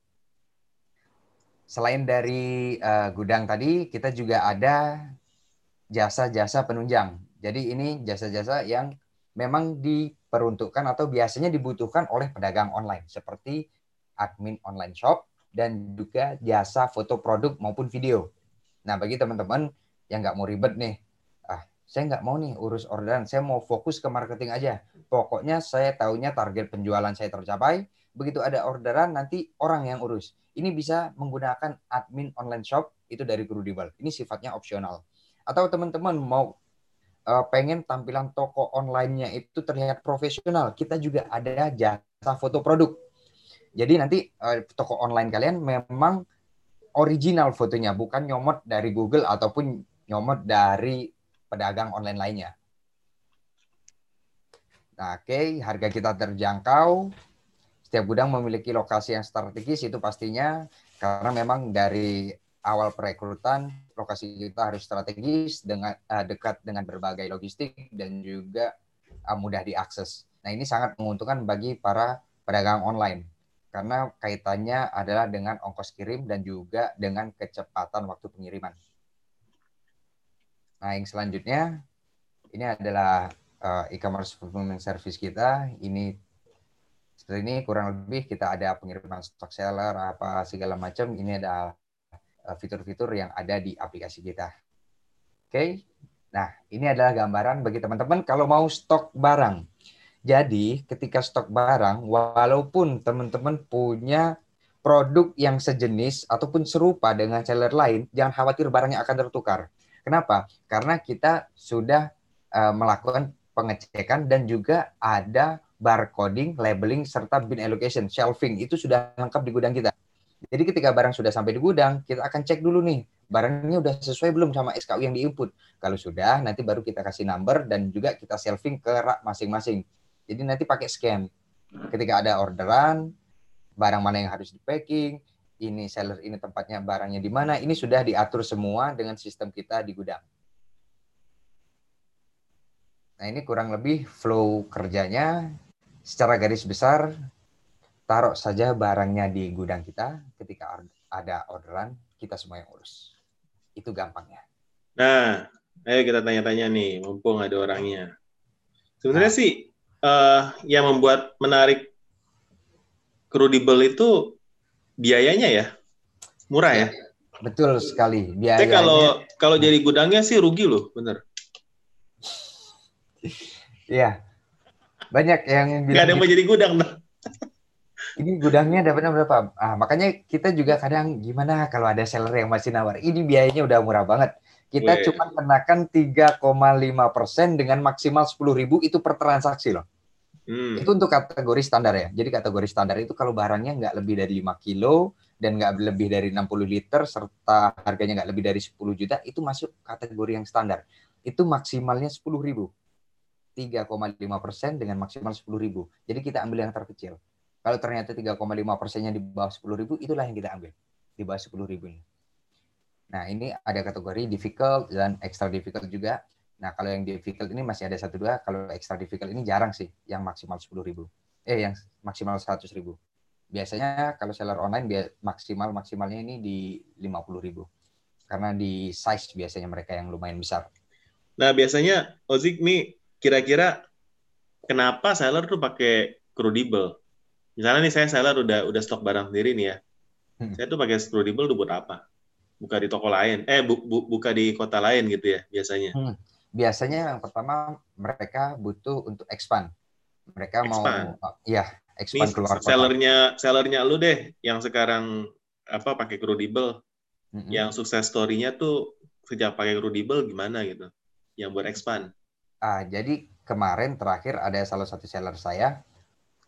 selain dari uh, gudang tadi, kita juga ada jasa-jasa penunjang. Jadi ini jasa-jasa yang memang diperuntukkan atau biasanya dibutuhkan oleh pedagang online seperti admin online shop dan juga jasa foto produk maupun video. Nah bagi teman-teman yang nggak mau ribet nih, ah saya nggak mau nih urus orderan, saya mau fokus ke marketing aja. Pokoknya saya tahunya target penjualan saya tercapai, begitu ada orderan nanti orang yang urus ini bisa menggunakan admin online shop itu dari Crudable. Ini sifatnya opsional. Atau teman-teman mau uh, pengen tampilan toko online-nya itu terlihat profesional, kita juga ada jasa foto produk. Jadi nanti uh, toko online kalian memang original fotonya, bukan nyomot dari Google ataupun nyomot dari pedagang online lainnya. Nah, oke, okay, harga kita terjangkau, setiap gudang memiliki lokasi yang strategis itu pastinya karena memang dari awal perekrutan lokasi kita harus strategis dengan uh, dekat dengan berbagai logistik dan juga uh, mudah diakses. Nah ini sangat menguntungkan bagi para pedagang online karena kaitannya adalah dengan ongkos kirim dan juga dengan kecepatan waktu pengiriman. Nah yang selanjutnya ini adalah uh, e-commerce fulfillment service kita. Ini seperti ini kurang lebih kita ada pengiriman stock seller apa segala macam ini ada eh, fitur-fitur yang ada di aplikasi kita. Oke. Okay? Nah, ini adalah gambaran bagi teman-teman kalau mau stok barang. Jadi, ketika stok barang walaupun teman-teman punya produk yang sejenis ataupun serupa dengan seller lain, jangan khawatir barangnya akan tertukar. Kenapa? Karena kita sudah uh, melakukan pengecekan dan juga ada barcoding, labeling, serta bin allocation, shelving itu sudah lengkap di gudang kita. Jadi ketika barang sudah sampai di gudang, kita akan cek dulu nih, barangnya udah sesuai belum sama SKU yang diinput. Kalau sudah, nanti baru kita kasih number dan juga kita shelving ke rak masing-masing. Jadi nanti pakai scan. Ketika ada orderan, barang mana yang harus di packing, ini seller ini tempatnya barangnya di mana, ini sudah diatur semua dengan sistem kita di gudang. Nah ini kurang lebih flow kerjanya secara garis besar taruh saja barangnya di gudang kita ketika ada orderan kita semua yang urus itu gampangnya nah ayo kita tanya-tanya nih mumpung ada orangnya sebenarnya nah. sih uh, yang membuat menarik crudable itu biayanya ya murah ya betul sekali biayanya Tapi kalau kalau jadi gudangnya sih rugi loh bener Iya, Banyak yang bilang ada yang mau gitu. jadi gudang ini gudangnya dapatnya berapa? Ah, makanya kita juga kadang gimana kalau ada seller yang masih nawar. Ini biayanya udah murah banget. Kita Weh. cuma kenakan 3,5% dengan maksimal 10.000 itu per transaksi loh. Hmm. Itu untuk kategori standar ya. Jadi kategori standar itu kalau barangnya nggak lebih dari 5 kilo dan nggak lebih dari 60 liter serta harganya nggak lebih dari 10 juta itu masuk kategori yang standar. Itu maksimalnya 10.000. 3,5 persen dengan maksimal 10.000. Jadi kita ambil yang terkecil. Kalau ternyata 3,5 persennya di bawah 10.000, itulah yang kita ambil. Di bawah 10.000 ini. Nah, ini ada kategori difficult dan extra difficult juga. Nah, kalau yang difficult ini masih ada satu dua. Kalau extra difficult ini jarang sih, yang maksimal 10.000. Eh, yang maksimal 100.000. Biasanya kalau seller online dia maksimal maksimalnya ini di 50.000. Karena di size biasanya mereka yang lumayan besar. Nah, biasanya Ozik nih kira-kira kenapa seller tuh pakai crudable? Misalnya nih saya seller udah udah stok barang sendiri nih ya. Hmm. Saya tuh pakai crudable tuh buat apa? Buka di toko lain. Eh, bu- bu- buka di kota lain gitu ya biasanya. Hmm. Biasanya yang pertama mereka butuh untuk expand. Mereka Expand. mau ya Nih expand keluar kota. sellernya sellernya lu deh yang sekarang apa pakai crudable. Mm-mm. Yang sukses story-nya tuh sejak pakai crudable gimana gitu. Yang buat expand. Ah, jadi kemarin terakhir ada salah satu seller saya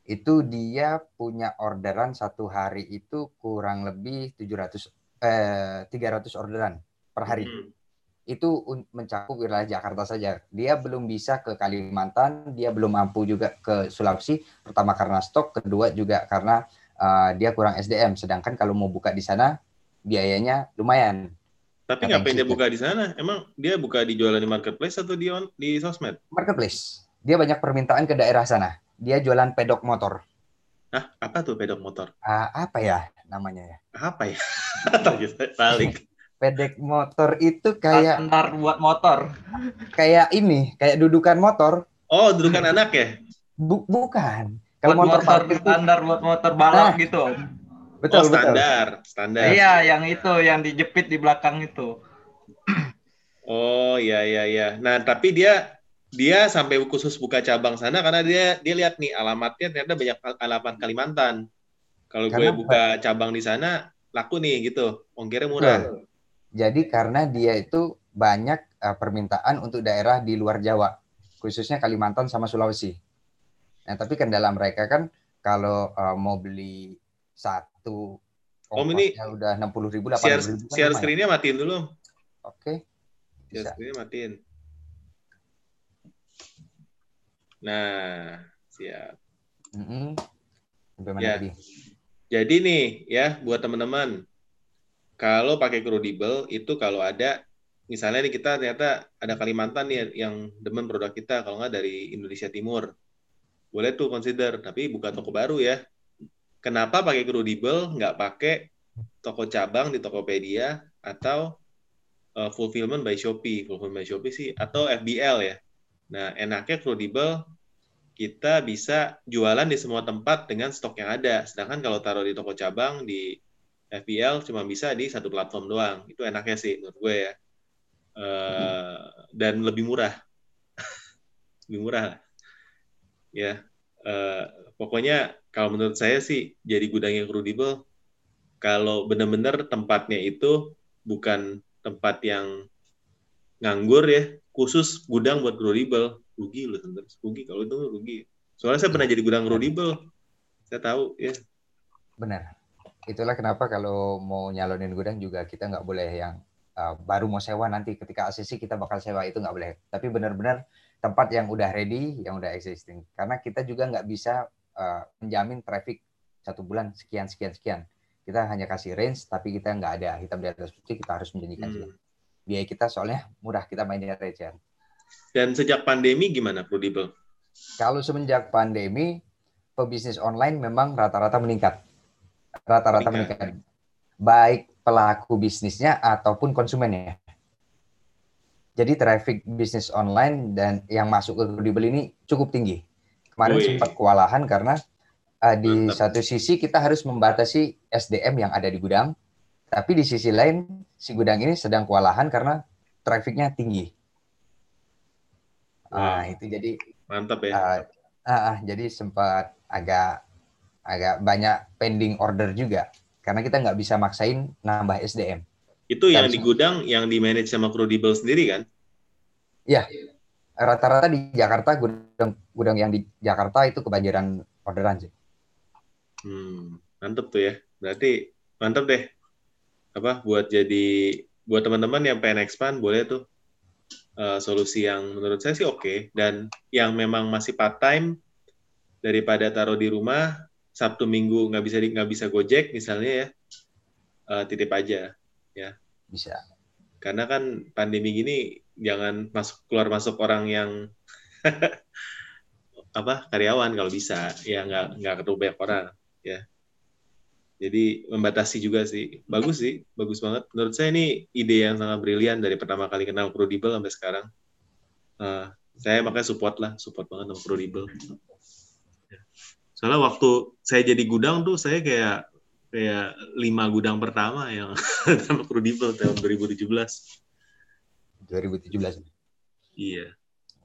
itu dia punya orderan satu hari itu kurang lebih 700 eh 300 orderan per hari. Hmm. Itu mencakup wilayah Jakarta saja. Dia belum bisa ke Kalimantan, dia belum mampu juga ke Sulawesi. Pertama karena stok, kedua juga karena ah, dia kurang SDM. Sedangkan kalau mau buka di sana biayanya lumayan. Tapi ngapain dia yang buka di sana? Emang dia buka di jualan di marketplace atau di on, di sosmed? Marketplace. Dia banyak permintaan ke daerah sana. Dia jualan pedok motor. Hah, apa tuh pedok motor? Ah, apa ya namanya ya? Apa ya? <laughs> Tadi saya balik. Pedek motor itu kayak Standar buat motor. kayak ini, kayak dudukan motor. Oh, dudukan anak ya? Bu- bukan. Kalau motor, motor, parkir standar buat motor balap Nah. gitu. Betul oh, betul. standar, standar. Iya, yang itu yang dijepit di belakang itu. Oh, iya iya iya. Nah, tapi dia dia sampai khusus buka cabang sana karena dia dia lihat nih alamatnya ternyata banyak alamat Kalimantan. Kalau gue buka cabang di sana laku nih gitu. Ongkirnya murah. Betul. Jadi karena dia itu banyak eh, permintaan untuk daerah di luar Jawa, khususnya Kalimantan sama Sulawesi. Nah, tapi kendala mereka kan kalau eh, mau beli satu Om, ini ongkosnya udah 60 ribu, 80 Share ribu kan share screen-nya matiin dulu. Oke, Share bisa. screen-nya matiin. Nah, siap. Sampai mana Ya. Jadi nih ya buat teman-teman, kalau pakai crudable itu kalau ada misalnya nih kita ternyata ada Kalimantan nih yang demen produk kita kalau nggak dari Indonesia Timur, boleh tuh consider tapi buka toko baru ya. Kenapa pakai crudable nggak pakai toko cabang di Tokopedia atau uh, fulfillment by Shopee, fulfillment by Shopee sih atau FBL ya. Nah enaknya crudable kita bisa jualan di semua tempat dengan stok yang ada. Sedangkan kalau taruh di toko cabang di FBL cuma bisa di satu platform doang. Itu enaknya sih menurut gue ya. Eh, dan lebih murah. <laughs> lebih murah. Ya. Eh, pokoknya kalau menurut saya sih jadi gudang yang crudable kalau benar-benar tempatnya itu bukan tempat yang nganggur ya, khusus gudang buat crudable rugi loh sebenarnya rugi kalau itu rugi soalnya saya pernah jadi gudang crudable saya tahu ya Benar. Itulah kenapa kalau mau nyalonin gudang juga kita nggak boleh yang uh, baru mau sewa nanti ketika ACC kita bakal sewa itu nggak boleh. Tapi benar-benar tempat yang udah ready, yang udah existing. Karena kita juga nggak bisa uh, menjamin traffic satu bulan sekian sekian sekian. Kita hanya kasih range, tapi kita nggak ada hitam di atas putih. Kita harus menjanjikan Hmm. sih. Biaya kita soalnya murah, kita mainnya recehan. Dan sejak pandemi gimana crudable Kalau semenjak pandemi, pebisnis online memang rata-rata meningkat. Rata-rata Meningkat. meningkat. Baik pelaku bisnisnya ataupun konsumennya. Jadi traffic bisnis online dan yang masuk ke Credible ini cukup tinggi. Kemarin Wih. sempat kewalahan karena uh, di Mantap. satu sisi kita harus membatasi SDM yang ada di gudang, tapi di sisi lain si gudang ini sedang kewalahan karena trafficnya tinggi. Nah, Wow. itu jadi mantap ya Uh, Ah, ah, jadi sempat agak agak banyak pending order juga karena kita nggak bisa maksain nambah SDM. Itu yang di gudang yang di manage sama Crudable sendiri kan? Ya, rata-rata di Jakarta gudang gudang yang di Jakarta itu kebanjiran orderan sih. Hmm, mantep tuh ya. Berarti mantep deh. Apa buat jadi buat teman-teman yang pengen expand boleh tuh eh, solusi yang menurut saya sih oke dan yang memang masih part time daripada taruh di rumah Sabtu Minggu nggak bisa nggak bisa Gojek misalnya ya eh, titip aja ya. Bisa. Karena kan pandemi gini jangan masuk keluar masuk orang yang <laughs> apa karyawan kalau bisa ya nggak nggak ketemu banyak orang ya jadi membatasi juga sih. Bagus sih bagus banget. Menurut saya ini ide yang sangat brilian dari pertama kali kenal Crudable sampai sekarang. Eh, saya makanya support lah support banget sama Crudable soalnya waktu saya jadi gudang tuh saya kayak kayak lima gudang pertama yang <laughs> sama Crudable tahun 2017 2017. iya.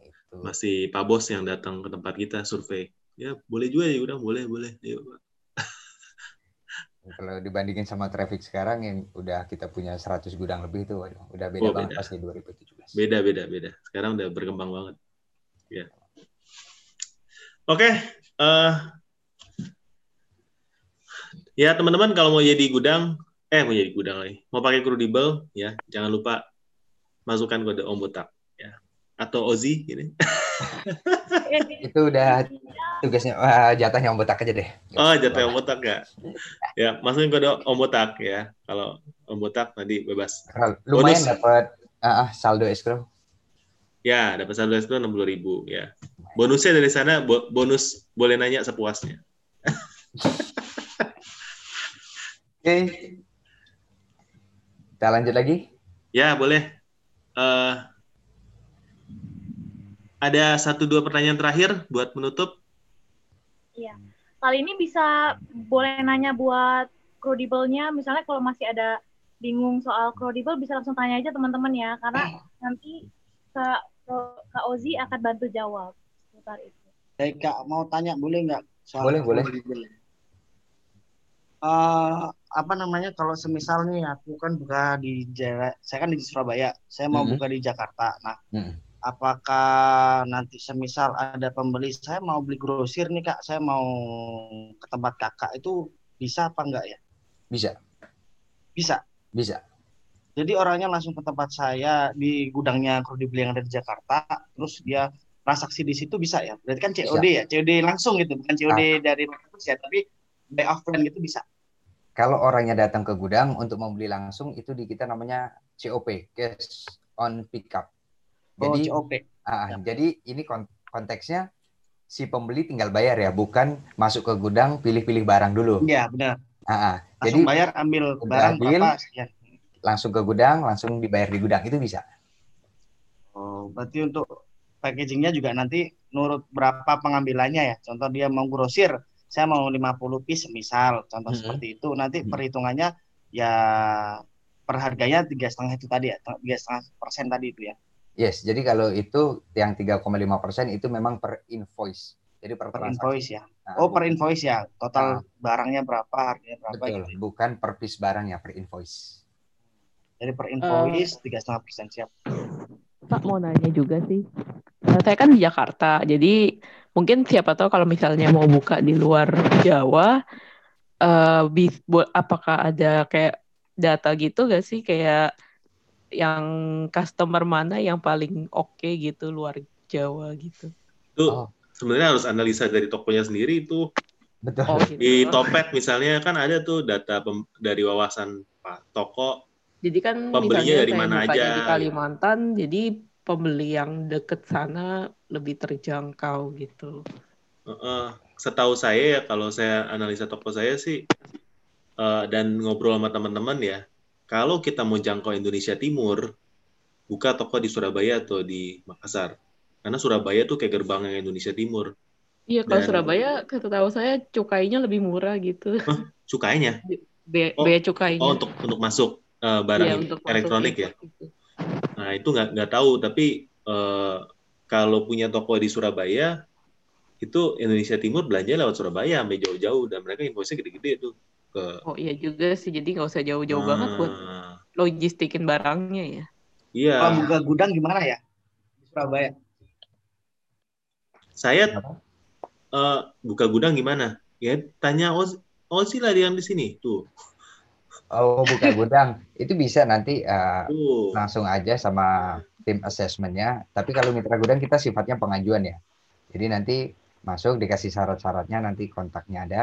Itu. masih Pak Bos yang datang ke tempat kita survei. Ya boleh juga ya gudang boleh boleh. Yuk, Pak. Kalau dibandingin sama traffic sekarang yang udah kita punya 100 gudang lebih itu waduh, udah beda Oh, banget beda. pasti 2017. beda beda beda. Sekarang udah berkembang banget. Ya oke eh ya teman-teman kalau mau jadi gudang eh mau jadi gudang lagi. Mau pakai crudable ya jangan lupa masukkan kode Om Botak ya. Atau Ozi ini. <laughs> Itu udah tugasnya wah, jatahnya Om Botak aja deh. oh jatuh Om Botak ya ya masukin kode Om Botak ya kalau Om Botak nanti bebas Lumayan Bonus. dapat ah, ah, saldo escrow. ya dapat saldo escrow enam puluh ribu ya bonusnya dari sana bo- bonus boleh nanya sepuasnya <laughs> Oke. Kita lanjut lagi. Ya, boleh. Eh, ada satu dua pertanyaan terakhir buat menutup. Iya. Kali ini bisa boleh nanya buat credible-nya, misalnya kalau masih ada bingung soal credible bisa langsung tanya aja teman-teman ya, karena nanti Kak, Kak Ozi akan bantu jawab seputar itu. Eh, Kak, mau tanya boleh nggak? soal Boleh, boleh. Eh, apa namanya kalau semisal nih aku kan buka di saya kan di Surabaya, saya mau Mhm. buka di Jakarta. Nah, Mm. Apakah nanti semisal ada pembeli saya mau beli grosir nih Kak, saya mau ke tempat Kakak itu bisa apa enggak ya? Bisa, Bisa. bisa. Jadi orangnya langsung ke tempat saya di gudangnya Crudable yang ada di Jakarta, terus dia transaksi di situ bisa ya? Berarti kan COD ya, COD langsung gitu, bukan COD dari marketplace ya, tapi by offline gitu bisa. Kalau orangnya datang ke gudang untuk membeli langsung itu di kita namanya COP, cash on pickup. Oh, Jadi COP. ah, jadi ini kon- konteksnya si pembeli tinggal bayar ya, bukan masuk ke gudang pilih-pilih barang dulu. Iya, benar. Ah, ah. Langsung Jadi bayar, ambil barang berapa sekian. langsung ke gudang, langsung dibayar di gudang itu bisa. Oh, berarti untuk packagingnya juga nanti nurut berapa pengambilannya ya. Contoh dia mau grosir, saya mau 50 piece misal, contoh Mhm. seperti itu. Nanti Mhm. perhitungannya ya per harganya tiga setengah itu tadi ya, tiga setengah persen tadi itu ya. Yes, jadi kalau itu yang 3,5 persen itu memang per invoice. Jadi per, Per invoice ya. Nah, Oh, per invoice ya. Total Ah. barangnya berapa, harganya berapa Betul, gitu. bukan per piece barang ya, per invoice. Jadi per invoice tiga setengah persen siap. Pak mau nanya juga sih. Nah, saya kan di Jakarta, jadi mungkin siapa tahu kalau misalnya mau buka di luar Jawa, eh bis- bo- apakah ada kayak data gitu gak sih kayak yang customer mana yang paling oke gitu luar Jawa gitu? Itu Oh. sebenarnya harus analisa dari tokonya sendiri itu. Betul. Oh gitu. Di Topet misalnya kan ada tuh data pem- dari wawasan Pak toko. Jadi kan Pembelinya misalnya dari mana aja, di gitu. Kalimantan, jadi pembeli yang deket sana lebih terjangkau gitu. Heeh. Setahu saya ya kalau saya analisa toko saya sih eh, dan ngobrol sama teman-teman ya, kalau kita mau jangkau Indonesia Timur, buka toko di Surabaya atau di Makassar. Karena Surabaya tuh kayak gerbangnya Indonesia Timur. Iya, kalau Dan- Surabaya, kata tahu saya cukainya lebih murah gitu. Cukainya. Be- Oh, cukainya. Oh, untuk untuk masuk eh, barang Iya, untuk masuk elektronik ya. import gitu. Nah, itu nggak nggak tahu, tapi eh, kalau punya toko di Surabaya, itu Indonesia Timur belanja lewat Surabaya sampai jauh-jauh dan mereka invoice-nya gede-gede tuh ke Oh iya juga sih, jadi nggak usah jauh-jauh banget buat logistikin barangnya ya. Iya, Kalau buka gudang gimana ya? Di Surabaya. saya eh, buka gudang gimana? Ya tanya Oz, Ozi lah yang di sini tuh. Oh, buka <laughs> gudang. Itu bisa nanti eh, Tuh. langsung aja sama tim assessmentnya. Tapi kalau mitra gudang kita sifatnya pengajuan ya. Jadi nanti masuk dikasih syarat-syaratnya, nanti kontaknya ada,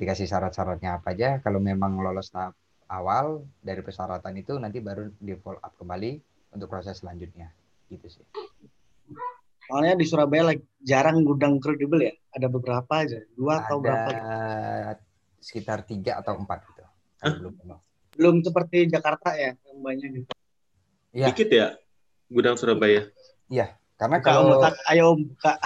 dikasih syarat-syaratnya apa aja. Kalau memang lolos tahap awal dari persyaratan itu nanti baru di follow up kembali untuk proses selanjutnya. Gitu sih. Soalnya di Surabaya like, jarang gudang kredibel ya. Ada beberapa aja. Dua atau berapa gitu. Ada sekitar tiga atau empat gitu. Belum. Belum seperti Jakarta ya. Yang banyak gitu. Iya, Dikit ya gudang Surabaya. iya. Karena kalau buka. ayo buka.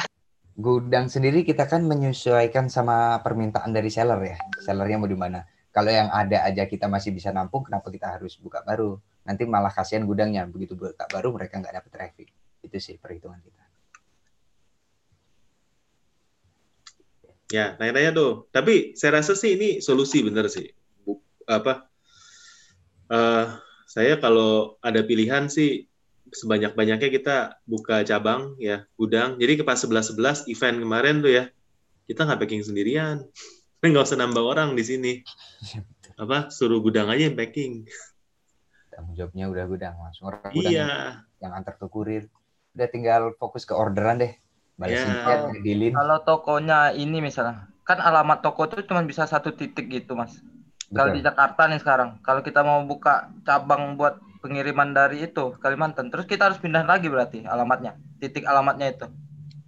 Gudang sendiri kita kan menyesuaikan sama permintaan dari seller ya. Sellernya mau di mana. Kalau yang ada aja kita masih bisa nampung, kenapa kita harus buka baru? Nanti malah kasihan gudangnya. Begitu buka baru mereka nggak dapat traffic. Itu sih perhitungan kita. Ya, tanya-tanya tuh. Tapi saya rasa sih ini solusi bener sih. Bu- apa? eh saya kalau ada pilihan sih sebanyak-banyaknya kita buka cabang ya, gudang. Jadi ke pas 11-11 event kemarin tuh ya, kita nggak packing sendirian. <laughs> Nggak usah nambah orang di sini. <laughs> Apa? Suruh gudang aja yang packing. Tanggung jawabnya udah gudang langsung orang gudang Iya. yang antar ke kurir. Udah tinggal fokus ke orderan deh. Balesin Ya. chat, ngedilin. Kalau tokonya ini misalnya, kan alamat toko tuh cuma bisa satu titik gitu, Mas. Kalau di. Jakarta nih sekarang, kalau kita mau buka cabang buat pengiriman dari itu Kalimantan, terus kita harus pindah lagi berarti alamatnya, titik alamatnya itu.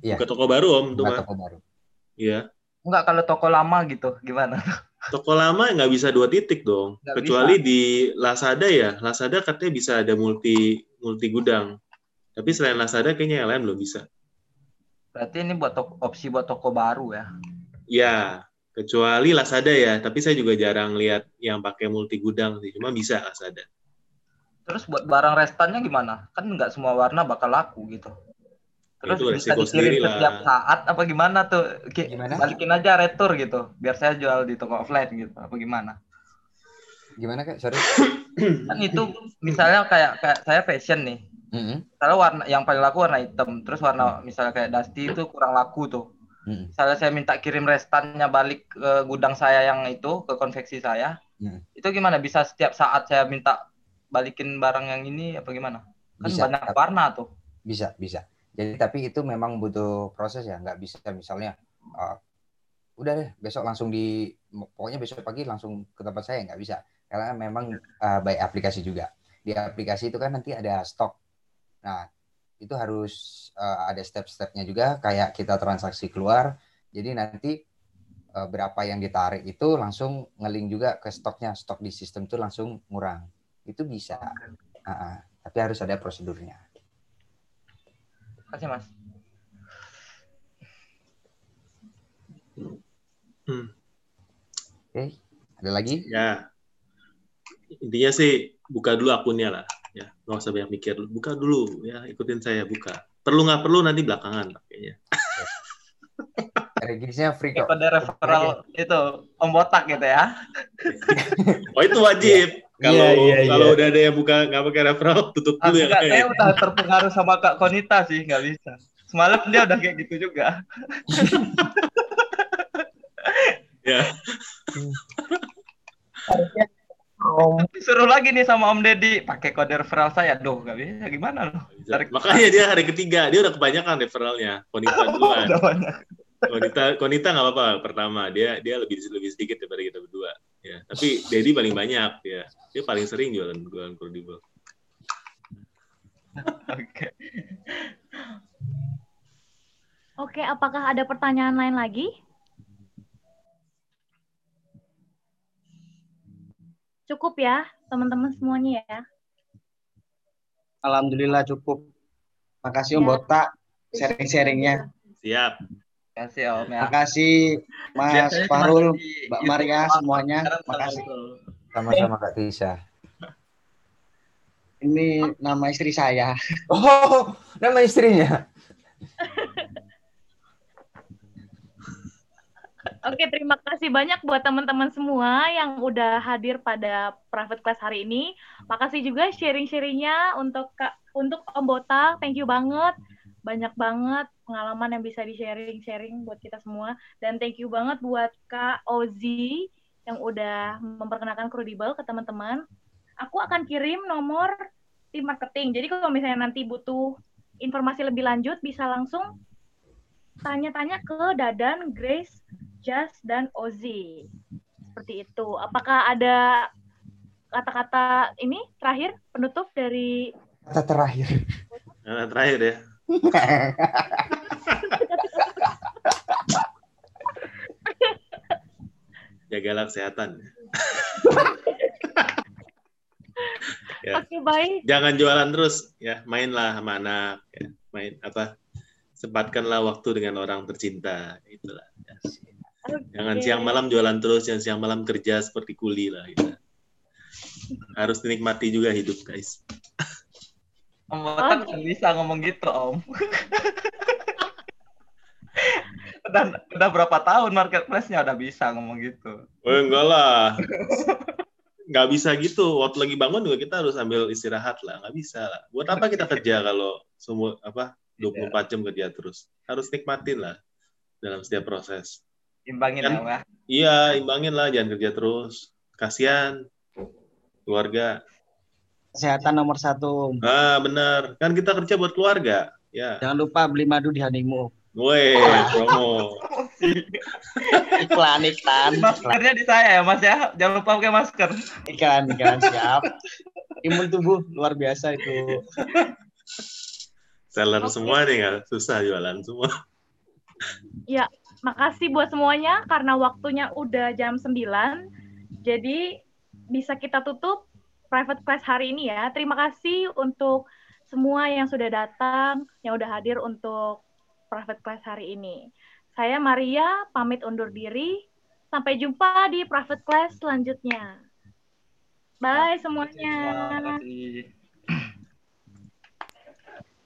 Iya. Buka toko baru om, tuh Buka mah. toko baru. Iya. Enggak kalau toko lama gitu, gimana? <laughs> Toko lama nggak bisa dua titik dong. Nggak Kecuali di Lazada ya. Lazada katanya bisa ada multi multi gudang. Tapi selain Lazada kayaknya yang lain belum bisa. Berarti ini buat toko, opsi buat toko baru ya. Ya, kecuali Lazada ya. Tapi saya juga jarang lihat yang pakai multi gudang sih. Cuma bisa Lazada. Terus buat barang restannya gimana? Kan nggak semua warna bakal laku gitu. Terus Itu bisa dikirim setiap saat apa gimana tuh? Gimana? Balikin aja retur gitu, biar saya jual di toko offline gitu. Apa gimana? Gimana kak? Sorry. <coughs> Kan itu misalnya kayak kayak saya fashion nih. Mm-mm. Kalau warna yang paling laku warna hitam, terus warna misalnya kayak dusty itu kurang laku tuh. Mm-mm. Misalnya saya minta kirim restannya balik ke gudang saya yang itu ke konveksi saya, Mm. itu gimana? Bisa setiap saat saya minta balikin barang yang ini apa gimana? Kan Bisa. banyak warna tuh. Bisa, bisa. Jadi tapi itu memang butuh proses ya, nggak bisa misalnya uh, udah deh besok langsung di pokoknya besok pagi langsung ke tempat saya nggak bisa karena memang uh, by aplikasi juga. Di aplikasi itu kan nanti ada stok. Nah itu harus uh, ada step-stepnya juga kayak kita transaksi keluar. Jadi nanti berapa yang ditarik itu langsung ngeling juga ke stoknya. Stok di sistem itu langsung ngurang. Itu bisa. Uh, uh, tapi harus ada prosedurnya. Kasih mas. Hmm. Oke, ada lagi? Ya. Intinya sih buka dulu akunnya lah. Ya, nggak usah banyak mikir. Buka dulu ya, ikutin saya buka. Perlu nggak perlu nanti belakangan pakainya. <laughs> Regisnya free kok. Kode referral itu om botak gitu ya. Oh itu wajib. Kalau Iya, iya, kalau iya. udah ada yang buka nggak pakai referral, tutup Ah, dulu ya. enggak, saya udah terpengaruh sama Kak Konita sih, nggak bisa. Semalam dia udah kayak gitu juga. <laughs> Ya. Disuruh lagi nih sama Om Deddy pakai kode referral saya. Duh, nggak bisa. Gimana loh? Makanya dia hari ketiga, dia udah kebanyakan referralnya. Konita <laughs> duluan. Udah banyak. Konita, Konita nggak apa-apa pertama. Dia dia lebih lebih sedikit daripada kita berdua. Ya. Tapi Dedi paling banyak ya. Dia paling sering jualan jualan Credible. Oke. Oke, apakah ada pertanyaan lain lagi? Cukup ya, teman-teman semuanya ya. Alhamdulillah cukup. Makasih Om Ya. Botak sharing-sharingnya. Siap. Kasih Om ya. Makasih Mas Biasanya Farul, Mbak Maria semuanya. Makasih. Sama-sama Kak Tisha. Ini nama istri saya. <laughs> Oh, nama istrinya. Oke, terima kasih banyak buat teman-teman semua yang udah hadir pada private class hari ini. Makasih juga sharing-sharingnya untuk Kak, untuk Om Botak. Thank you banget. Banyak banget pengalaman yang bisa di-sharing-sharing buat kita semua. Dan thank you banget buat Kak Ozi yang udah memperkenalkan Crudibel ke teman-teman. Aku akan kirim nomor tim marketing. Jadi kalau misalnya nanti butuh informasi lebih lanjut, bisa langsung tanya-tanya ke Dadan, Grace, Jas, dan Ozi. Seperti itu. Apakah ada kata-kata ini terakhir penutup dari Kata terakhir. Nah, terakhir ya. <laughs> Jagalah kesehatan. <laughs> ya. Oke, baik. Jangan jualan terus ya, mainlah sama anak ya. Main apa? Sempatkanlah waktu dengan orang tercinta, itulah. Ya. Jangan Oke. siang malam jualan terus, jangan siang malam kerja seperti kuli lah gitu. Harus dinikmati juga hidup, guys. Om Botak nggak bisa ngomong gitu, Om. udah, udah berapa tahun marketplace-nya udah bisa ngomong gitu. Oh enggak lah. Nggak bisa gitu. Waktu lagi bangun juga kita harus ambil istirahat lah. Nggak bisa lah. Buat apa kita kerja kalau semua apa 24 jam kerja terus? Harus nikmatin lah dalam setiap proses. Imbangin Kan? ya, Om, ya. Iya, imbangin lah. Jangan kerja terus. Kasihan keluarga. Kesehatan nomor satu. Ah, benar. Kan kita kerja buat keluarga. Ya. Jangan lupa beli madu di Honeymoon. Woi, promo. Iklan, iklan. Maskernya di saya ya, Mas ya. Jangan lupa pakai masker. Iklan, iklan siap. Imun tubuh luar biasa itu. Seller semua nih nggak susah jualan semua. Ya, makasih buat semuanya karena waktunya udah jam 9. Jadi bisa kita tutup private class hari ini ya. Terima kasih untuk semua yang sudah datang, yang udah hadir untuk private class hari ini. Saya Maria, pamit undur diri. Sampai jumpa di private class selanjutnya. Bye semuanya. Terima kasih.